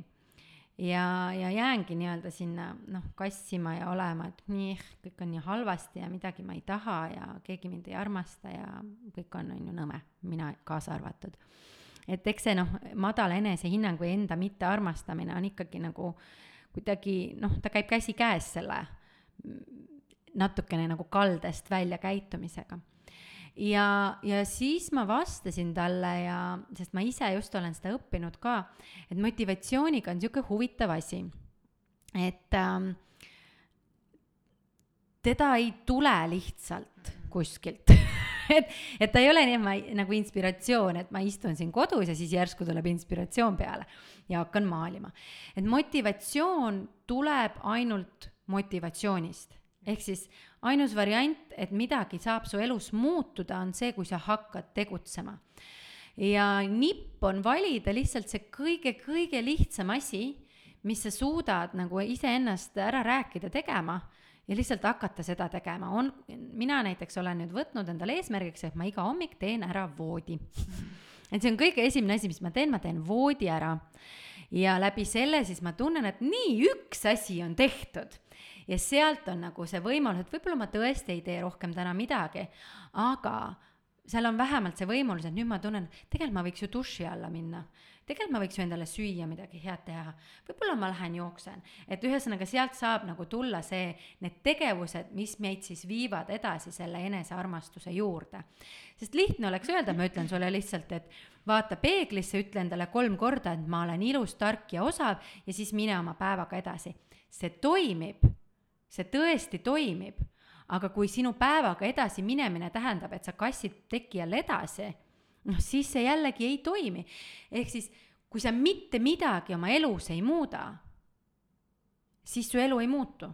ja, ja jäängi nii-öelda sinna noh, kassima ja olema, et nii, kõik on nii halvasti ja midagi ma ei taha ja keegi mind ei armasta ja kõik on, on ju nõme, mina kaasa arvatud et eks see noh, madal enesehinnang või enda mittearmastamine on ikkagi nagu kuidagi noh, ta käib käsikäes selle natukene nagu kaldest välja käitumisega. ja, ja siis ma vastasin talle ja, sest ma ise just olen seda õppinud ka, et motivatsiooniga on niisugune huvitav asi, et ähm, teda ei tule lihtsalt kuskilt et, et ta ei ole nii, et ma nagu inspiratsioon, et ma istun siin kodus ja siis järsku tuleb inspiratsioon peale ja hakkan maalima. et motivatsioon tuleb ainult motivatsioonist ehk siis ainus variant, et midagi saab su elus muutuda, on see, kui sa hakkad tegutsema. ja nipp on valida lihtsalt see kõige-kõige lihtsam asi, mis sa suudad nagu iseennast ära rääkida tegema ja lihtsalt hakata seda tegema, on, mina näiteks olen nüüd võtnud endale eesmärgiks, et ma iga hommik teen ära voodi. et see on kõige esimene asi, mis ma teen, ma teen voodi ära. ja läbi selle siis ma tunnen, et nii, üks asi on tehtud ja sealt on nagu see võimalus, et võib-olla ma tõesti ei tee rohkem täna midagi, aga seal on vähemalt see võimalus, et nüüd ma tunnen, tegelikult ma võiks ju duši alla minna tegelikult ma võiks ju endale süüa midagi head teha, võib-olla ma lähen jooksen, et ühesõnaga sealt saab nagu tulla see, need tegevused, mis meid siis viivad edasi selle enesearmastuse juurde. sest lihtne oleks öelda, ma ütlen sulle lihtsalt, et vaata peeglisse, ütle endale kolm korda, et ma olen ilus, tark ja osav ja siis mine oma päevaga edasi. see toimib, see tõesti toimib, aga kui sinu päevaga edasi minemine tähendab, et sa kassid teki all edasi noh, siis see jällegi ei toimi. ehk siis, kui sa mitte midagi oma elus ei muuda, siis su elu ei muutu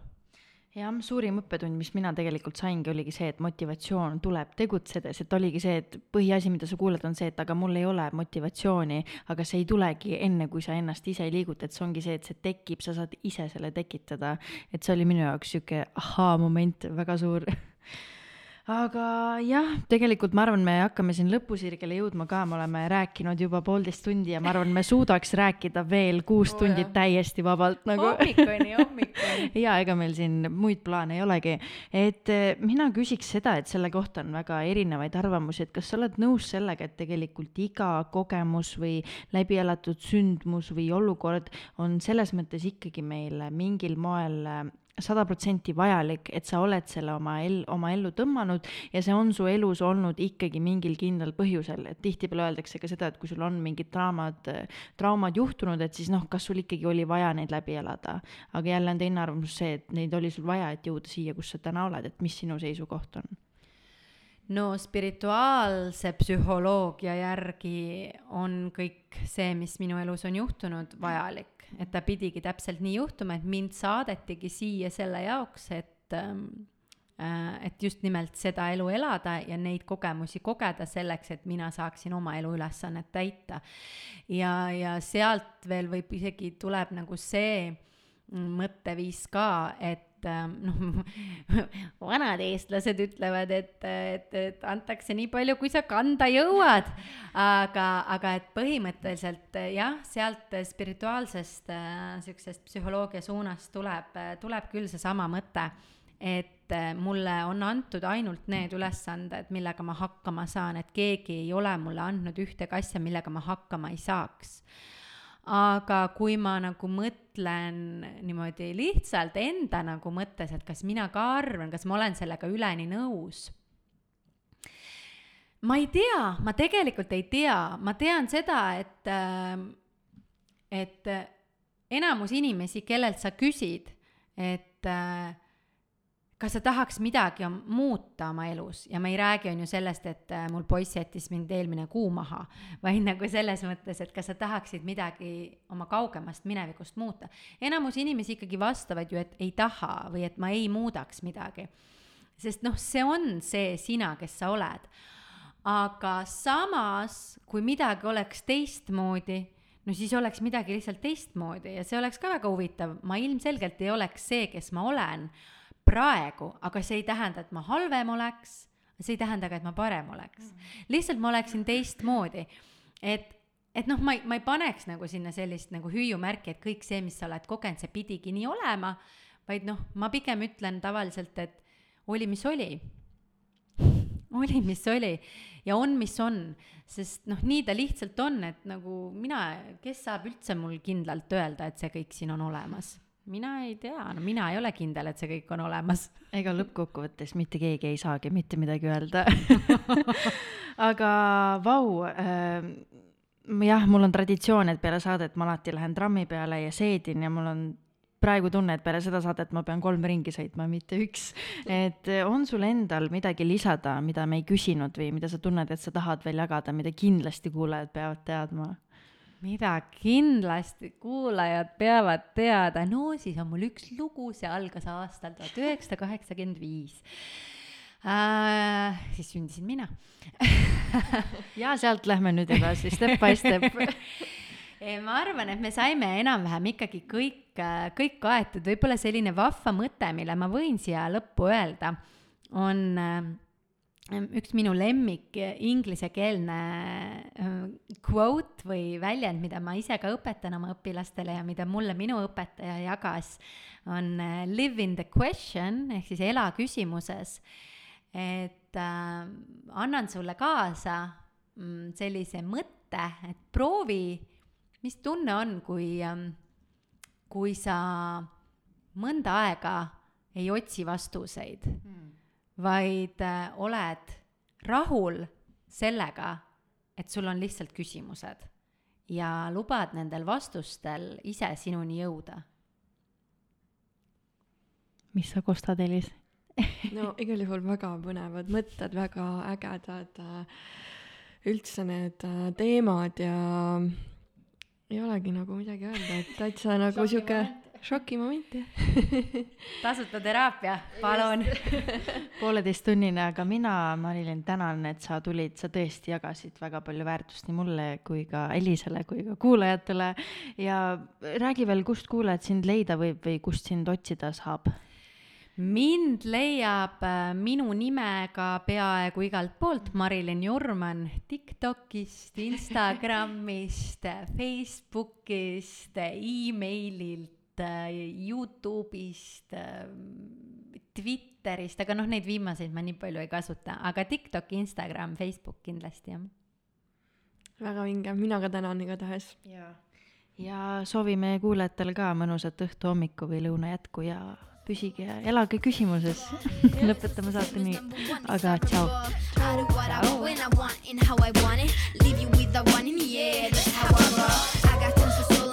jah, suurim õppetund, mis mina tegelikult saingi, oligi see, et motivatsioon tuleb tegutsedes, et oligi see, et põhiasi, mida sa kuuled, on see, et aga mul ei ole motivatsiooni, aga see ei tulegi enne, kui sa ennast ise ei liiguta, et see ongi see, et see tekib, sa saad ise selle tekitada. et see oli minu jaoks sihuke ahaa-moment väga suur aga jah, tegelikult ma arvan, me hakkame siin lõpusirgele jõudma ka, me oleme rääkinud juba poolteist tundi ja ma arvan, me suudaks rääkida veel kuus oh, tundi jah. täiesti vabalt nagu. hommikuni, hommikuni. ja ega meil siin muid plaane ei olegi. et eh, mina küsiks seda, et selle kohta on väga erinevaid arvamusi, et kas sa oled nõus sellega, et tegelikult iga kogemus või läbi elatud sündmus või olukord on selles mõttes ikkagi meile mingil moel sada protsenti vajalik, et sa oled selle oma el-, oma ellu tõmmanud ja see on su elus olnud ikkagi mingil kindlal põhjusel, et tihtipeale öeldakse ka seda, et kui sul on mingid draamad, traumad juhtunud, et siis noh, kas sul ikkagi oli vaja neid läbi elada. aga jälle on teine arvamus see, et neid oli sul vaja, et jõuda siia, kus sa täna oled, et mis sinu seisukoht on? no spirituaalse psühholoogia järgi on kõik see, mis minu elus on juhtunud, vajalik et ta pidigi täpselt nii juhtuma, et mind saadetigi siia selle jaoks, et ähm, äh, et just nimelt seda elu elada ja neid kogemusi kogeda selleks, et mina saaksin oma eluülesannet täita. ja, ja sealt veel võib isegi tuleb nagu see mõtteviis ka, et et ähm, noh, vanad eestlased ütlevad, et, et, et antakse nii palju, kui sa kanda jõuad. aga, aga et põhimõtteliselt jah, sealt spirituaalsest äh, sihukesest psühholoogia suunast tuleb, tuleb küll seesama mõte et äh, mulle on antud ainult need ülesanded, millega ma hakkama saan, et keegi ei ole mulle andnud ühtegi asja, millega ma hakkama ei saaks aga kui ma nagu mõtlen niimoodi lihtsalt enda nagu mõttes, et kas mina ka arvan, kas ma olen sellega üleni nõus. ma ei tea, ma tegelikult ei tea, ma tean seda, et, et enamus inimesi, kellelt sa küsid, et äh, kas sa tahaks midagi muuta oma elus ja ma ei räägi, on ju sellest, et äh, mul poiss jättis mind eelmine kuu maha, vaid nagu selles mõttes, et kas sa tahaksid midagi oma kaugemast minevikust muuta. enamus inimesi ikkagi vastavad ju, et ei taha või et ma ei muudaks midagi. sest noh, see on see sina, kes sa oled. aga samas, kui midagi oleks teistmoodi, no siis oleks midagi lihtsalt teistmoodi ja see oleks ka väga huvitav, ma ilmselgelt ei oleks see, kes ma olen praegu, aga see ei tähenda, et ma halvem oleks, see ei tähenda ka, et ma parem oleks. lihtsalt ma oleksin teistmoodi. et, et noh, ma ei, ma ei paneks nagu sinna sellist nagu hüüumärki, et kõik see, mis sa oled kogenud, see pidigi nii olema, vaid noh, ma pigem ütlen tavaliselt, et oli, mis oli. oli, mis oli ja on, mis on, sest noh, nii ta lihtsalt on, et nagu mina, kes saab üldse mul kindlalt öelda, et see kõik siin on olemas mina ei tea, no mina ei ole kindel, et see kõik on olemas. ega lõppkokkuvõttes mitte keegi ei saagi mitte midagi öelda aga vau äh,, jah, mul on traditsioon, et peale saadet ma alati lähen trammi peale ja seedin ja mul on praegu tunne, et peale seda saadet ma pean kolm ringi sõitma, mitte üks. et on sul endal midagi lisada, mida me ei küsinud või mida sa tunned, et sa tahad veel jagada, mida kindlasti kuulajad peavad teadma? Mida kindlasti kuulajad peavad teada, no siis on mul üks lugu, see algas aastal tuhat üheksasada kaheksakümmend viis. Äh, siis sündisin mina. Ja sealt lähme nüüd edasi, step by step. Ma arvan, et me saime enam-vähem ikkagi kõik, kõik kaetud, võib-olla selline vahva mõte, mille ma võin siia lõppu öelda, on äh, üks minu lemmik inglisekeelne äh, quote või väljend, mida ma ise ka õpetan oma õpilastele ja mida mulle minu õpetaja jagas, on äh, live in the question ehk siis ela küsimuses. et äh, annan sulle kaasa mm, sellise mõtte, et proovi, mis tunne on, kui äh,, kui sa mõnda aega ei otsi vastuseid mm vaid äh, oled rahul sellega, et sul on lihtsalt küsimused ja lubad nendel vastustel ise sinuni jõuda. mis sa kostad, Elis no igal juhul väga põnevad mõtted, väga ägedad äh, üldse need äh, teemad ja ei olegi nagu midagi öelda, et täitsa nagu sihuke šokimoment jah. Tasuta teraapia, palun. Pooleteisttunnine, aga mina, Marilyn, tänan, et sa tulid, sa tõesti jagasid väga palju väärtust nii mulle kui ka Elisele kui ka kuulajatele. Ja räägi veel, kust kuulajad sind leida võib või kust sind otsida saab? Mind leiab äh, minu nimega peaaegu igalt poolt Marilyn Jurman Tiktokist, Instagramist, Facebookist e, emaililt Youtube'ist, äh, Twitterist, aga noh, neid viimaseid ma nii palju ei kasuta, aga TikTok, Instagram, Facebook kindlasti jah. väga vinge, mina ka tänan igatahes. ja, ja soovime kuulajatele ka mõnusat õhtu, hommiku või lõuna jätku ja püsige ja elage küsimuses. lõpetame saate nii, aga tšau. How I want it. Leave you with the one in the air. That's how I roll.